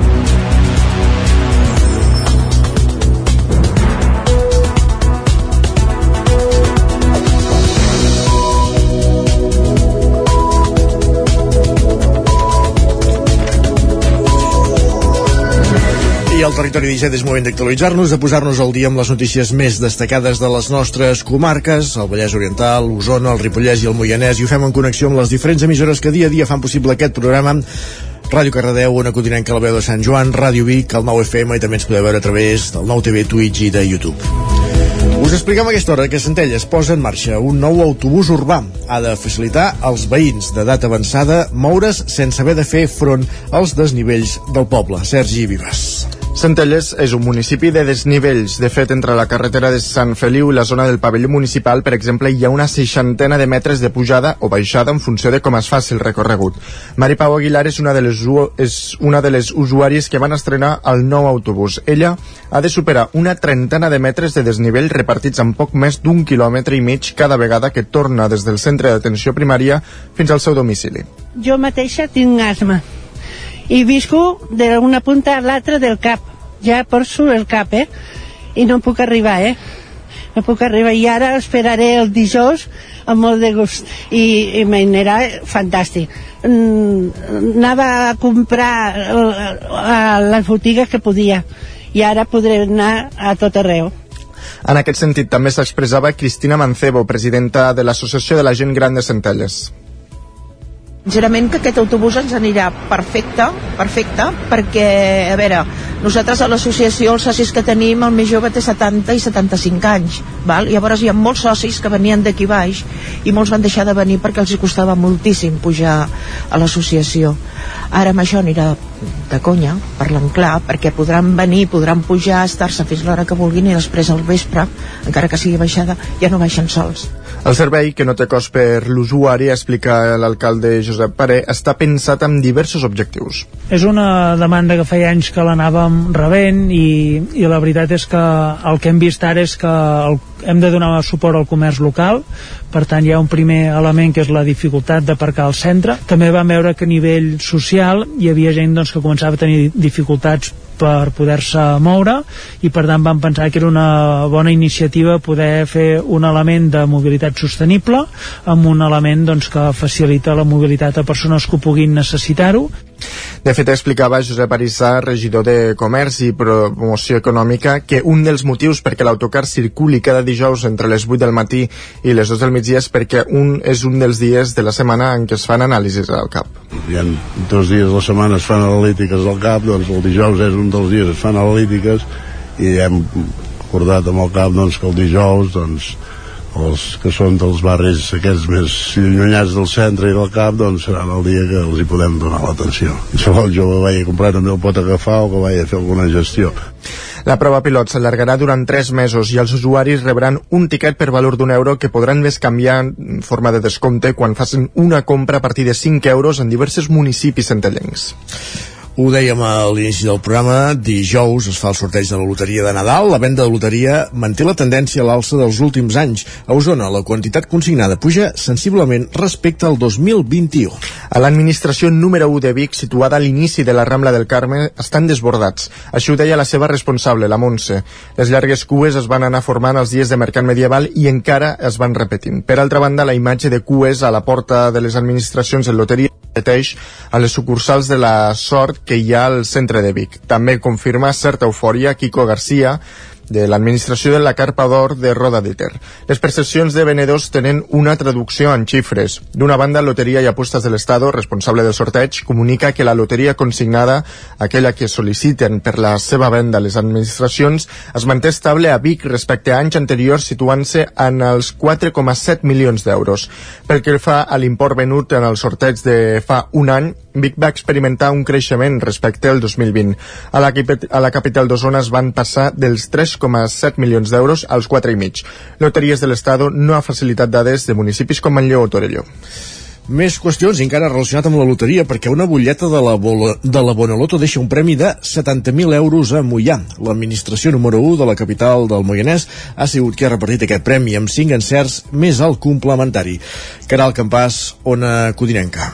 Speaker 1: Territori 17 és moment d'actualitzar-nos, de posar-nos al dia amb les notícies més destacades de les nostres comarques, el Vallès Oriental, Osona, el Ripollès i el Moianès, i ho fem en connexió amb les diferents emissores que dia a dia fan possible aquest programa. Ràdio Cardedeu, una continenca la veu de Sant Joan, Ràdio Vic, el 9 FM i també ens podeu veure a través del nou TV, Twitch i de YouTube. Us expliquem a aquesta hora que Centelles posa en marxa un nou autobús urbà. Ha de facilitar als veïns d'edat avançada moure's sense haver de fer front als desnivells del poble. Sergi Vives.
Speaker 10: Centelles és un municipi de desnivells. De fet, entre la carretera de Sant Feliu i la zona del pavelló municipal, per exemple, hi ha una seixantena de metres de pujada o baixada en funció de com es faci el recorregut. Mari Pau Aguilar és una de les, és una de les usuàries que van estrenar el nou autobús. Ella ha de superar una trentena de metres de desnivell repartits en poc més d'un quilòmetre i mig cada vegada que torna des del centre d'atenció primària fins al seu domicili.
Speaker 27: Jo mateixa tinc asma i visco d'una punta a l'altra del cap ja porso el cap, eh? I no puc arribar, eh? No puc arribar. I ara esperaré el dijous amb molt de gust. I, i m'anirà fantàstic. Mm, anava a comprar a les botigues que podia i ara podré anar a tot arreu.
Speaker 10: En aquest sentit també s'expressava Cristina Mancebo, presidenta de l'Associació de la Gent Gran de Centelles
Speaker 28: sincerament que aquest autobús ens anirà perfecte, perfecte, perquè, a veure, nosaltres a l'associació, els socis que tenim, el més jove té 70 i 75 anys, val? llavors hi ha molts socis que venien d'aquí baix i molts van deixar de venir perquè els costava moltíssim pujar a l'associació. Ara amb això anirà de conya, parlant clar, perquè podran venir, podran pujar, estar-se fins l'hora que vulguin i després al vespre, encara que sigui baixada, ja no baixen sols.
Speaker 10: El servei, que no té cost per l'usuari, explica l'alcalde Josep Paré, està pensat amb diversos objectius.
Speaker 29: És una demanda que feia anys que l'anàvem rebent i, i la veritat és que el que hem vist ara és que el, hem de donar suport al comerç local, per tant hi ha un primer element que és la dificultat d'aparcar al centre. També vam veure que a nivell social hi havia gent doncs, que començava a tenir dificultats per poder-se moure i per tant vam pensar que era una bona iniciativa poder fer un element de mobilitat sostenible amb un element doncs, que facilita la mobilitat a persones que ho puguin necessitar-ho
Speaker 10: de fet, explicava Josep Arissà, regidor de Comerç i Promoció Econòmica, que un dels motius perquè l'autocar circuli cada dijous entre les 8 del matí i les 2 del migdia és perquè un és un dels dies de la setmana en què es fan anàlisis al CAP.
Speaker 30: Hi ha dos dies a la setmana es fan analítiques al CAP, doncs el dijous és un dels dies es fan analítiques i hem acordat amb el CAP doncs, que el dijous doncs, els que són dels barris aquests més allunyats del centre i del cap doncs serà el dia que els hi podem donar l'atenció si el jove vagi a comprar també el pot agafar o que vagi a fer alguna gestió
Speaker 10: la prova pilot s'allargarà durant 3 mesos i els usuaris rebran un tiquet per valor d'un euro que podran més canviar en forma de descompte quan facin una compra a partir de 5 euros en diversos municipis centellencs.
Speaker 1: Ho dèiem a l'inici del programa, dijous es fa el sorteig de la loteria de Nadal. La venda de loteria manté la tendència a l'alça dels últims anys. A Osona, la quantitat consignada puja sensiblement respecte al 2021.
Speaker 10: A l'administració número 1 de Vic, situada a l'inici de la Rambla del Carme, estan desbordats. Això ho deia la seva responsable, la Montse. Les llargues cues es van anar formant els dies de mercat medieval i encara es van repetint. Per altra banda, la imatge de cues a la porta de les administracions en loteria a les sucursals de la sort que hi ha al centre de Vic. També confirma certa eufòria Kiko Garcia, de l'administració de la Carpa d'Or de Roda de Ter. Les percepcions de venedors tenen una traducció en xifres. D'una banda, Loteria i Apostes de l'Estado, responsable del sorteig, comunica que la loteria consignada, aquella que sol·liciten per la seva venda les administracions, es manté estable a Vic respecte a anys anteriors, situant-se en els 4,7 milions d'euros. Pel que fa a l'import venut en el sorteig de fa un any, Vic va experimentar un creixement respecte al 2020. A la, a la capital d'Osona es van passar dels 3,7 milions d'euros als 4,5. Loteries de l'Estado no ha facilitat dades de municipis com Manlleu o Torelló.
Speaker 1: Més qüestions, encara relacionat amb la loteria, perquè una butlleta de la, de la Bonoloto deixa un premi de 70.000 euros a Mollà. L'administració número 1 de la capital del Moianès ha sigut qui ha repartit aquest premi amb 5 encerts més el complementari. Caral Campàs, Ona Codinenca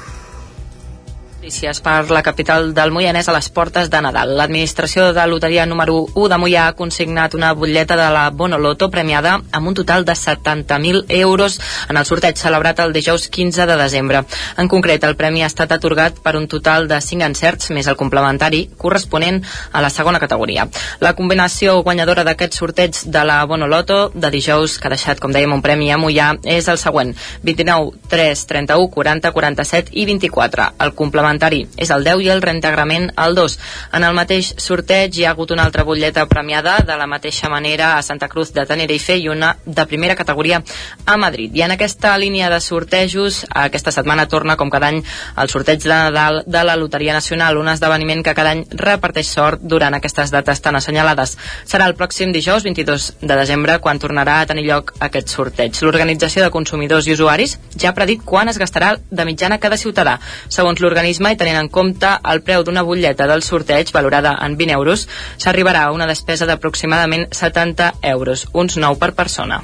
Speaker 3: notícies per la capital del Moianès a les portes de Nadal. L'administració de loteria número 1 de Moià ha consignat una butlleta de la Bonoloto premiada amb un total de 70.000 euros en el sorteig celebrat el dijous 15 de desembre. En concret, el premi ha estat atorgat per un total de 5 encerts més el complementari corresponent a la segona categoria. La combinació guanyadora d'aquest sorteig de la Bonoloto de dijous, que ha deixat, com dèiem, un premi a Moià, és el següent. 29, 3, 31, 40, 47 i 24. El complementari complementari és el 10 i el reintegrament el 2. En el mateix sorteig hi ha hagut una altra butlleta premiada de la mateixa manera a Santa Cruz de Tenerife i una de primera categoria a Madrid. I en aquesta línia de sortejos, aquesta setmana torna com cada any el sorteig de Nadal de la Loteria Nacional, un esdeveniment que cada any reparteix sort durant aquestes dates tan assenyalades. Serà el pròxim dijous 22 de desembre quan tornarà a tenir lloc aquest sorteig. L'Organització de Consumidors i Usuaris ja ha predit quan es gastarà de mitjana cada ciutadà. Segons l'organisme i tenint en compte el preu d'una butlleta del sorteig valorada en 20 euros, s'arribarà a una despesa d'aproximadament 70 euros, uns 9 per persona.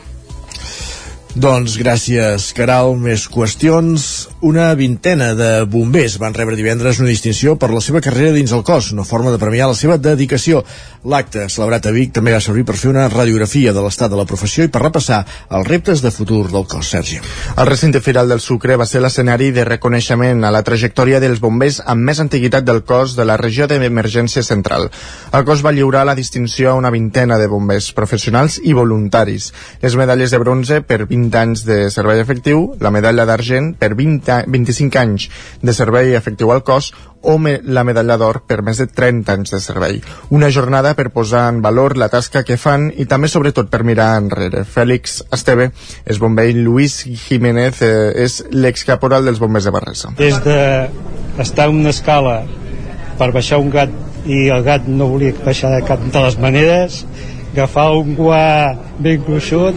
Speaker 1: Doncs gràcies, Caral. Més qüestions. Una vintena de bombers van rebre divendres una distinció per la seva carrera dins el cos, una forma de premiar la seva dedicació. L'acte, celebrat a Vic, també va servir per fer una radiografia de l'estat de la professió i per repassar els reptes de futur del cos, Sergi.
Speaker 10: El recinte firal del Sucre va ser l'escenari de reconeixement a la trajectòria dels bombers amb més antiguitat del cos de la regió d'emergència central. El cos va lliurar la distinció a una vintena de bombers professionals i voluntaris. Les medalles de bronze per 20 anys de servei efectiu, la medalla d'argent per 20 25 anys de servei efectiu al cos o me, la medalla d'or per més de 30 anys de servei. Una jornada per posar en valor la tasca que fan i també sobretot per mirar enrere. Fèlix Esteve és bomber i Luis Jiménez eh, és l'excaporal dels bombers de Barresa.
Speaker 31: Des de en una escala per baixar un gat i el gat no volia baixar de cap de les maneres, agafar un guà ben gruixut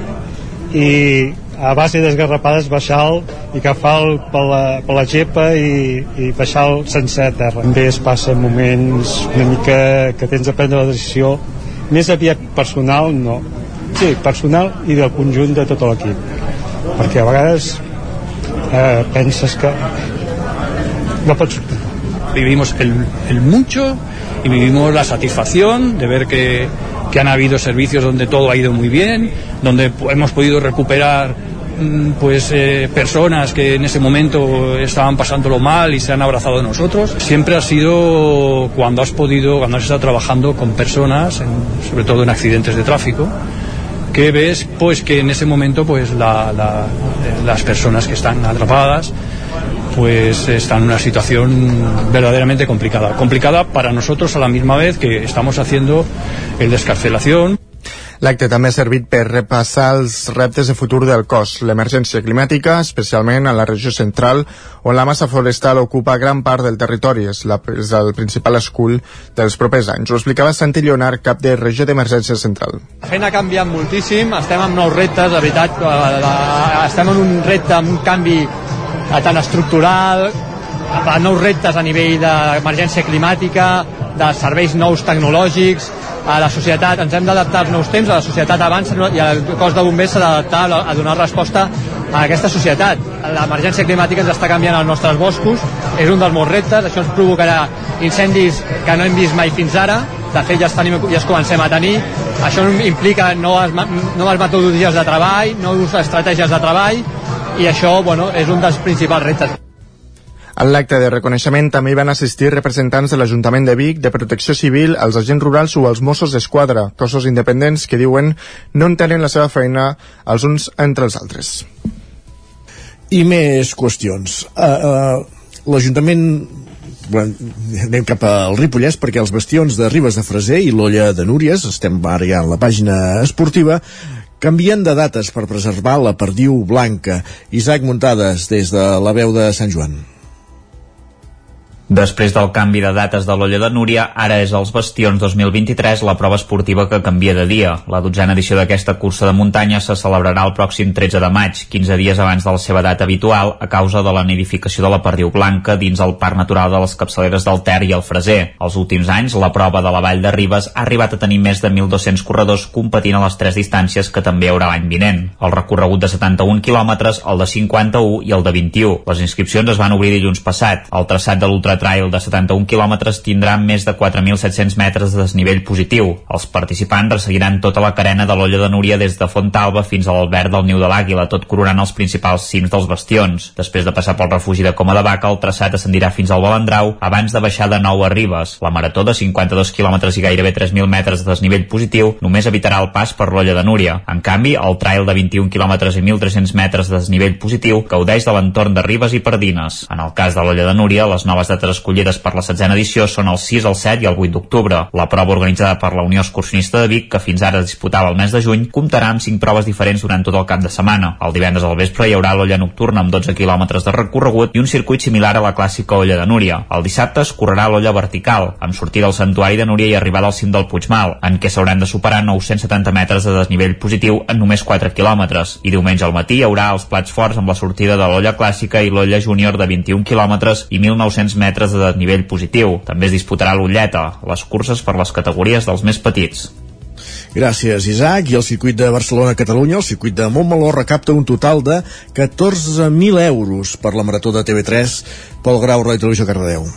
Speaker 31: i a base d'esgarrapades baixar i agafar per la, per la gepa i, i baixar sencer a terra. També es passa moments una mica que tens de prendre la decisió més aviat personal, no. Sí, personal i del conjunt de tot l'equip. Perquè a vegades eh, penses que no pots
Speaker 32: vivimos el, el mucho y vivimos la satisfacción de ver que, que han habido servicios donde todo ha ido muy bien, donde hemos podido recuperar mm, pues eh, personas que en ese momento estaban pasándolo mal y se han abrazado de nosotros. Siempre ha sido cuando has podido, cuando has estado trabajando con personas, en, sobre todo en accidentes de tráfico, que ves pues que en ese momento pues la, la, las personas que están atrapadas pues están en una situación verdaderamente complicada. Complicada para nosotros a la misma vez que estamos haciendo el descarcelación.
Speaker 10: L'acte també ha servit per repassar els reptes de futur del cos, l'emergència climàtica, especialment a la regió central, on la massa forestal ocupa gran part del territori, és, la, és el principal escull dels propers anys. Ho explicava Santi Lleonard, cap de regió d'emergència central.
Speaker 33: La feina ha canviat moltíssim, estem amb nous reptes, de veritat, estem en un repte, amb un canvi tant estructural, nous reptes a nivell d'emergència climàtica, de serveis nous tecnològics, a la societat, ens hem d'adaptar als nous temps, a la societat avança i el cos de bombers s'ha d'adaptar a donar resposta a aquesta societat. L'emergència climàtica ens està canviant els nostres boscos, és un dels molts reptes, això ens provocarà incendis que no hem vist mai fins ara, de fet ja, tenim, ja es comencem a tenir, això implica noves, noves metodologies de treball, noves estratègies de treball, i això bueno, és un dels principals reptes.
Speaker 10: En l'acte de reconeixement també hi van assistir representants de l'Ajuntament de Vic, de Protecció Civil, els agents rurals o els Mossos d'Esquadra, cossos independents que diuen no entenen la seva feina els uns entre els altres.
Speaker 1: I més qüestions. Uh, uh, L'Ajuntament anem cap al Ripollès perquè els bastions de Ribes de Freser i l'Olla de Núries, estem ara ja en la pàgina esportiva, canvien de dates per preservar la perdiu blanca. Isaac Muntades, des de la veu de Sant Joan.
Speaker 7: Després del canvi de dates de l'Olla de Núria, ara és els Bastions 2023 la prova esportiva que canvia de dia. La dotzena edició d'aquesta cursa de muntanya se celebrarà el pròxim 13 de maig, 15 dies abans de la seva data habitual, a causa de la nidificació de la perdiu blanca dins el Parc Natural de les Capçaleres del Ter i el Freser. Els últims anys, la prova de la Vall de Ribes ha arribat a tenir més de 1.200 corredors competint a les tres distàncies que també haurà l'any vinent. El recorregut de 71 quilòmetres, el de 51 i el de 21. Les inscripcions es van obrir dilluns passat. El traçat de l'Ultra Trail de 71 quilòmetres tindrà més de 4.700 metres de desnivell positiu. Els participants resseguiran tota la carena de l'Olla de Núria des de Fontalba fins a l'Albert del Niu de l'Àguila, tot coronant els principals cims dels bastions. Després de passar pel refugi de Coma de Vaca, el traçat ascendirà fins al Balandrau abans de baixar de nou a Ribes. La marató de 52 quilòmetres i gairebé 3.000 metres de desnivell positiu només evitarà el pas per l'Olla de Núria. En canvi, el trail de 21 quilòmetres i 1.300 metres de desnivell positiu gaudeix de l'entorn de Ribes i Pardines. En el cas de l'Olla de Núria, les noves dates dates escollides per la setzena edició són el 6, el 7 i el 8 d'octubre. La prova organitzada per la Unió Excursionista de Vic, que fins ara es disputava el mes de juny, comptarà amb 5 proves diferents durant tot el cap de setmana. El divendres al vespre hi haurà l'olla nocturna amb 12 quilòmetres de recorregut i un circuit similar a la clàssica olla de Núria. El dissabte es correrà l'olla vertical, amb sortida al santuari de Núria i arribada al cim del Puigmal, en què s'hauran de superar 970 metres de desnivell positiu en només 4 quilòmetres. I diumenge al matí hi haurà els plats forts amb la sortida de l'olla clàssica i l'olla júnior de 21 quilòmetres i 1.900 metres de desnivell positiu. També es disputarà l'Ulleta, les curses per les categories dels més petits.
Speaker 1: Gràcies, Isaac. I el circuit de Barcelona-Catalunya, el circuit de Montmeló, recapta un total de 14.000 euros per la marató de TV3 pel Grau Roi Televisió Cardedeu.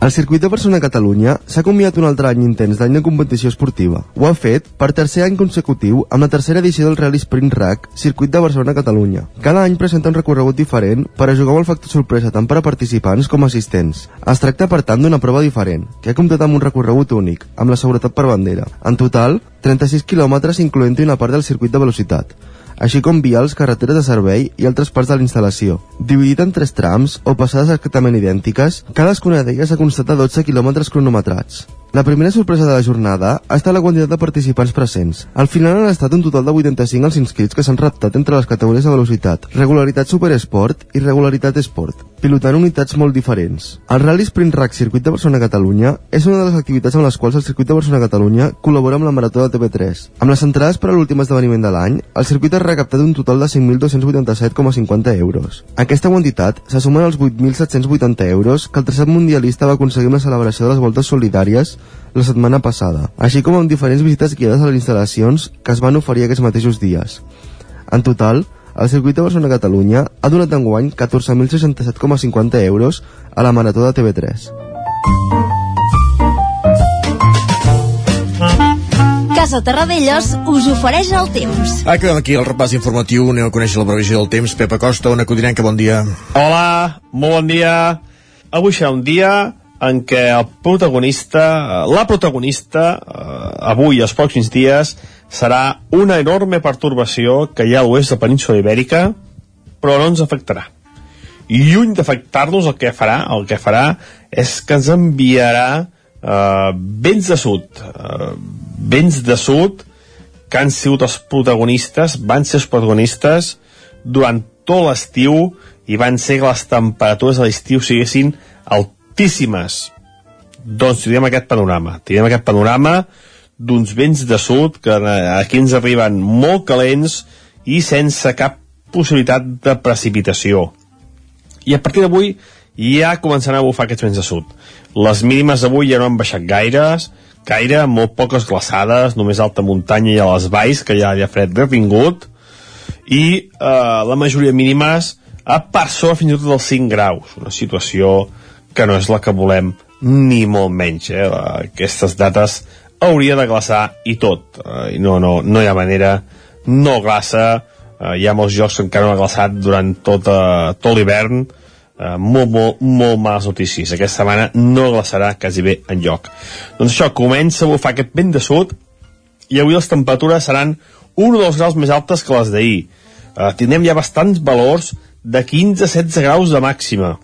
Speaker 6: El circuit de Barcelona-Catalunya s'ha combinat un altre any intens d'any de competició esportiva. Ho ha fet per tercer any consecutiu amb la tercera edició del Rally Sprint Rack, circuit de Barcelona-Catalunya. Cada any presenta un recorregut diferent per a jugar amb el factor sorpresa tant per a participants com assistents. Es tracta, per tant, d'una prova diferent, que ha comptat amb un recorregut únic, amb la seguretat per bandera. En total, 36 quilòmetres incloent-hi una part del circuit de velocitat així com vials, carreteres de servei i altres parts de la instal·lació. Dividit en tres trams o passades exactament idèntiques, cadascuna d'elles ha constat 12 quilòmetres cronometrats. La primera sorpresa de la jornada ha estat la quantitat de participants presents. Al final han estat un total de 85 els inscrits que s'han reptat entre les categories de velocitat, regularitat superesport i regularitat esport, pilotant unitats molt diferents. El Rally Sprint Rack Circuit de Barcelona-Catalunya és una de les activitats amb les quals el Circuit de Barcelona-Catalunya col·labora amb la Marató de TV3. Amb les entrades per a l'últim esdeveniment de l'any, el circuit ha recaptat un total de 5.287,50 euros. Aquesta quantitat se sumen als 8.780 euros que el traçat mundialista va aconseguir amb la celebració de les voltes solidàries la setmana passada, així com amb diferents visites guiades a les instal·lacions que es van oferir aquests mateixos dies. En total, el circuit de Barcelona-Catalunya ha donat enguany 14.067,50 euros a la Marató de TV3.
Speaker 34: Casa Terradellos us ofereix el temps.
Speaker 1: Acabem aquí el repàs informatiu. Aneu a conèixer la previsió del temps. Pepa Costa, una codinenca, bon dia.
Speaker 14: Hola, molt bon dia. Avui serà un dia en què el protagonista, la protagonista, eh, avui els pròxims dies, serà una enorme pertorbació que hi ha a l'oest de la península ibèrica, però no ens afectarà. I lluny d'afectar-nos, el que farà el que farà és que ens enviarà eh, vents de sud, eh, vents de sud que han sigut els protagonistes, van ser els protagonistes durant tot l'estiu i van ser que les temperatures a l'estiu siguessin altíssimes. Doncs tindrem aquest panorama. Tindrem aquest panorama d'uns vents de sud que aquí ens arriben molt calents i sense cap possibilitat de precipitació. I a partir d'avui ja començaran a bufar aquests vents de sud. Les mínimes d'avui ja no han baixat gaires, gaire, molt poques glaçades, només alta muntanya i a les valls, que ja hi ha fred vingut, i eh, la majoria mínimes a part sobre fins i tot dels 5 graus, una situació que no és la que volem ni molt menys. Eh? Aquestes dates hauria de glaçar i tot. Eh, no, no, no hi ha manera, no glaça, eh, hi ha molts jocs que encara no ha glaçat durant tot, eh, tot l'hivern, eh, molt, molt, molt males notícies. Aquesta setmana no glaçarà quasi bé en lloc. Doncs això, comença a bufar aquest vent de sud i avui les temperatures seran un o dos graus més altes que les d'ahir. Eh, tindrem ja bastants valors de 15-16 graus de màxima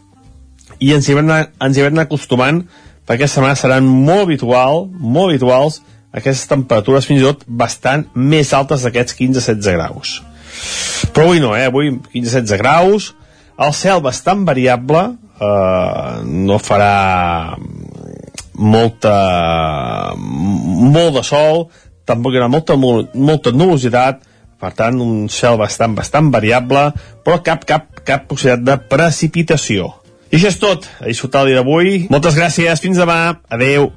Speaker 14: i ens hi vam anar, ens hi vam anar acostumant perquè aquesta setmana seran molt habitual, molt habituals aquestes temperatures fins i tot bastant més altes d'aquests 15-16 graus. Però avui no, eh? Avui 15-16 graus, el cel bastant variable, eh, no farà molta molt de sol, tampoc hi haurà molta, molta nubositat, per tant, un cel bastant, bastant variable, però cap, cap, cap possibilitat de precipitació. I això és tot. A disfrutar el dia d'avui. Moltes gràcies. Fins demà. Adeu.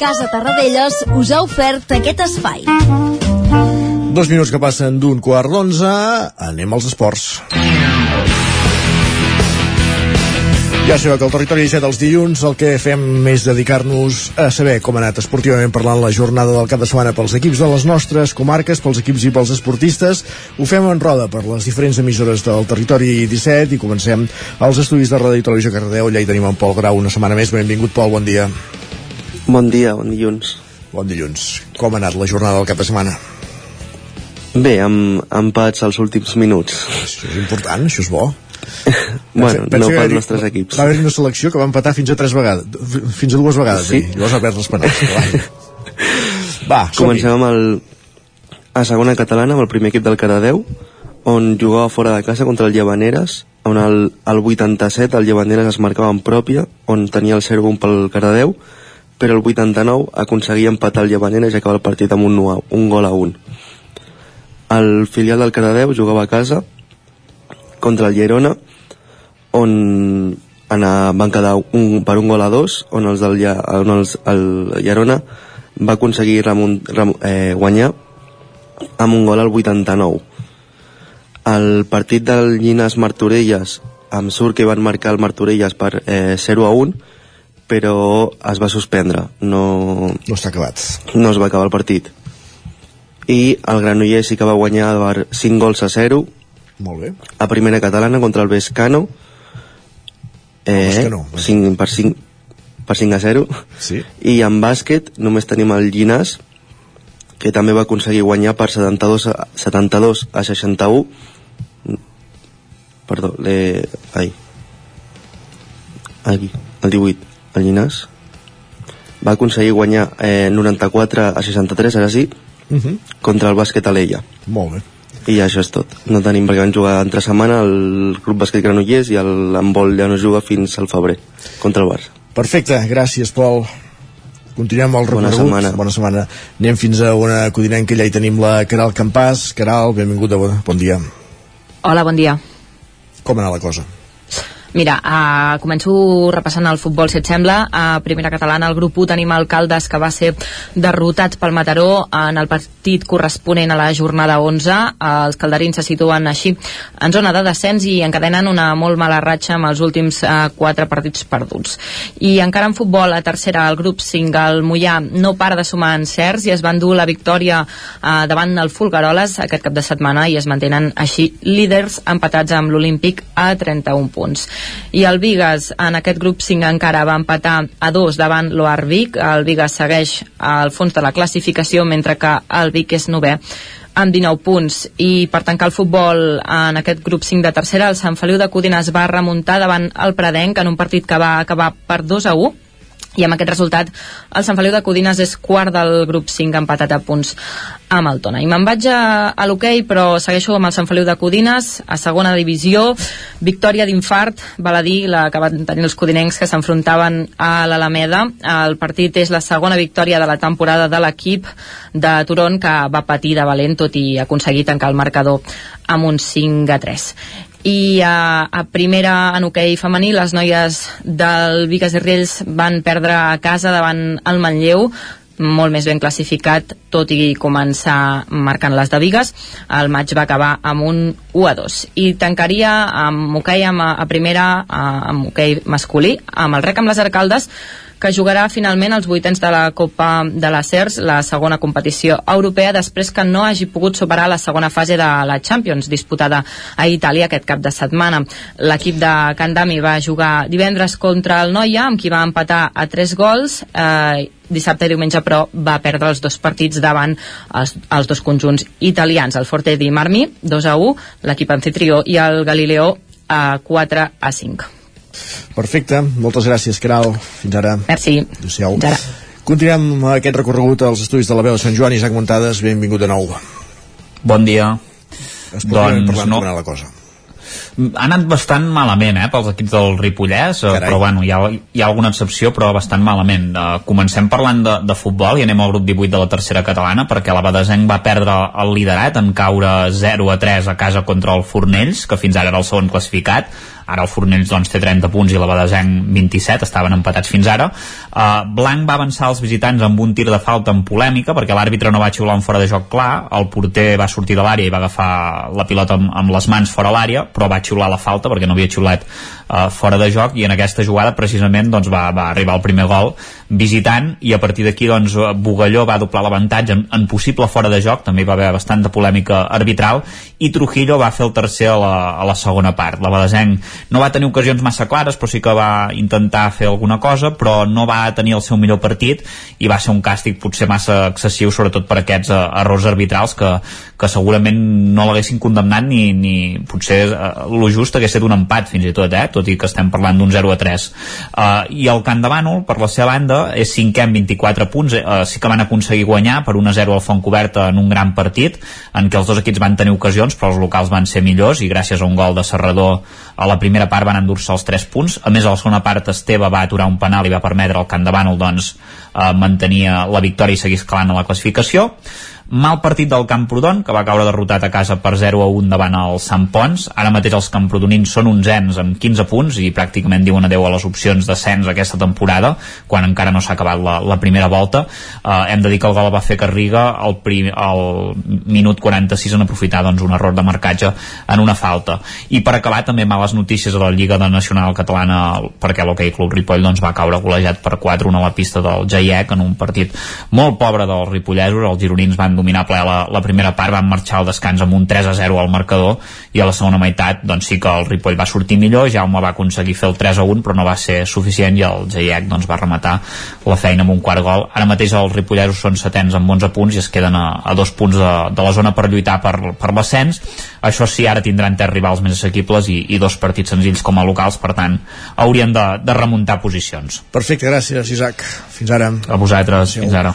Speaker 34: Casa Tarradellas us ha ofert aquest espai.
Speaker 1: Dos minuts que passen d'un quart d'onze. Anem als esports. Ja sabeu que al Territori 17 dels dilluns el que fem és dedicar-nos a saber com ha anat esportivament parlant la jornada del cap de setmana pels equips de les nostres comarques, pels equips i pels esportistes. Ho fem en roda per les diferents emissores del Territori 17 i comencem als estudis de Ràdio i Televisió Cardeu. Allà hi tenim en Pol Grau una setmana més. Benvingut, Pol, bon dia.
Speaker 35: Bon dia, bon dilluns.
Speaker 1: Bon dilluns. Com ha anat la jornada del cap de setmana?
Speaker 35: Bé, amb empats als últims minuts.
Speaker 1: Això és important, això és bo.
Speaker 35: Bueno,
Speaker 1: Pensa
Speaker 35: no pels nostres equips.
Speaker 1: Va haver una selecció que va empatar fins a tres vegades, fins a dues vegades,
Speaker 35: Sí.
Speaker 1: i llavors va perdre els penals. Va.
Speaker 35: Comencem amb el, a segona catalana amb el primer equip del Cardedeu on jugava fora de casa contra el Llevaneres on el, el 87 el Llevaneres es marcava en pròpia on tenia el 0-1 pel Cardedeu però el 89 aconseguia empatar el Llevaneres i acabar el partit amb un, 1 a- un gol a 1 el filial del Cardedeu jugava a casa contra el Llerona on anar, van quedar un, per un gol a dos on, els del, on els, el Llerona va aconseguir remunt, rem, eh, guanyar amb un gol al 89 el partit del Llinas Martorelles em surt que van marcar el Martorelles per eh, 0 a 1 però es va suspendre. No,
Speaker 1: no està acabat.
Speaker 35: no es va acabar el partit. I el Granollers sí que va guanyar per 5 gols a 0
Speaker 1: Molt bé.
Speaker 35: a primera catalana contra el Vescano eh,
Speaker 1: Vescano,
Speaker 35: 5, per 5 per 5 a 0
Speaker 1: sí.
Speaker 35: i en bàsquet només tenim el Llinàs que també va aconseguir guanyar per 72 a, 72 a 61 perdó le... ai aquí, el 18 el Llinàs va aconseguir guanyar eh, 94 a 63 ara sí
Speaker 1: Uh -huh.
Speaker 35: contra el bàsquet Aleia
Speaker 1: Molt bé.
Speaker 35: I això és tot no tenim perquè van jugar entre setmana el club bàsquet Granollers i el handbol ja no juga fins al febrer contra el Barça
Speaker 1: Perfecte, gràcies, Pol. Continuem el
Speaker 35: Bona
Speaker 1: recorregut.
Speaker 35: setmana.
Speaker 1: Bona setmana. Anem fins a una codinenca, allà hi tenim la Caral Campàs. Caral, benvinguda, bon, bon dia.
Speaker 3: Hola, bon dia.
Speaker 1: Com ha anat la cosa?
Speaker 3: Mira, uh, començo repassant el futbol, si et sembla. A primera catalana, el grup 1 tenim el Caldes, que va ser derrotat pel Mataró en el partit corresponent a la jornada 11. Uh, els calderins se situen així en zona de descens i encadenen una molt mala ratxa amb els últims uh, quatre partits perduts. I encara en futbol, a tercera, el grup 5, el Mollà, no para de sumar encerts i es van dur la victòria uh, davant el Fulgaroles aquest cap de setmana i es mantenen així líders empatats amb l'Olímpic a 31 punts i el Vigas en aquest grup 5 encara va empatar a 2 davant l'Oar Vic. El Vigas segueix al fons de la classificació mentre que el Vic és novè amb 19 punts. I per tancar el futbol en aquest grup 5 de tercera el Sant Feliu de Codines va remuntar davant el Predenc en un partit que va acabar per 2 a 1 i amb aquest resultat el Sant Feliu de Codines és quart del grup 5 empatat a punts amb el Tona. I me'n vaig a, a l'hoquei, però segueixo amb el Sant Feliu de Codines, a segona divisió, victòria d'infart, val a dir, la que van tenir els codinencs que s'enfrontaven a l'Alameda. El partit és la segona victòria de la temporada de l'equip de Turon, que va patir de valent, tot i aconseguir tancar el marcador amb un 5 a 3 i a, a primera en hoquei femení les noies del Vigas i Riells van perdre a casa davant el Manlleu molt més ben classificat, tot i començar marcant les de Vigues. El maig va acabar amb un 1 a 2. I tancaria amb hoquei amb, a primera, amb hoquei masculí, amb el rec amb les arcaldes, que jugarà finalment els vuitens de la Copa de la CERS, la segona competició europea, després que no hagi pogut superar la segona fase de la Champions, disputada a Itàlia aquest cap de setmana. L'equip de Candami va jugar divendres contra el Noia, amb qui va empatar a 3 gols, eh, dissabte i diumenge però va perdre els dos partits davant els, els dos conjunts italians, el Forte di Marmi 2 a 1, l'equip anfitrió i el Galileo a 4 a 5
Speaker 1: Perfecte, moltes gràcies, Caral. Fins ara.
Speaker 3: Merci.
Speaker 1: Adéu-siau.
Speaker 3: Fins ara.
Speaker 1: Continuem aquest recorregut als estudis de la veu de Sant Joan. Isaac Montades, benvingut de nou.
Speaker 7: Bon dia.
Speaker 1: Es
Speaker 7: Doncs no.
Speaker 1: la cosa.
Speaker 7: Ha anat bastant malament, eh, pels equips del Ripollès, eh, però bueno, hi ha, hi ha alguna excepció, però bastant malament. Uh, comencem parlant de, de futbol i anem al grup 18 de la tercera catalana, perquè la Badesenc va perdre el liderat en caure 0 a 3 a casa contra el Fornells, que fins ara era el segon classificat. Ara el Fornells doncs, té 30 punts i la Badesenc 27, estaven empatats fins ara. Uh, Blanc va avançar els visitants amb un tir de falta en polèmica, perquè l'àrbitre no va xiular un fora de joc clar, el porter va sortir de l'àrea i va agafar la pilota amb, amb les mans fora l'àrea, però va xiular la falta perquè no havia xiulat uh, fora de joc i en aquesta jugada precisament doncs, va, va arribar el primer gol visitant i a partir d'aquí doncs, Bugalló va doblar l'avantatge en, en possible fora de joc, també hi va haver bastanta polèmica arbitral i Trujillo va fer el tercer a la, a la segona part. La Badesenc no va tenir ocasions massa clares però sí que va intentar fer alguna cosa però no va tenir el seu millor partit i va ser un càstig potser massa excessiu sobretot per aquests uh, errors arbitrals que, que segurament no l'haguessin condemnat ni, ni potser uh, lo just hagués estat un empat fins i tot, eh? tot i que estem parlant d'un 0 a 3 uh, i el Camp de Bànol per la seva banda és cinquè amb 24 punts uh, sí que van aconseguir guanyar per 1 a 0 al Font Coberta en un gran partit en què els dos equips van tenir ocasions però els locals van ser millors i gràcies a un gol de Serrador a la primera part van endur-se els 3 punts. A més a la segona part Esteve va aturar un penal i va permetre al Camp de Bànol doncs, eh, mantenia la victòria i seguir escalant a la classificació mal partit del Camprodon, que va caure derrotat a casa per 0 a 1 davant el Sant Pons. Ara mateix els camprodonins són ens amb 15 punts i pràcticament diuen adeu a les opcions d'ascens aquesta temporada, quan encara no s'ha acabat la, la primera volta. Uh, hem de dir que el gol va fer Garriga al, prim, al minut 46 en aprofitar doncs, un error de marcatge en una falta. I per acabar també males notícies a la Lliga de Nacional Catalana perquè l'Hockey Club Ripoll doncs, va caure golejat per 4-1 a la pista del Jaiec en un partit molt pobre dels ripollesos. Els gironins van dominar ple la, la primera part, van marxar al descans amb un 3 a 0 al marcador i a la segona meitat doncs sí que el Ripoll va sortir millor, Jaume va aconseguir fer el 3 a 1 però no va ser suficient i el Jaiec doncs, va rematar la feina amb un quart gol. Ara mateix els ripolleros són setens amb 11 punts i es queden a, a dos punts de, de la zona per lluitar per, per l'ascens. Això sí, ara tindran tres rivals més assequibles i, i dos partits senzills com a locals, per tant haurien de, de remuntar posicions.
Speaker 1: Perfecte, gràcies Isaac. Fins ara.
Speaker 7: A vosaltres, fins ara.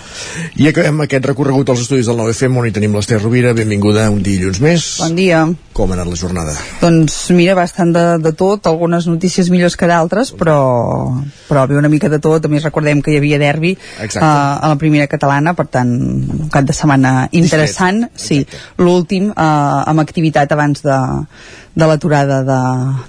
Speaker 1: I acabem aquest recorregut als estudis del 9FM on hi tenim l'Ester Rovira. Benvinguda un dilluns més.
Speaker 36: Bon dia.
Speaker 1: Com ha anat la jornada?
Speaker 36: Doncs mira, bastant de, de tot, algunes notícies millors que d'altres, però, però bé, una mica de tot. A més, recordem que hi havia derbi uh, a la primera catalana, per tant, un cap de setmana interessant. Sí, l'últim uh, amb activitat abans de, de l'aturada de,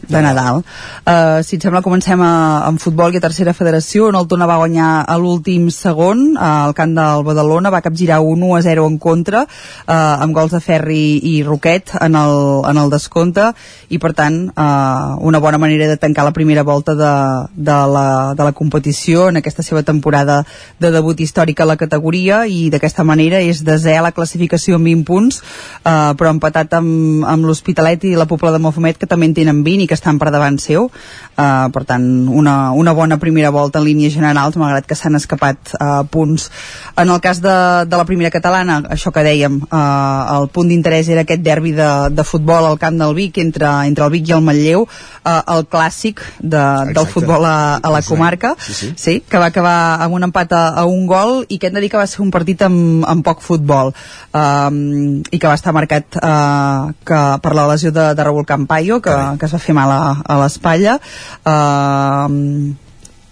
Speaker 36: de Nadal. Uh, si et sembla, comencem a, amb futbol i a tercera federació, on el Tona va guanyar a l'últim segon, uh, al camp del Badalona, va capgirar un 1 a 0 en contra, uh, amb gols de Ferri i Roquet en el, en el descompte, i per tant, uh, una bona manera de tancar la primera volta de, de, la, de la competició en aquesta seva temporada de debut històrica a la categoria, i d'aquesta manera és desè a la classificació amb 20 punts, uh, però empatat amb, amb l'Hospitalet i la Pobla de Mohamed que també en tenen 20 i que estan per davant seu. Uh, per tant una, una bona primera volta en línies generals malgrat que s'han escapat uh, punts. En el cas de, de la primera catalana això que dèiem, uh, el punt d'interès era aquest derbi de, de futbol al camp del Vic entre, entre el Vic i el Manlleu uh, el clàssic de, del futbol a, a la comarca sí, sí. sí, que va acabar amb un empat a, a un gol i que hem de dir que va ser un partit amb, amb poc futbol. Um, i que va estar marcat uh, que per la lesió de, de Raúl Campaio, que, que es va fer mal a, a l'espatlla. Uh,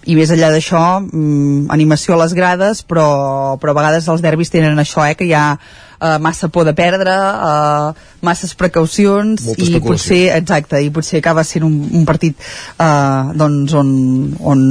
Speaker 36: i més enllà d'això, mm, animació a les grades, però, però a vegades els derbis tenen això, eh, que hi ha uh, massa por de perdre, uh, masses precaucions i potser, exacte, i potser acaba sent un, un partit uh, doncs on, on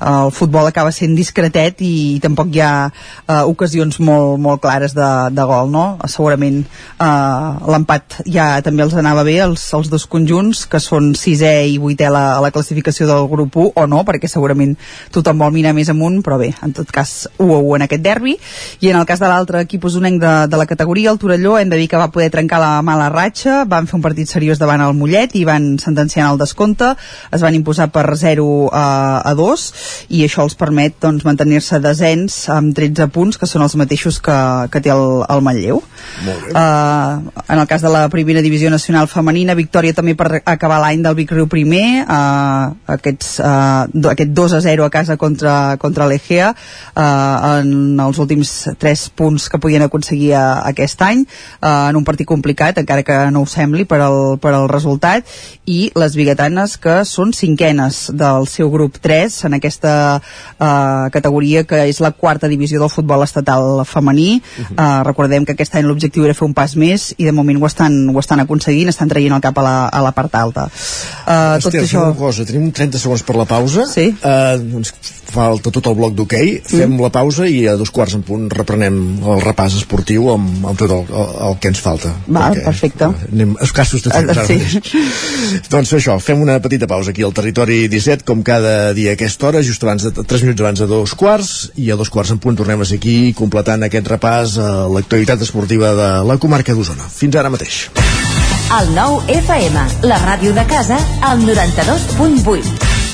Speaker 36: el futbol acaba sent discretet i tampoc hi ha uh, ocasions molt, molt clares de, de gol no? segurament uh, l'empat ja també els anava bé els, els dos conjunts que són sisè i vuitè la, a la classificació del grup 1 o no, perquè segurament tothom vol mirar més amunt però bé, en tot cas 1 a 1 en aquest derbi. I en el cas de l'altre equip usonenc de, de la categoria el Torelló hem de dir que va poder trencar la mala ratxa van fer un partit seriós davant el Mollet i van sentenciar el descompte. Es van imposar per 0 a, a 2 i això els permet doncs, mantenir-se desens amb 13 punts, que són els mateixos que, que té el, el Manlleu. Uh, en el cas de la primera divisió nacional femenina, victòria també per acabar l'any del Vic Riu primer, uh, aquests, uh, aquest 2 a 0 a casa contra, contra l'Egea, uh, en els últims 3 punts que podien aconseguir uh, aquest any, uh, en un partit complicat, encara que no ho sembli per al, per al resultat, i les biguetanes que són cinquenes del seu grup 3 en aquesta eh, categoria que és la quarta divisió del futbol estatal femení. Uh -huh. eh, recordem que aquest any l'objectiu era fer un pas més i de moment ho estan, ho estan aconseguint, estan traient el cap a la, a la part alta.
Speaker 1: Eh, tot això... una cosa, tenim 30 segons per la pausa.
Speaker 36: Sí.
Speaker 1: Eh, doncs falta tot el bloc d'hoquei, okay. fem mm. la pausa i a dos quarts en punt reprenem el repàs esportiu amb, amb tot el, el, el que ens falta.
Speaker 36: Va, perfecte.
Speaker 1: Anem escassos de temps. Sí. doncs això, fem una petita pausa aquí al Territori 17, com cada dia a aquesta hora, just abans de, 3 minuts abans de dos quarts i a dos quarts en punt tornem a ser aquí completant aquest repàs a l'actualitat esportiva de la comarca d'Osona. Fins ara mateix.
Speaker 37: El nou FM, la ràdio de casa, al 92.8.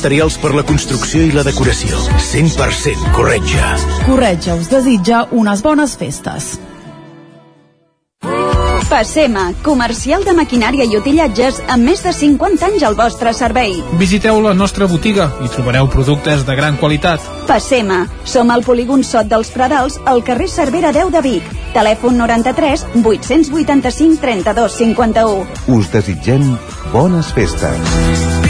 Speaker 38: materials per la construcció i la decoració. 100% Corretja.
Speaker 39: Corretja us desitja unes bones festes.
Speaker 40: Passema, comercial de maquinària i utillatges amb més de 50 anys al vostre servei.
Speaker 41: Visiteu la nostra botiga i trobareu productes de gran qualitat.
Speaker 40: Passema, som al polígon Sot dels Pradals, al carrer Cervera 10 de Vic. Telèfon 93 885 32 51.
Speaker 2: Us desitgem bones festes.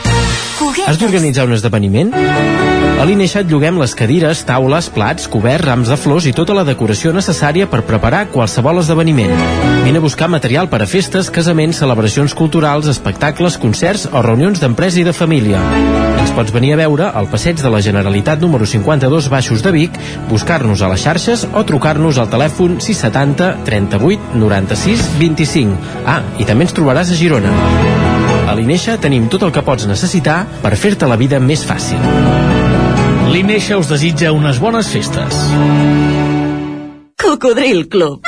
Speaker 42: Has d'organitzar un esdeveniment? A l'Ineixat lloguem les cadires, taules, plats, coberts, rams de flors i tota la decoració necessària per preparar qualsevol esdeveniment. Vine a buscar material per a festes, casaments, celebracions culturals, espectacles, concerts o reunions d'empresa i de família. Ens pots venir a veure al passeig de la Generalitat número 52 Baixos de Vic, buscar-nos a les xarxes o trucar-nos al telèfon 670 38 96 25. Ah, i també ens trobaràs a Girona. A l'Ineixa tenim tot el que pots necessitar per fer-te la vida més fàcil.
Speaker 41: L'Ineixa us desitja unes bones festes.
Speaker 40: Cocodril Club.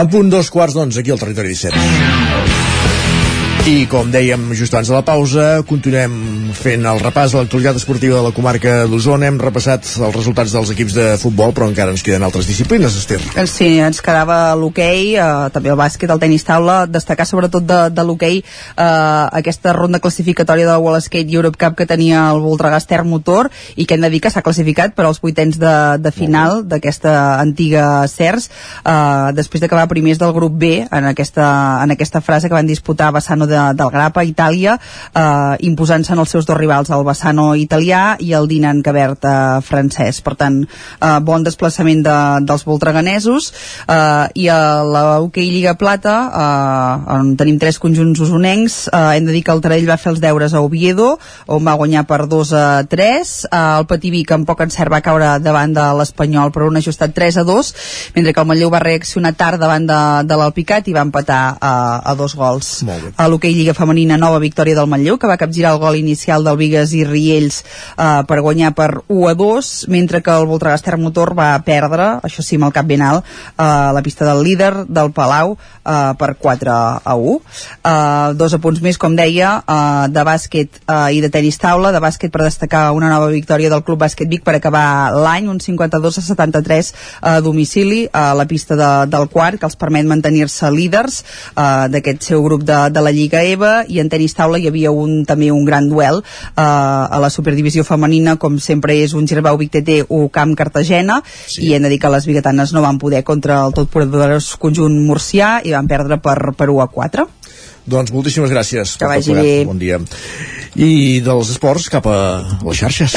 Speaker 1: En punt dos quarts d'onze aquí al territori 17. I com dèiem just abans de la pausa, continuem fent el repàs de l'actualitat esportiva de la comarca d'Osona. Hem repassat els resultats dels equips de futbol, però encara ens queden altres disciplines, Esther.
Speaker 36: Sí, ens quedava l'hoquei, eh, també el bàsquet, el tenis taula, destacar sobretot de, de l'hoquei eh, aquesta ronda classificatòria de la World Skate Europe Cup que tenia el Voltregà Ester Motor i que hem de dir que s'ha classificat per als vuitens de, de final d'aquesta antiga CERS, eh, després d'acabar primers del grup B en aquesta, en aquesta frase que van disputar Bassano de, del Grapa, Itàlia, eh, imposant-se en els seus dos rivals, el Bassano italià i el Dinan Cabert eh, francès. Per tant, eh, bon desplaçament de, dels voltreganesos eh, i a la Hockey Lliga Plata, eh, on tenim tres conjunts usonencs, eh, hem de dir que el Taradell va fer els deures a Oviedo, on va guanyar per 2 a 3, eh, el Patí Vic amb poc encert va caure davant de l'Espanyol per un ajustat 3 a 2, mentre que el Manlleu va reaccionar tard davant de, de l'Alpicat i va empatar a, a dos gols. A l'hoquei Lliga Femenina, nova victòria del Manlleu, que va capgirar el gol inicial del Vigues i Riells eh, per guanyar per 1 a 2, mentre que el Voltregà Motor va perdre, això sí, amb el cap ben alt, eh, la pista del líder del Palau eh, per 4 a 1. Eh, dos apunts més, com deia, eh, de bàsquet eh, i de tenis taula, de bàsquet per destacar una nova victòria del Club Bàsquet Vic per acabar l'any, un 52 a 73 a domicili a la pista de, del quart, que els permet mantenir-se líders eh, d'aquest seu grup de, de la Lliga EVA i en tenis taula hi havia un, també un gran duel eh, a la superdivisió femenina com sempre és un Girbau Vic TT o Camp Cartagena sí. i hem de dir que les biguetanes no van poder contra el totpoderós conjunt murcià i van perdre per, per 1 a 4
Speaker 1: doncs moltíssimes gràcies
Speaker 36: que vagi bé.
Speaker 1: bon dia. I dels esports cap a les xarxes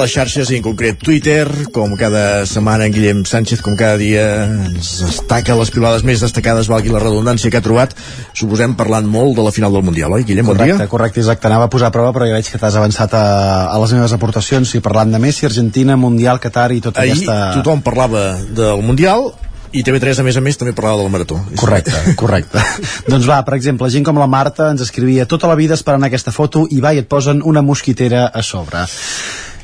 Speaker 1: les xarxes i en concret Twitter, com cada setmana en Guillem Sánchez, com cada dia ens destaca les pilades més destacades, valgui la redundància que ha trobat, suposem parlant molt de la final del Mundial, oi Guillem,
Speaker 43: correcte,
Speaker 1: bon dia?
Speaker 43: Correcte, exacte, anava a posar a prova però ja veig que t'has avançat a, a les meves aportacions i parlant de Messi, Argentina, Mundial, Qatar i tota
Speaker 1: Ahir
Speaker 43: aquesta...
Speaker 1: tothom parlava del Mundial i TV3 a més a més també parlava del marató
Speaker 43: Correcte, correcte. doncs va, per exemple, gent com la Marta ens escrivia tota la vida esperant aquesta foto i va i et posen una mosquitera a sobre.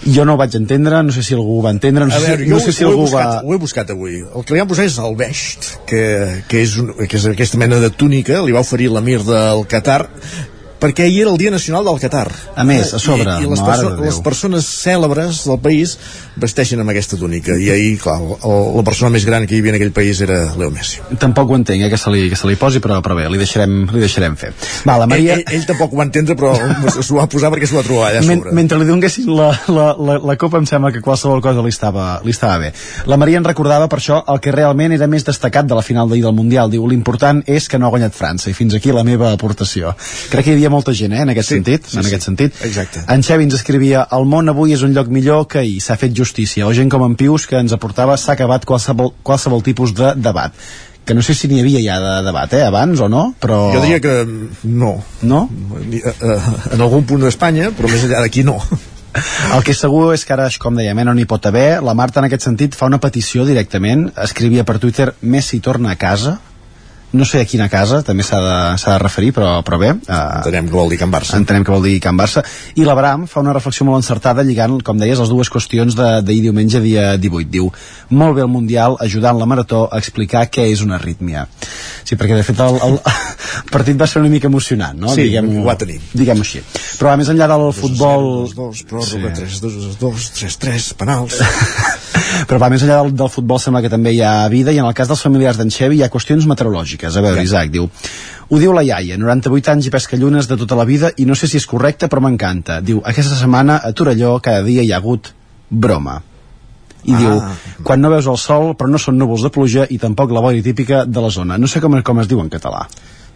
Speaker 43: Jo no ho vaig entendre, no sé si algú ho va entendre, no
Speaker 1: a
Speaker 43: sé,
Speaker 1: veure,
Speaker 43: si, no sé si
Speaker 1: ho,
Speaker 43: algú
Speaker 1: buscat,
Speaker 43: va...
Speaker 1: ho he buscat avui. El que li han posat és el Best que, que, és un, que és aquesta mena de túnica li va oferir l'emir del Qatar perquè ahir era el Dia Nacional del Qatar.
Speaker 43: A més, a sobre,
Speaker 1: i, i les, perso les persones cèlebres del país vesteixen amb aquesta túnica. I ahir, clar, el, la persona més gran que hi havia en aquell país era Leo Messi.
Speaker 43: Tampoc ho entenc, eh, que se li, que se li posi, però, però bé, li deixarem, li deixarem fer. Va, la Maria...
Speaker 1: ell, ell, ell tampoc ho va entendre però s'ho va posar perquè s'ho va trobar allà a
Speaker 43: Men,
Speaker 1: sobre.
Speaker 43: mentre li donguessin la, la, la, la copa em sembla que qualsevol cosa li estava, li estava bé. La Maria en recordava per això el que realment era més destacat de la final d'ahir del Mundial. Diu l'important és que no ha guanyat França i fins aquí la meva aportació. Crec que hi havia molta gent eh, en aquest
Speaker 1: Sí,
Speaker 43: sentit
Speaker 1: sí,
Speaker 43: en
Speaker 1: sí.
Speaker 43: aquest sentit
Speaker 1: Exacte.
Speaker 43: en Xevi ens escrivia el món avui és un lloc millor que ahir s'ha fet justícia o gent com en Pius que ens aportava s'ha acabat qualsevol, qualsevol tipus de debat que no sé si n'hi havia ja de debat, eh, abans o no, però...
Speaker 1: jo diria que no
Speaker 43: No?
Speaker 1: Eh, eh, en algun punt d'Espanya però més enllà d'aquí no
Speaker 43: El que és segur és que ara, com dèiem, eh, no n'hi pot haver. La Marta, en aquest sentit, fa una petició directament. Escrivia per Twitter Messi torna a casa. No sé a quina casa, també s'ha de, de referir, però, però bé. Eh,
Speaker 1: entenem que vol dir Can Barça
Speaker 43: entenem que vol dir Can Barça. I l'Abram fa una reflexió molt encertada lligant, com deies, les dues qüestions d'ahir diumenge, dia 18. Diu, molt bé el Mundial ajudant la Marató a explicar què és una arrítmia. Sí, perquè de fet el, el partit va ser una mica emocionant, no?
Speaker 1: Sí,
Speaker 43: diguem,
Speaker 1: ho va tenir.
Speaker 43: Diguem així. Però a més enllà del futbol...
Speaker 1: 2, pròrroga, 3, 2, 2, 3, 3, penals.
Speaker 43: Però va, més enllà del, del futbol sembla que també hi ha vida i en el cas dels familiars d'en Xevi hi ha qüestions meteorològiques. A veure, Isaac, diu ho diu la iaia, 98 anys i pesca llunes de tota la vida i no sé si és correcte però m'encanta. Diu, aquesta setmana a Torelló cada dia hi ha hagut broma. I
Speaker 1: Ah.
Speaker 43: diu, quan no veus el sol però no són núvols de pluja i tampoc la boira típica de la zona. No sé com, com es diu en català.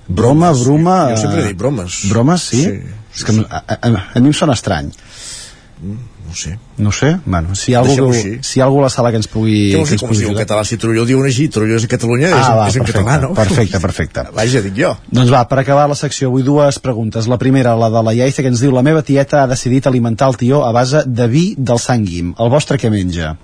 Speaker 43: Broma, broma...
Speaker 1: Jo sempre he
Speaker 43: eh,
Speaker 1: dit bromes.
Speaker 43: Bromes, sí?
Speaker 1: Sí,
Speaker 43: és que a, a, a, a mi em sona estrany.
Speaker 1: No sé.
Speaker 43: No sé, bueno, si hi ha algú, que, si hi ha algú a la sala que ens pugui...
Speaker 1: Què vols
Speaker 43: que
Speaker 1: dir com es diu en català? Si diu així, Torelló és a Catalunya, és,
Speaker 43: Ah, va,
Speaker 1: és en
Speaker 43: perfecte,
Speaker 1: català, no?
Speaker 43: perfecte, perfecte.
Speaker 1: Vaja, dic jo.
Speaker 43: Doncs va, per acabar la secció, avui dues preguntes. La primera, la de la Iaiza, que ens diu la meva tieta ha decidit alimentar el tió a base de vi del Sant Guim. El vostre què menja?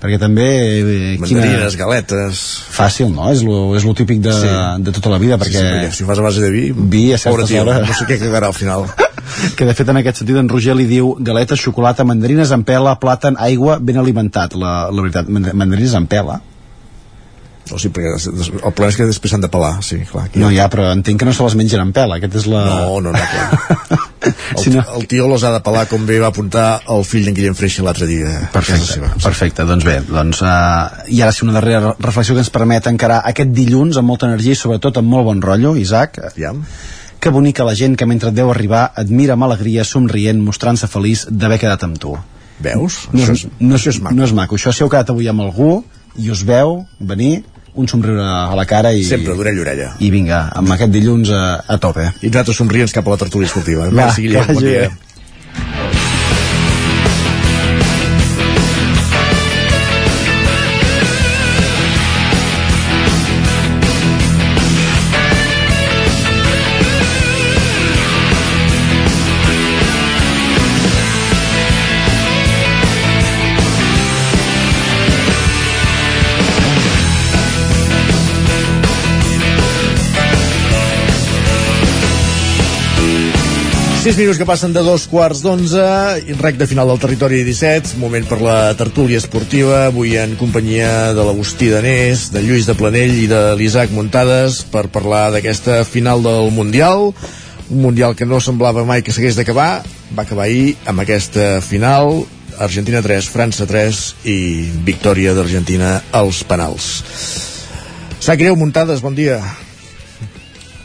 Speaker 43: Perquè també... Eh,
Speaker 1: Mandarines, galetes...
Speaker 43: Fàcil, no? És lo, és lo típic de,
Speaker 1: Sí.
Speaker 43: de tota la vida, perquè...
Speaker 1: Sí, sí, perquè si ho fas a base de vi...
Speaker 43: Vi a certes hores...
Speaker 1: no sé què cagarà al final.
Speaker 43: que de fet en aquest sentit en Roger li diu galetes, xocolata, mandarines en pela, plàtan, aigua, ben alimentat. La, la veritat, mand- mandarines en pela?
Speaker 1: O sigui, perquè el problema és que després s'han de pelar, sí, clar. Aquí
Speaker 43: No, ja, però entenc que no se les mengen en pela. Aquest és la...
Speaker 1: No, no, no, clar. El,
Speaker 43: Si no-
Speaker 1: el tio les ha de pelar com bé va apuntar el fill d'en Guillem Freixa l'altre dia. casa
Speaker 43: Perfecte,
Speaker 1: seva.
Speaker 43: perfecte, doncs bé doncs, uh, i ara sí una darrera reflexió que ens permet encarar aquest dilluns amb molta energia i sobretot amb molt bon rotllo, Isaac
Speaker 1: Aviam.
Speaker 43: Que bonica la gent que mentre et veu arribar admira amb alegria, somrient, mostrant-se feliç d'haver quedat amb tu
Speaker 1: Veus?
Speaker 43: no,
Speaker 1: Això
Speaker 43: és, no, és, no és maco això si heu quedat avui amb algú i us veu venir un somriure a la cara i,
Speaker 1: Sempre d'orella a orella.
Speaker 43: i vinga, amb aquest dilluns a, a tope
Speaker 1: I nosaltres somrients cap a la tertúlia esportiva.
Speaker 43: Va,
Speaker 1: Merci, Guillem,
Speaker 43: que
Speaker 1: bon
Speaker 43: vagi
Speaker 1: dia. 6 minuts que passen de dos quarts d'onze, rec de final del territori 17, moment per la tertúlia esportiva, avui en companyia de l'Agustí Danés, de Lluís de Planell i de l'Isaac Muntades per parlar d'aquesta final del Mundial, un Mundial que no semblava mai que s'hagués d'acabar, va acabar ahir amb aquesta final, Argentina 3, França 3 i victòria d'Argentina als penals. Sac greu, Muntades, bon dia.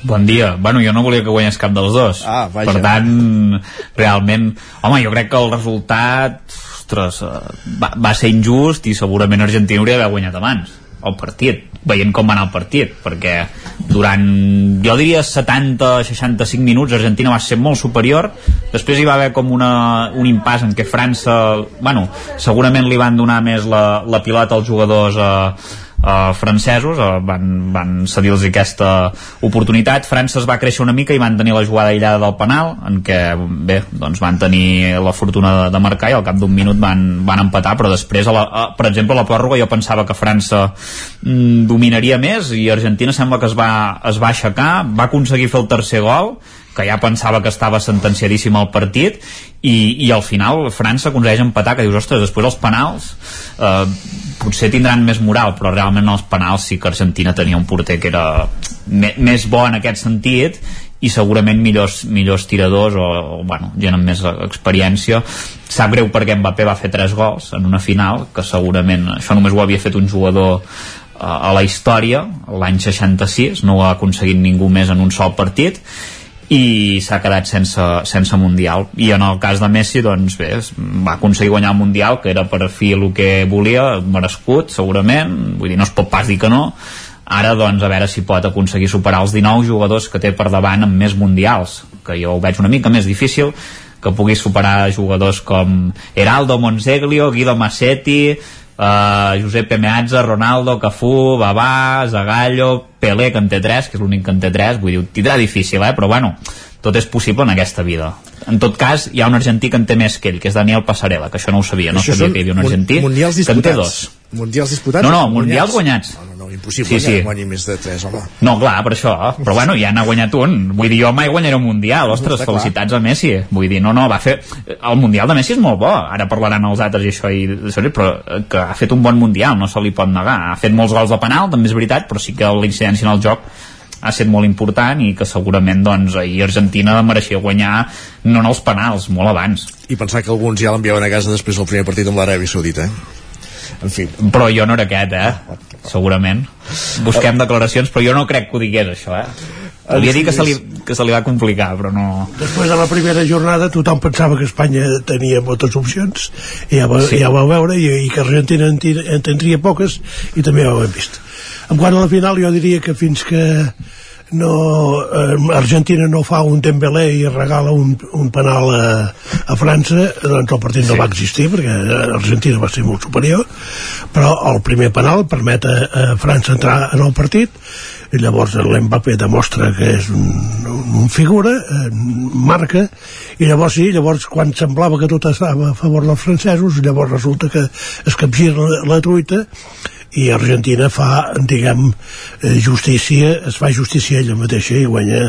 Speaker 7: Bon dia. Bueno, jo no volia que guanyés cap dels dos.
Speaker 1: Ah, vaja.
Speaker 7: Per tant, realment... Home, jo crec que el resultat... Ostres, eh, va, va ser injust i segurament Argentina hauria d'haver guanyat abans el partit, veient com va anar el partit perquè durant, jo diria 70-65 minuts Argentina va ser molt superior després hi va haver com una, un impàs en què França bueno, segurament li van donar més la, la pilota als jugadors eh, eh, francesos eh, van, van cedir-los aquesta oportunitat. França es va créixer una mica i van tenir la jugada aïllada del penal en què bé, doncs van tenir la fortuna de, de marcar i al cap d'un minut van, van empatar però després, a la, a, per exemple, a la pròrroga jo pensava que França mm, dominaria més i Argentina sembla que es va, es va aixecar va aconseguir fer el tercer gol que ja pensava que estava sentenciadíssim el partit i, i al final França aconsegueix empatar que dius, ostres, després els penals eh, potser tindran més moral però realment els penals sí que Argentina tenia un porter que era me, més bo en aquest sentit i segurament millors, millors tiradors o, o bueno, gent amb més experiència. Sap greu perquè Mbappé va fer 3 gols en una final, que segurament això només ho havia fet un jugador eh, a la història l'any 66, no ho ha aconseguit ningú més en un sol partit i s'ha quedat sense, sense Mundial. I en el cas de Messi doncs bé, va aconseguir guanyar el Mundial que era per fi el que volia merescut segurament, vull dir no es pot pas dir que no. Ara doncs a veure si pot aconseguir superar els 19 jugadors que té per davant amb més mundials que jo ho veig una mica més difícil que pugui superar jugadors com Heraldo Monseglio, Guido Massetti uh, Josep Meazza, Ronaldo, Cafú, Babà, Zagallo, Pelé, que en té 3, que és l'únic que en té 3, vull dir, tindrà difícil, eh? però bueno, tot és possible en aquesta vida. En tot cas, hi ha un argentí que en té més que ell, que és Daniel Passarella, que això no ho sabia, no
Speaker 1: Això
Speaker 7: sabia que hi havia un argentí que en té dos.
Speaker 1: Mundials disputats?
Speaker 7: No, no, mundials guanyats.
Speaker 1: No, no, no, impossible
Speaker 7: Sí,
Speaker 1: sí, que guanyi més de 3, home.
Speaker 7: No, clar, per això, però bueno, ja n'ha guanyat un. Vull dir, jo mai guanyaré un Mundial, ostres,
Speaker 1: Està clar.
Speaker 7: felicitats a Messi. Vull dir, no, no, va fer... El Mundial de Messi és molt bo, ara parlaran els altres i això, i, però eh, que ha fet un bon Mundial, no se li pot negar. Ha fet molts gols de penal, també és veritat, però sí que la incidència en el joc ha estat molt important i que segurament doncs, ahir Argentina mereixia guanyar no en els penals, molt abans.
Speaker 1: I pensar que alguns ja l'enviaven a casa després del primer partit amb l'Aràbia Saudita, eh? En fi.
Speaker 7: Però jo no era aquest, eh? Segurament. Busquem declaracions, però jo no crec que ho digués, això, eh? Volia dir que se, li, que se li va complicar, però no...
Speaker 44: Després de la primera jornada tothom pensava que Espanya tenia moltes opcions i ja, va,
Speaker 7: Sí.
Speaker 44: ja vau veure i, i que Argentina en, en tindria poques i també ho hem vist en quant a la final jo diria que fins que no, eh, Argentina no fa un Dembélé i regala un, un penal a, a França doncs el partit no va existir perquè Argentina va ser molt superior però el primer penal permet a, a França entrar en el partit i llavors l'Mbappé demostra que és un, un, un figura, eh, marca, i llavors sí, llavors quan semblava que tot estava a favor dels francesos, llavors resulta que es capgira la, la truita i Argentina fa, diguem, eh, justícia, es fa justícia ella mateixa i guanya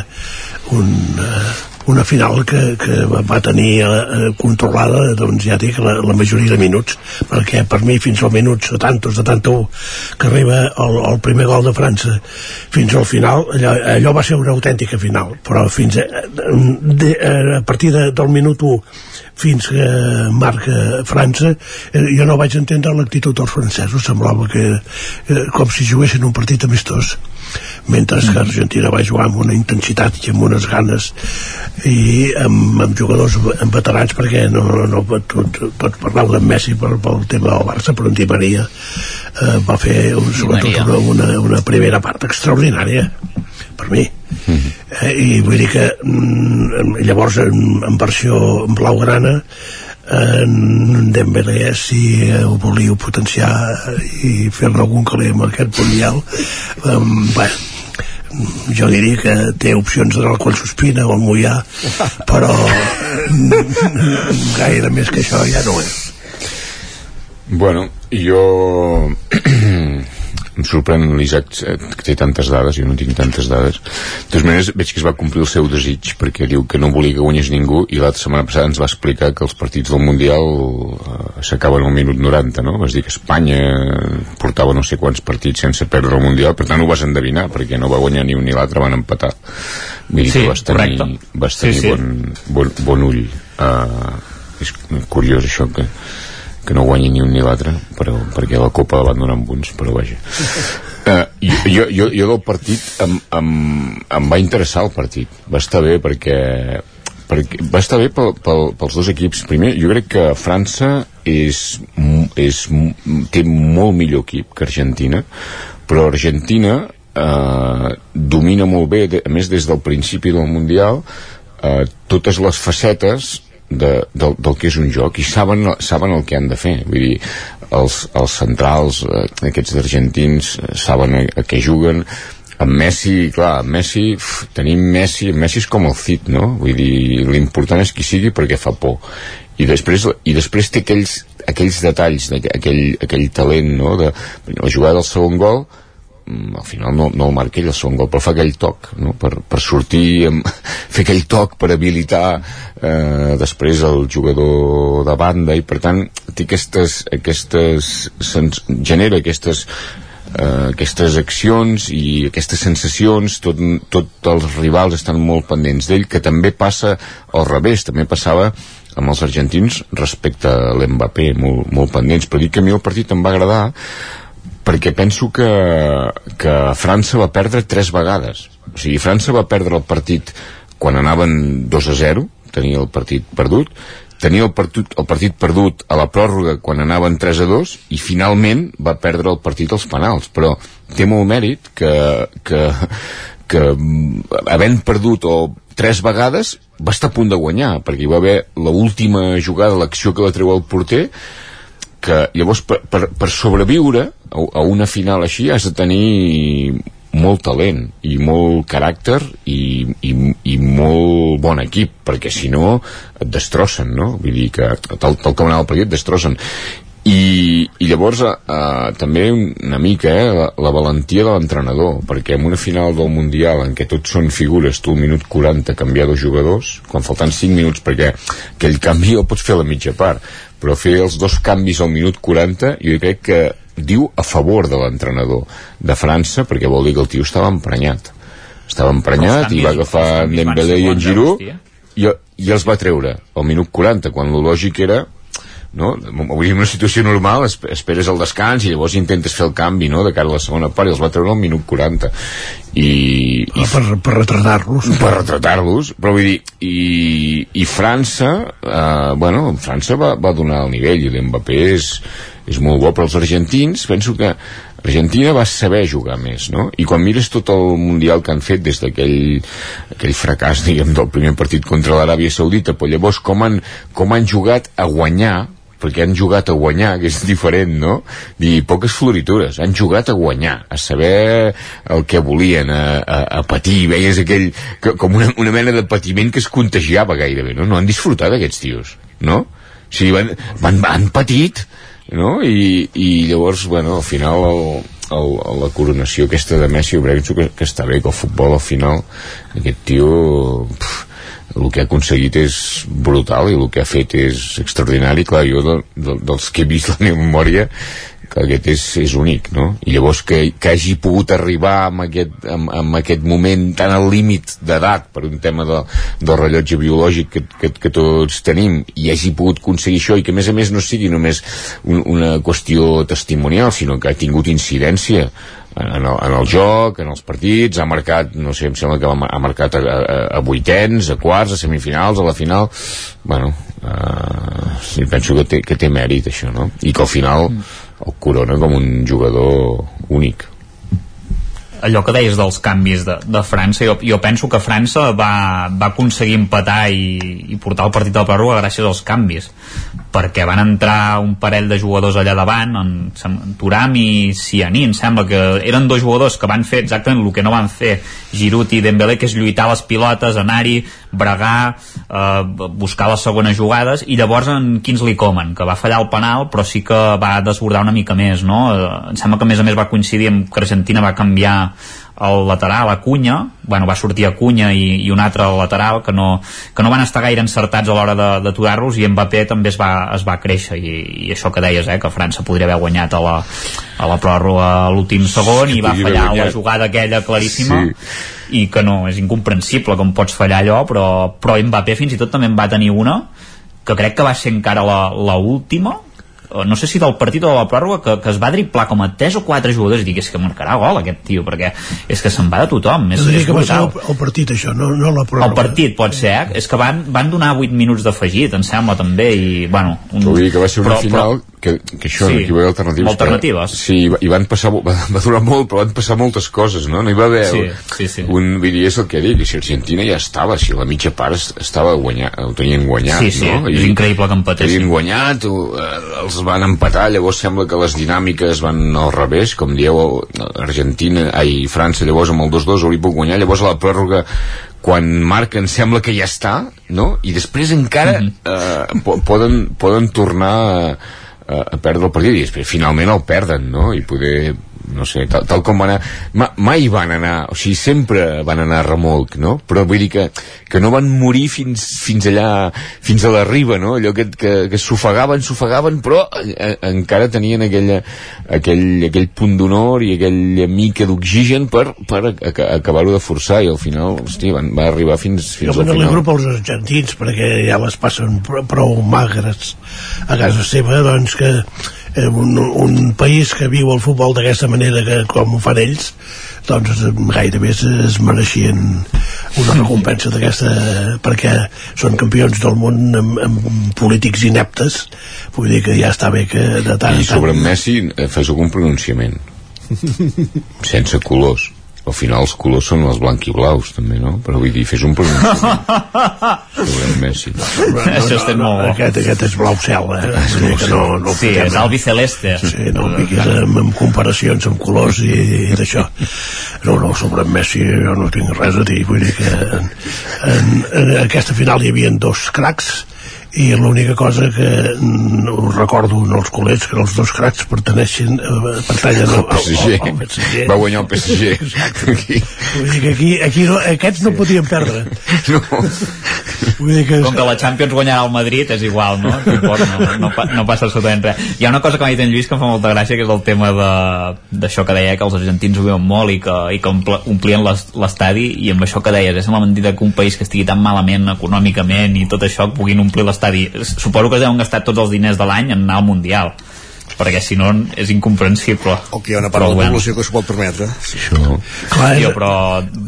Speaker 44: un, eh, una final que, que va tenir eh, controlada, doncs ja dic, la, la majoria de minuts, perquè per mi fins al minut 70 o 71 que arriba el, el primer gol de França fins al final, allò, allò va ser una autèntica final, però fins a, de, a partir de, del minut 1 fins que marca França eh, jo no vaig entendre l'actitud dels francesos semblava que eh, com si juguessin un partit amistós mentre que Argentina va jugar amb una intensitat i amb unes ganes i amb, amb jugadors amb veterans perquè no, no, no tot, tots parleu de Messi per, pel tema del Barça però en Di Maria eh, va fer un, sobretot una, una, una primera part extraordinària per mi. Eh, i vull dir que mm, llavors en, en versió en blaugrana en Dembélé si eh, ho volíeu potenciar i fer-ne algun caler amb aquest mundial um, bé, jo diria que té opcions de quan sospina o el Mollà però gaire més que això ja no és.
Speaker 45: Bueno, jo... em sorprèn l'Isaac que té tantes dades, jo no tinc tantes dades. De totes maneres, veig que es va complir el seu desig, perquè diu que no volia que guanyés ningú, i l'altra setmana passada ens va explicar que els partits del Mundial eh, s'acaben al minut 90, no? Vas dir que Espanya portava no sé quants partits sense perdre el Mundial, per tant ho vas endevinar, perquè no va guanyar ni un ni l'altre, van empatar. Vull dir
Speaker 7: Sí,
Speaker 45: que vas tenir,
Speaker 7: correcte.
Speaker 45: vas
Speaker 7: Sí,
Speaker 45: tenir
Speaker 7: sí.
Speaker 45: Bon, bon, bon ull. Uh, és curiós això que que no guanyi ni un ni l'altre però, perquè la Copa la van donar amb uns però vaja. Uh, jo, jo, jo del partit em, em, em va interessar el partit. Va estar bé perquè, perquè va estar bé pel, pel, pels dos equips. Primer jo crec que França és, és, té molt millor equip que Argentina però Argentina eh, domina molt bé, a més des del principi del Mundial eh, totes les facetes de, del, del que és un joc i saben, saben el que han de fer vull dir, els, els centrals eh, aquests argentins eh, saben a, a què juguen amb Messi, clar, amb Messi uf, tenim Messi, Messi és com el Cid no? vull dir, l'important és qui sigui perquè fa por i després, i després té aquells, aquells detalls aquell, aquell talent no? de, la jugada del segon gol al final no, no el marca ell el segon gol però fa aquell toc no? per, per sortir amb, fer aquell toc per habilitar eh, després el jugador de banda. I per tant té aquestes, aquestes genera aquestes eh, aquestes accions i aquestes sensacions. Tot, tot els rivals estan molt pendents d'ell que també passa al revés. També passava amb els argentins respecte a l'Mbappé molt, molt pendents. Però dic que a mi el partit em va agradar perquè penso que, que França va perdre tres vegades. O sigui, França va perdre el partit quan anaven 2 a 0 tenia el partit perdut tenia el partit, el partit perdut a la pròrroga quan anaven 3 a 2 i finalment va perdre el partit als penals. Però té molt mèrit que, que, que havent perdut o tres vegades va estar a punt de guanyar perquè hi va haver l'última jugada l'acció que va treure el porter que llavors per, per, per sobreviure a, a una final així has de tenir molt talent i molt caràcter i, i, i molt bon equip perquè si no et destrossen no? vull dir que tal, tal com anava el partit et destrossen i, i llavors eh, també una mica eh, la, la valentia de l'entrenador perquè en una final del Mundial en què tots són figures, tu al minut 40 canviar dos jugadors, quan falten 5 minuts perquè aquell canvi el pots fer a la mitja part però fer els dos canvis al minut 40 jo crec que diu a favor de l'entrenador de França perquè vol dir que el tio estava emprenyat. Estava emprenyat i va agafar Dembélé i en Giroud. i, i els va treure al minut 40 quan lo lògic era no? Dir, en una situació normal esperes el descans i llavors intentes fer el canvi no? de cara a la segona part i els va treure al minut 40 i, i
Speaker 44: ah, per, per retratar-los
Speaker 45: per retratar-los però vull dir i, i França eh, bueno, França va, va donar el nivell i l'Mbappé és, és molt bo però els argentins penso que Argentina va saber jugar més, no? I quan mires tot el Mundial que han fet des d'aquell aquell fracàs, diguem, del primer partit contra l'Aràbia Saudita, però llavors com han, com han jugat a guanyar perquè han jugat a guanyar, que és diferent, no? Dir, poques floritures, han jugat a guanyar, a saber el que volien, a, a, a patir, veies aquell, que, com una, una mena de patiment que es contagiava gairebé, no? No han disfrutat aquests tios, no? O sigui, van, van, han patit, no? I, i llavors, bueno, al final el, el, la coronació aquesta de Messi jo penso que, que està bé, que el futbol al final aquest tio pff, el que ha aconseguit és brutal i el que ha fet és extraordinari clar, jo de, de, dels que he vist la meva memòria que aquest és, és únic no? i llavors que, que hagi pogut arribar amb aquest, amb, amb aquest moment tan al límit d'edat per un tema de, del rellotge biològic que, que, que tots tenim i hagi pogut aconseguir això i que a més a més no sigui només un, una qüestió testimonial sinó que ha tingut incidència en el, en el joc, en els partits, ha marcat, no sé, em sembla que ha marcat a, a, a vuitens, a quarts, a semifinals, a la final, bueno, eh, sí, penso que té, que té mèrit això, no? I que al final el corona com un jugador únic.
Speaker 7: Allò que deies dels canvis de, de França, jo, jo penso que França va, va aconseguir empatar i, i portar el partit a la pròrroga gràcies als canvis perquè van entrar un parell de jugadors allà davant en, Turam i Cianí em sembla que eren dos jugadors que van fer exactament el que no van fer Giroud i Dembélé que és lluitar les pilotes, anar-hi bregar, eh, buscar les segones jugades i llavors en Kingsley Coman que va fallar el penal però sí que va desbordar una mica més no? Eh, em sembla que a més a més va coincidir amb que Argentina va canviar el lateral, a Cunha, bueno, va sortir a Cunha i, i un altre al lateral que no, que no van estar gaire encertats a l'hora d'aturar-los i Mbappé també es va, es va créixer. I, i això que deies, eh, que França podria haver guanyat a la, a la pròrroga a l'últim segon i va fallar la jugada aquella claríssima sí. i que no, és incomprensible com pots fallar allò, però, però Mbappé fins i tot també en va tenir una que crec que va ser encara la, la última no sé si del partit o de la pròrroga que, que es va driplar com a 3 o 4 jugadors i dic, és que marcarà gol aquest tio perquè és que se'n va de tothom és,
Speaker 44: és que va ser el, el, partit això, no, no la pròrroga
Speaker 7: el partit pot ser, eh? és que van, van donar 8 minuts d'afegit em sembla també i bueno,
Speaker 45: un... Vull dir que va ser una
Speaker 7: però,
Speaker 45: final
Speaker 7: però,
Speaker 45: que, que això,
Speaker 7: Sí,
Speaker 45: hi va haver alternatives.
Speaker 7: alternatives.
Speaker 45: Que, sí, i va- i van passar, va, va durar molt, però van passar moltes coses, no? No hi va haver
Speaker 7: Sí, sí, sí.
Speaker 45: un, vull dir, és el que dic, si Argentina ja estava, si la mitja part es- estava guanyat, ho tenien guanyat,
Speaker 7: Sí, sí,
Speaker 45: no?
Speaker 7: és increïble que empatessin.
Speaker 45: Havien guanyat, o, eh, els van empatar, llavors sembla que les dinàmiques van al revés, com dieu, Argentina, ai, França, llavors amb el 2-2 hauria pogut guanyar, llavors a la pròrroga quan marquen sembla que ja està no? i després encara
Speaker 7: Mhm.
Speaker 45: eh, po poden, poden tornar a, a, a perdre el partit i després finalment el perden no? i poder no sé, tal, tal com van anar ma, mai van anar, o sigui, sempre van anar a remolc, no? Però vull dir que, que no van morir fins, fins allà fins a la riba, no? Allò que, que, que s'ofegaven, s'ofegaven però eh, encara tenien aquella, aquell, aquell punt d'honor i aquella mica d'oxigen per, per ac acabar-ho de forçar i al final, hosti, van, va arribar fins, fins
Speaker 44: Jo
Speaker 45: al
Speaker 44: me
Speaker 45: final
Speaker 44: n'alegro pels argentins perquè ja les passen pr prou magres a casa seva doncs que eh, un, un país que viu el futbol d'aquesta manera que com ho fan ells doncs eh, gairebé es, mereixien una recompensa d'aquesta perquè són campions del món amb, amb polítics ineptes. Vull dir que ja està bé que de tant
Speaker 45: i
Speaker 44: tant
Speaker 45: sobre en Messi eh, fes algun pronunciament. Sense colors al final els colors són els blanc i blaus també, no? però vull dir, fes un pronunciament sobre en Messi
Speaker 7: Això estem molt...
Speaker 44: aquest, aquest és blau cel eh? Vull dir que no, no
Speaker 7: Sí,
Speaker 44: fotem,
Speaker 7: és? Albi Celeste.
Speaker 44: Sí, no em fiquis amb, amb comparacions amb colors i, i d'això. No, no, sobre en Messi jo no tinc res a dir. Vull dir que en, en, en aquesta final hi havia dos cracs i l'única cosa que mm, us recordo en els culers que els dos cracs perteneixen eh, pertanyen al,
Speaker 45: PSG.
Speaker 44: al, al PSG
Speaker 45: va guanyar el PSG
Speaker 44: Exacte. Vull dir que aquí, aquí no, aquests no podien perdre
Speaker 45: no.
Speaker 44: Vull dir que...
Speaker 7: Com que la Champions guanyarà el Madrid, és igual, no? No, importa, no, no, pa- no passa absolutament res. Hi ha una cosa que m'ha dit en Lluís que em fa molta gràcia, que és el tema de- d'això que deia, que els argentins ho viuen molt i que, i que omplien l'es- l'estadi, i amb això que deies, és la mentida que un país que estigui tan malament econòmicament i tot això, que puguin omplir l'estadi. Suposo que es deuen gastar tots els diners de l'any en anar al Mundial perquè si no és incomprensible
Speaker 1: o que hi ha una part de la població que s'ho pot permetre sí.
Speaker 45: Això.
Speaker 44: Clar,
Speaker 7: Tio, però,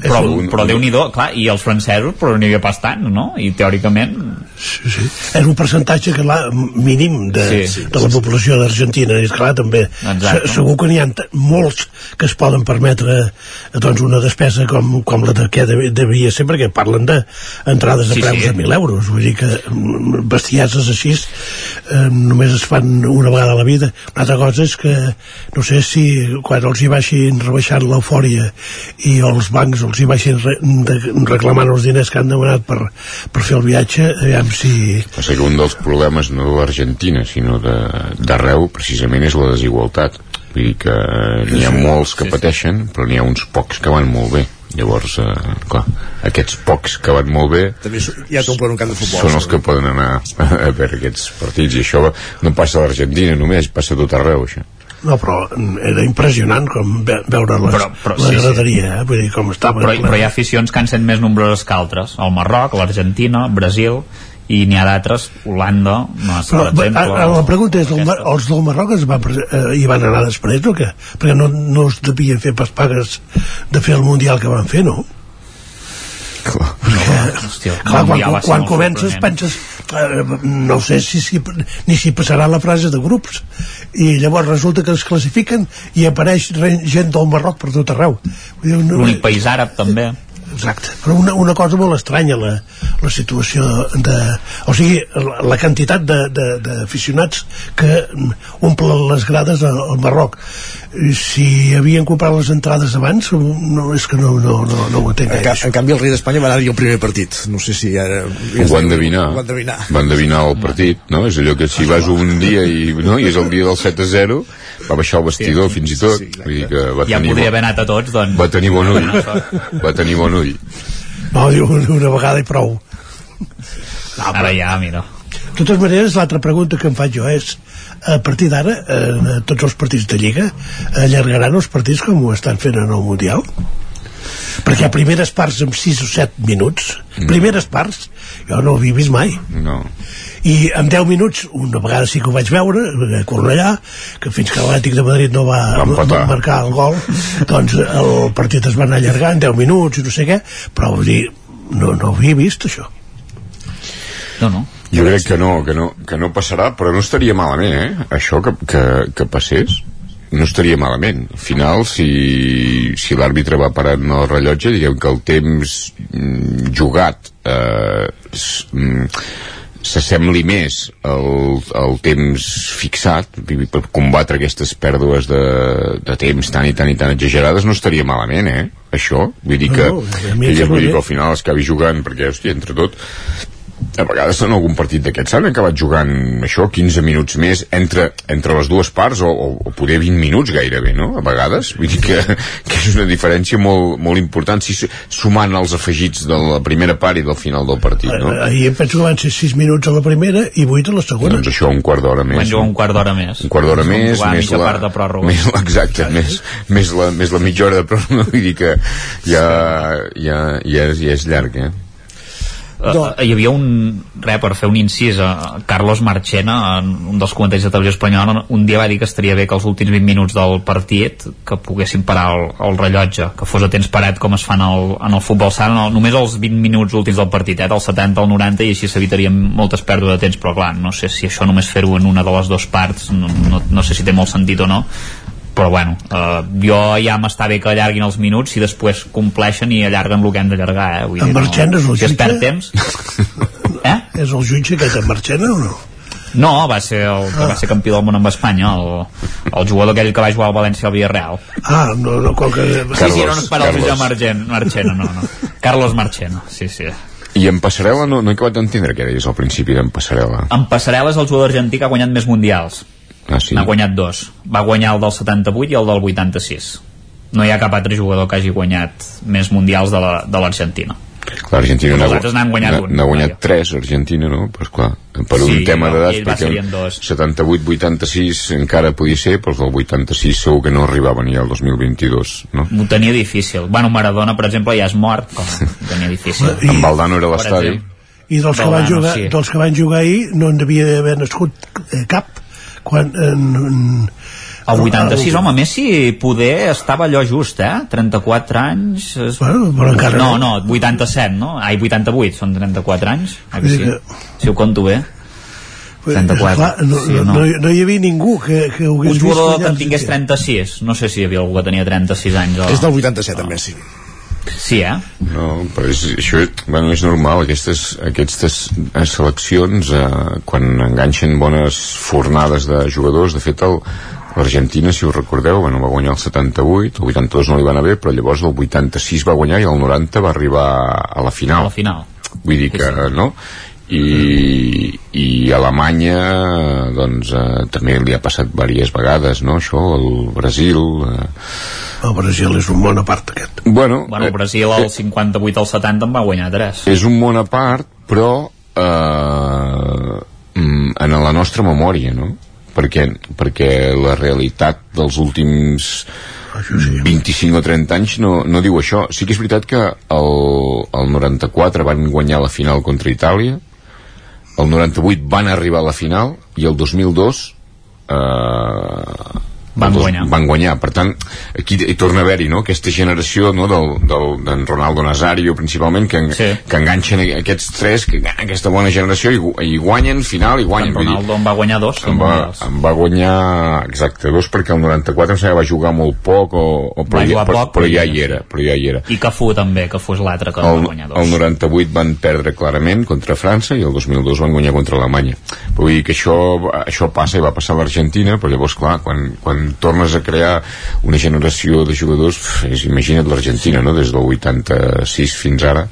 Speaker 7: però,
Speaker 45: un-
Speaker 7: però Déu-n'hi-do, clar, i els francesos però n'hi havia pas tant, no? I teòricament
Speaker 44: Sí, sí. És un percentatge que la, mínim de,
Speaker 7: Sí,
Speaker 44: sí,
Speaker 7: sí,
Speaker 44: de la població d'Argentina i esclar també
Speaker 7: Exacte.
Speaker 44: se, segur que n'hi ha molts que es poden permetre eh, doncs una despesa com, com la de que de- devia ser perquè parlen d'entrades de
Speaker 7: Sí,
Speaker 44: preus
Speaker 7: sí.
Speaker 44: de 1.000 euros vull dir que mm, bestieses així eh, només es fan una vegada a la vida una altra cosa és que no sé si quan els hi baixin rebaixant l'eufòria i els bancs els hi baixin re, de, reclamant els diners que han demanat per, per fer el viatge aviam si
Speaker 45: Passa que un dels problemes no de l'Argentina, sinó de- d'arreu, precisament és la desigualtat. Vull dir que n'hi ha molts que pateixen, però n'hi ha uns pocs que van molt bé. Llavors, eh, clar, aquests pocs que van molt bé
Speaker 1: també ja t'omplen un camp de futbol
Speaker 45: són els que poden anar a veure aquests partits i això no passa a l'Argentina només, passa a tot arreu això.
Speaker 44: No, però era impressionant com ve veure les,
Speaker 7: Però- però
Speaker 44: la
Speaker 7: sí, sí.
Speaker 44: graderia, eh? vull dir, com estava.
Speaker 7: però, però hi ha aficions que han sent més nombroses que altres el Marroc, l'Argentina, Brasil i n'hi ha d'altres, Holanda no,
Speaker 44: Però,
Speaker 7: per exemple
Speaker 44: a, a, la pregunta és, Mar- els del Marroc es va, eh, hi van anar després o què? Perquè no, no es devien fer pas pagues de fer el Mundial que van fer, no?
Speaker 7: Hòstia,
Speaker 44: Clar, quan,
Speaker 7: Mundial va ser
Speaker 44: quan
Speaker 7: molt
Speaker 44: comences penses eh, no sé si, si, ni si passarà la frase de grups. I llavors resulta que es classifiquen i apareix re- gent del Marroc per tot arreu. Vull dir, no-
Speaker 7: l'únic país àrab també
Speaker 44: Exacte, però una, una cosa molt estranya la, la situació de... O sigui, la, la quantitat de- de- d'aficionats que omplen les grades al, al Marroc. Si havien comprat les entrades abans, no, és que no, no, no, no ho entenc
Speaker 1: en, ca en canvi el rei d'Espanya va anar-hi al primer partit no sé si ara
Speaker 45: Ho van endevinar.
Speaker 1: ho van endevinar
Speaker 45: Van endevinar el partit, no? És allò que si vas un dia i, no? I és el dia del 7 a 0, va baixar el vestidor
Speaker 7: Sí,
Speaker 45: fins i tot. Vull dir que va
Speaker 7: ja
Speaker 45: tenir,
Speaker 7: podria
Speaker 45: bon,
Speaker 7: haver anat a tots doncs
Speaker 45: va tenir bon ull. Va tenir bon ull.
Speaker 44: No, diu una vegada i prou.
Speaker 7: ara ja, mira
Speaker 44: De totes maneres, l'altra pregunta que em faig jo és a partir d'ara, eh, tots els partits de Lliga allargaran els partits com ho estan fent en el Mundial? Perquè a primeres parts amb 6 o 7 minuts,
Speaker 45: Mm.
Speaker 44: primeres parts, jo no ho havia vist mai.
Speaker 45: No.
Speaker 44: I en 10 minuts, una vegada sí que ho vaig veure, a Cornellà, que fins que l'Atlètic de Madrid no va,
Speaker 45: Va
Speaker 44: no, va marcar el gol, doncs el partit es va anar allargant 10 minuts i no sé què, però vull dir, no, no ho havia vist això.
Speaker 7: no, no
Speaker 45: Jo crec que no, que no, que no passarà, però no estaria malament, eh? Això que, que, que passés no estaria malament. Al final, si, si l'àrbitre va parant el rellotge, diguem que el temps mm, jugat eh, mm, s'assembli més al, al temps fixat per combatre aquestes pèrdues de, de temps tan i tan i tan exagerades no estaria malament, eh? Això vull dir que,
Speaker 44: No, no, sembla
Speaker 45: vull dir que al final es acabi jugant perquè, hòstia, entre tot a vegades en algun partit d'aquests s'han acabat jugant això, 15 minuts més entre, entre les dues parts o, o, o poder 20 minuts gairebé, no? A vegades vull dir que, que és una diferència molt, molt important si su- sumant els afegits de la primera part i del final del partit, no?
Speaker 44: Ahir em penso que van ser 6 minuts a la primera i 8 a la segona.
Speaker 45: Doncs això, un quart d'hora més.
Speaker 7: Van jugar un quart d'hora més.
Speaker 45: un quart d'hora més,
Speaker 7: jugar
Speaker 45: més la,
Speaker 7: part de pròrroga.
Speaker 45: més, exacte, més, més, la, més la mitja hora de pròrroga, vull dir que ja, ja, ja, és, ja és llarg, eh?
Speaker 7: Uh, hi havia un, re, per fer un incís uh, Carlos Marchena, en un dels comentaris de televisió espanyola, un dia va dir que estaria bé que els últims 20 minuts del partit que poguessin parar el, el rellotge que fos a temps parat com es fa en el, en el futbol sala, no, només els 20 minuts últims del partit, eh, del 70 al 90 i així s'evitarien moltes pèrdues de temps, però clar no sé si això només fer-ho en una de les dues parts no, no, no sé si té molt sentit o no però bueno, eh, jo ja m'està bé que allarguin els minuts i després compleixen i allarguen el que han d'allargar eh? Vull
Speaker 44: En
Speaker 7: dir,
Speaker 44: Marchena és el
Speaker 7: si es perd
Speaker 44: jutge?
Speaker 7: temps eh?
Speaker 44: És el jutge aquest en Marchena o no?
Speaker 7: no, va ser el que va ser campió del món amb Espanya el, el jugador aquell que va jugar al València al Villarreal
Speaker 44: Ah, no, no, com que...
Speaker 7: sí, sí, no, no, per al
Speaker 45: Carlos.
Speaker 7: Marchena, Marchena no, no. Carlos Marchena, sí, sí
Speaker 45: I en passarel·la no, no he acabat d'entendre què deies al principi d'en passarel·la.
Speaker 7: en passarel·la és el jugador argentí que ha guanyat més mundials
Speaker 45: Ah, sí?
Speaker 7: n'ha guanyat dos va guanyar el del 78 i el del 86 no hi ha cap altre jugador que hagi guanyat més mundials de la- de l'Argentina
Speaker 45: Clar, Argentina
Speaker 7: Els
Speaker 45: n'ha
Speaker 7: guanyat un,
Speaker 45: N'ha guanyat tres, Argentina, no? Pues clar, per un
Speaker 7: Sí,
Speaker 45: tema
Speaker 7: no,
Speaker 45: d'edat, perquè
Speaker 7: ser-hi en dos.
Speaker 45: 78-86 encara podia ser, però els del 86 segur que no arribaven ni al 2022, no?
Speaker 7: ho tenia difícil bueno, Maradona per exemple ja és mort com ho tenia difícil
Speaker 45: En Valdano era l'estadi.
Speaker 44: I dels que, van jugar,
Speaker 7: sí.
Speaker 44: dels que van jugar ahir no en devia haver nascut eh, cap quan en, en,
Speaker 7: El 86, home, Messi poder estava allò just, eh? 34 anys... És...
Speaker 44: Bueno, però encara
Speaker 7: no.
Speaker 44: no.
Speaker 7: No, 87, no? Ai, 88, són 34 anys. Que
Speaker 44: Vull
Speaker 7: sí?
Speaker 44: dir
Speaker 7: Si ho compto bé. 34.
Speaker 44: Clar, no,
Speaker 7: sí,
Speaker 44: no, no, no hi havia ningú que, que ho hagués
Speaker 7: Un jugador que en tingués 36. No sé si hi havia algú que tenia 36 anys. O...
Speaker 1: És del 87, en Messi.
Speaker 7: Sí, eh?
Speaker 45: No, però és, això bueno, és normal, aquestes, aquestes seleccions, eh, quan enganxen bones fornades de jugadors, de fet el, l'Argentina, si us recordeu, bueno, va guanyar el 78, el 82 no li va anar bé, però llavors el 86 va guanyar i el 90 va arribar a la final.
Speaker 7: A la final.
Speaker 45: Vull dir que, no? I, i Alemanya doncs eh, també li ha passat diverses vegades no? això, el Brasil eh,
Speaker 44: el Brasil és un món a part aquest
Speaker 45: bueno,
Speaker 7: Bueno, el Brasil al 58 al 70 en va guanyar 3.
Speaker 45: és un món a part però eh, mm, en la nostra memòria no? perquè, perquè la realitat dels últims 25 o 30 anys no, no diu això sí que és veritat que el, el 94 van guanyar la final contra Itàlia el 98 van arribar a la final i el 2002 eh,
Speaker 7: Van
Speaker 45: el dos-
Speaker 7: guanyar.
Speaker 45: van guanyar, per tant aquí hi torna a haver-hi no? aquesta generació no? del, del, d'en Ronaldo Nazario principalment que, en,
Speaker 7: Sí.
Speaker 45: que enganxen aquests tres que, aquesta bona generació i, i guanyen final i guanyen
Speaker 7: En
Speaker 45: vull dir,
Speaker 7: Ronaldo en va guanyar dos.
Speaker 45: em va, em va guanyar exacte, dos perquè el 94 em sembla va jugar molt poc o, o però, ja, però,
Speaker 7: poc,
Speaker 45: però ja hi era però ja hi era
Speaker 7: I Cafú també, que fos l'altre que en va
Speaker 45: el,
Speaker 7: guanyar dos.
Speaker 45: el 98 van perdre clarament contra França i el 2002 van guanyar contra Alemanya vull dir que això, això passa i va passar a l'Argentina però llavors clar, quan, quan tornes a crear una generació de jugadors és, imagina't l'Argentina no? des del 86 fins ara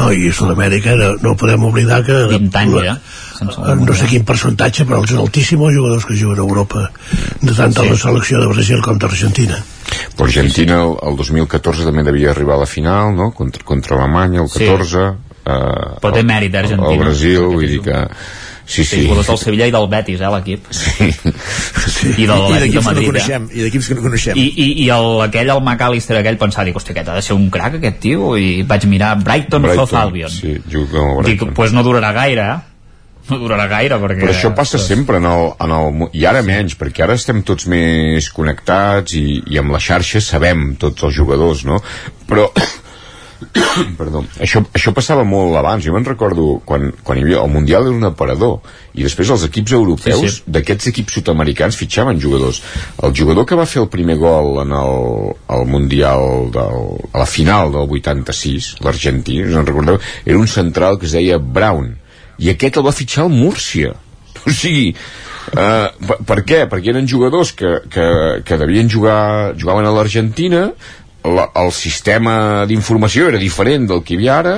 Speaker 44: no, i a Sud-amèrica no, no podem oblidar que
Speaker 7: 20 anys ja.
Speaker 44: eh, no sé quin percentatge però els altíssims jugadors que juguen a Europa de tant de la selecció de Brasil com d'Argentina
Speaker 45: però Argentina el, el 2014 també devia arribar a la final no? contra, contra Alemanya el
Speaker 7: Sí.
Speaker 45: 14 eh,
Speaker 7: Però té mèrit, eh, Argentina.
Speaker 45: el Brasil vull dir que sí,
Speaker 7: Sí,
Speaker 45: sí,
Speaker 7: jugadors del Sevilla i del Betis, eh, l'equip.
Speaker 45: sí.
Speaker 7: I del
Speaker 1: I
Speaker 7: de
Speaker 1: que no
Speaker 7: Madrid, eh?
Speaker 1: coneixem, i d'equips que no coneixem.
Speaker 7: I, i, i el, aquell, el McAllister aquell, pensava, dic, hòstia, aquest ha de ser un crac, aquest tio, i vaig mirar Brighton, Brighton South Albion.
Speaker 45: sí, juga amb el
Speaker 7: Dic,
Speaker 45: Brighton
Speaker 7: pues no durarà gaire, eh? No durarà gaire, perquè...
Speaker 45: Però això passa sempre en el, en el, i ara menys, perquè ara estem tots més connectats i, i amb la xarxa sabem tots els jugadors, no? Però Perdó. Això, això passava molt abans. Jo me'n recordo quan, quan hi havia... El Mundial era un aparador i després els equips europeus
Speaker 7: Sí, sí.
Speaker 45: d'aquests equips sud-americans fitxaven jugadors. El jugador que va fer el primer gol en el, el Mundial del, a la final del 86, l'argentí, us en recordeu? Era un central que es deia Brown i aquest el va fitxar el Múrcia. O sigui, Uh, per, per què? Perquè eren jugadors que, que, que devien jugar jugaven a l'Argentina la, el sistema d'informació era diferent del que hi havia ara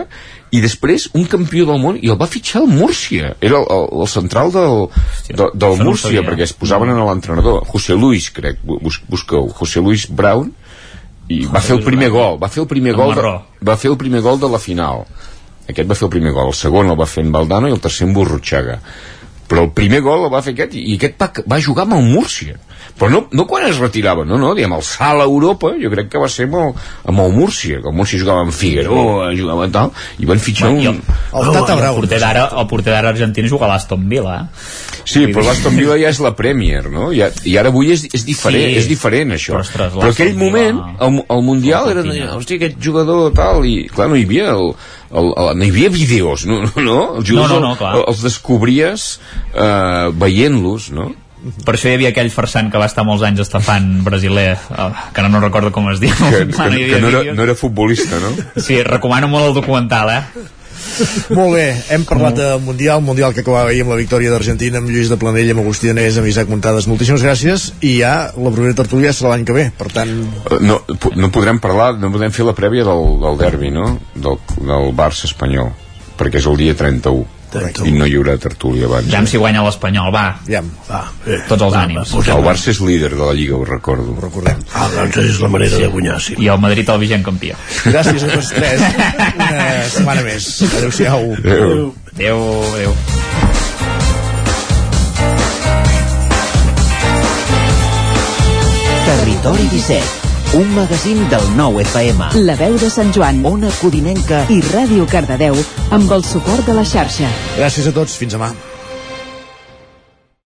Speaker 45: i després un campió del món i el va fitxar el Múrcia. Era el, el, el central del, de, del
Speaker 7: no ho
Speaker 45: Múrcia
Speaker 7: sabia.
Speaker 45: perquè es posaven en l'entrenador José Luis crec, bus, busqueu José Luis Brown i va fer el primer gol va fer el primer
Speaker 7: El
Speaker 45: gol de, va fer el primer gol de la final. Aquest va fer el primer gol, el segon el va fer en Valdano i el tercer en Burruchaga. Però el primer gol el va fer aquest i aquest va, va jugar amb el Múrcia però no, no quan es retirava, no, no, diguem, el salt a Europa, jo crec que va ser amb el, amb el Múrcia, que el Múrcia jugava amb Figueroa, jugava tal, i van fitxar
Speaker 7: I
Speaker 45: un...
Speaker 7: el, el, el porter d'ara el porter d'ara argentí juga a l'Aston Villa eh?
Speaker 45: Sí, però l'Aston Villa ja és la Premier, no? I, i ara avui és, és diferent,
Speaker 7: Sí.
Speaker 45: és diferent això.
Speaker 7: Però, ostres,
Speaker 45: però aquell moment, el, el Mundial era, hòstia, aquest jugador tal, i clar, no hi havia el, el, el, no hi havia vídeos, no? no, no? Els jugadors
Speaker 7: No, no, no, clar.
Speaker 45: els descobries eh, veient-los, no?
Speaker 7: Per això hi havia aquell farsant que va estar molts anys estafant brasiler eh, que ara no recordo com es diu
Speaker 45: Que, que,
Speaker 7: Bueno,
Speaker 45: que no, era, no era futbolista, no?
Speaker 7: sí, recomano molt el documental eh?
Speaker 1: Molt bé, hem parlat de Mundial, Mundial que acabava ahir amb la victòria d'Argentina, amb Lluís de Planell, amb Agustí Anés, amb Isaac Muntades. Moltíssimes gràcies i ja la propera tertúlia serà l'any que ve, per tant...
Speaker 45: Eh, No, no podrem parlar, no podem fer la prèvia del, del derbi, no? Del, del Barça espanyol, perquè és el dia 31. I no hi haurà tertúlia abans.
Speaker 7: ja si guanya l'Espanyol, va
Speaker 1: ja.
Speaker 44: Va,
Speaker 7: tots els
Speaker 44: Va,
Speaker 7: ànims
Speaker 44: va,
Speaker 45: El Barça és líder de la Lliga, ho recordo.
Speaker 1: Ho recordem.
Speaker 44: Ah, doncs és la manera de guanyar, sí.
Speaker 7: i el Madrid el vigent campió
Speaker 1: Gràcies a tots tres. Una setmana més. Adéu-siau.
Speaker 45: Adéu.
Speaker 7: adéu, adéu
Speaker 46: Territori 17, un magazín del nou FM.
Speaker 40: La veu de Sant Joan
Speaker 46: Ona Codinenca
Speaker 40: i Ràdio Cardedeu amb el suport de la xarxa.
Speaker 1: Gràcies a tots. Fins demà.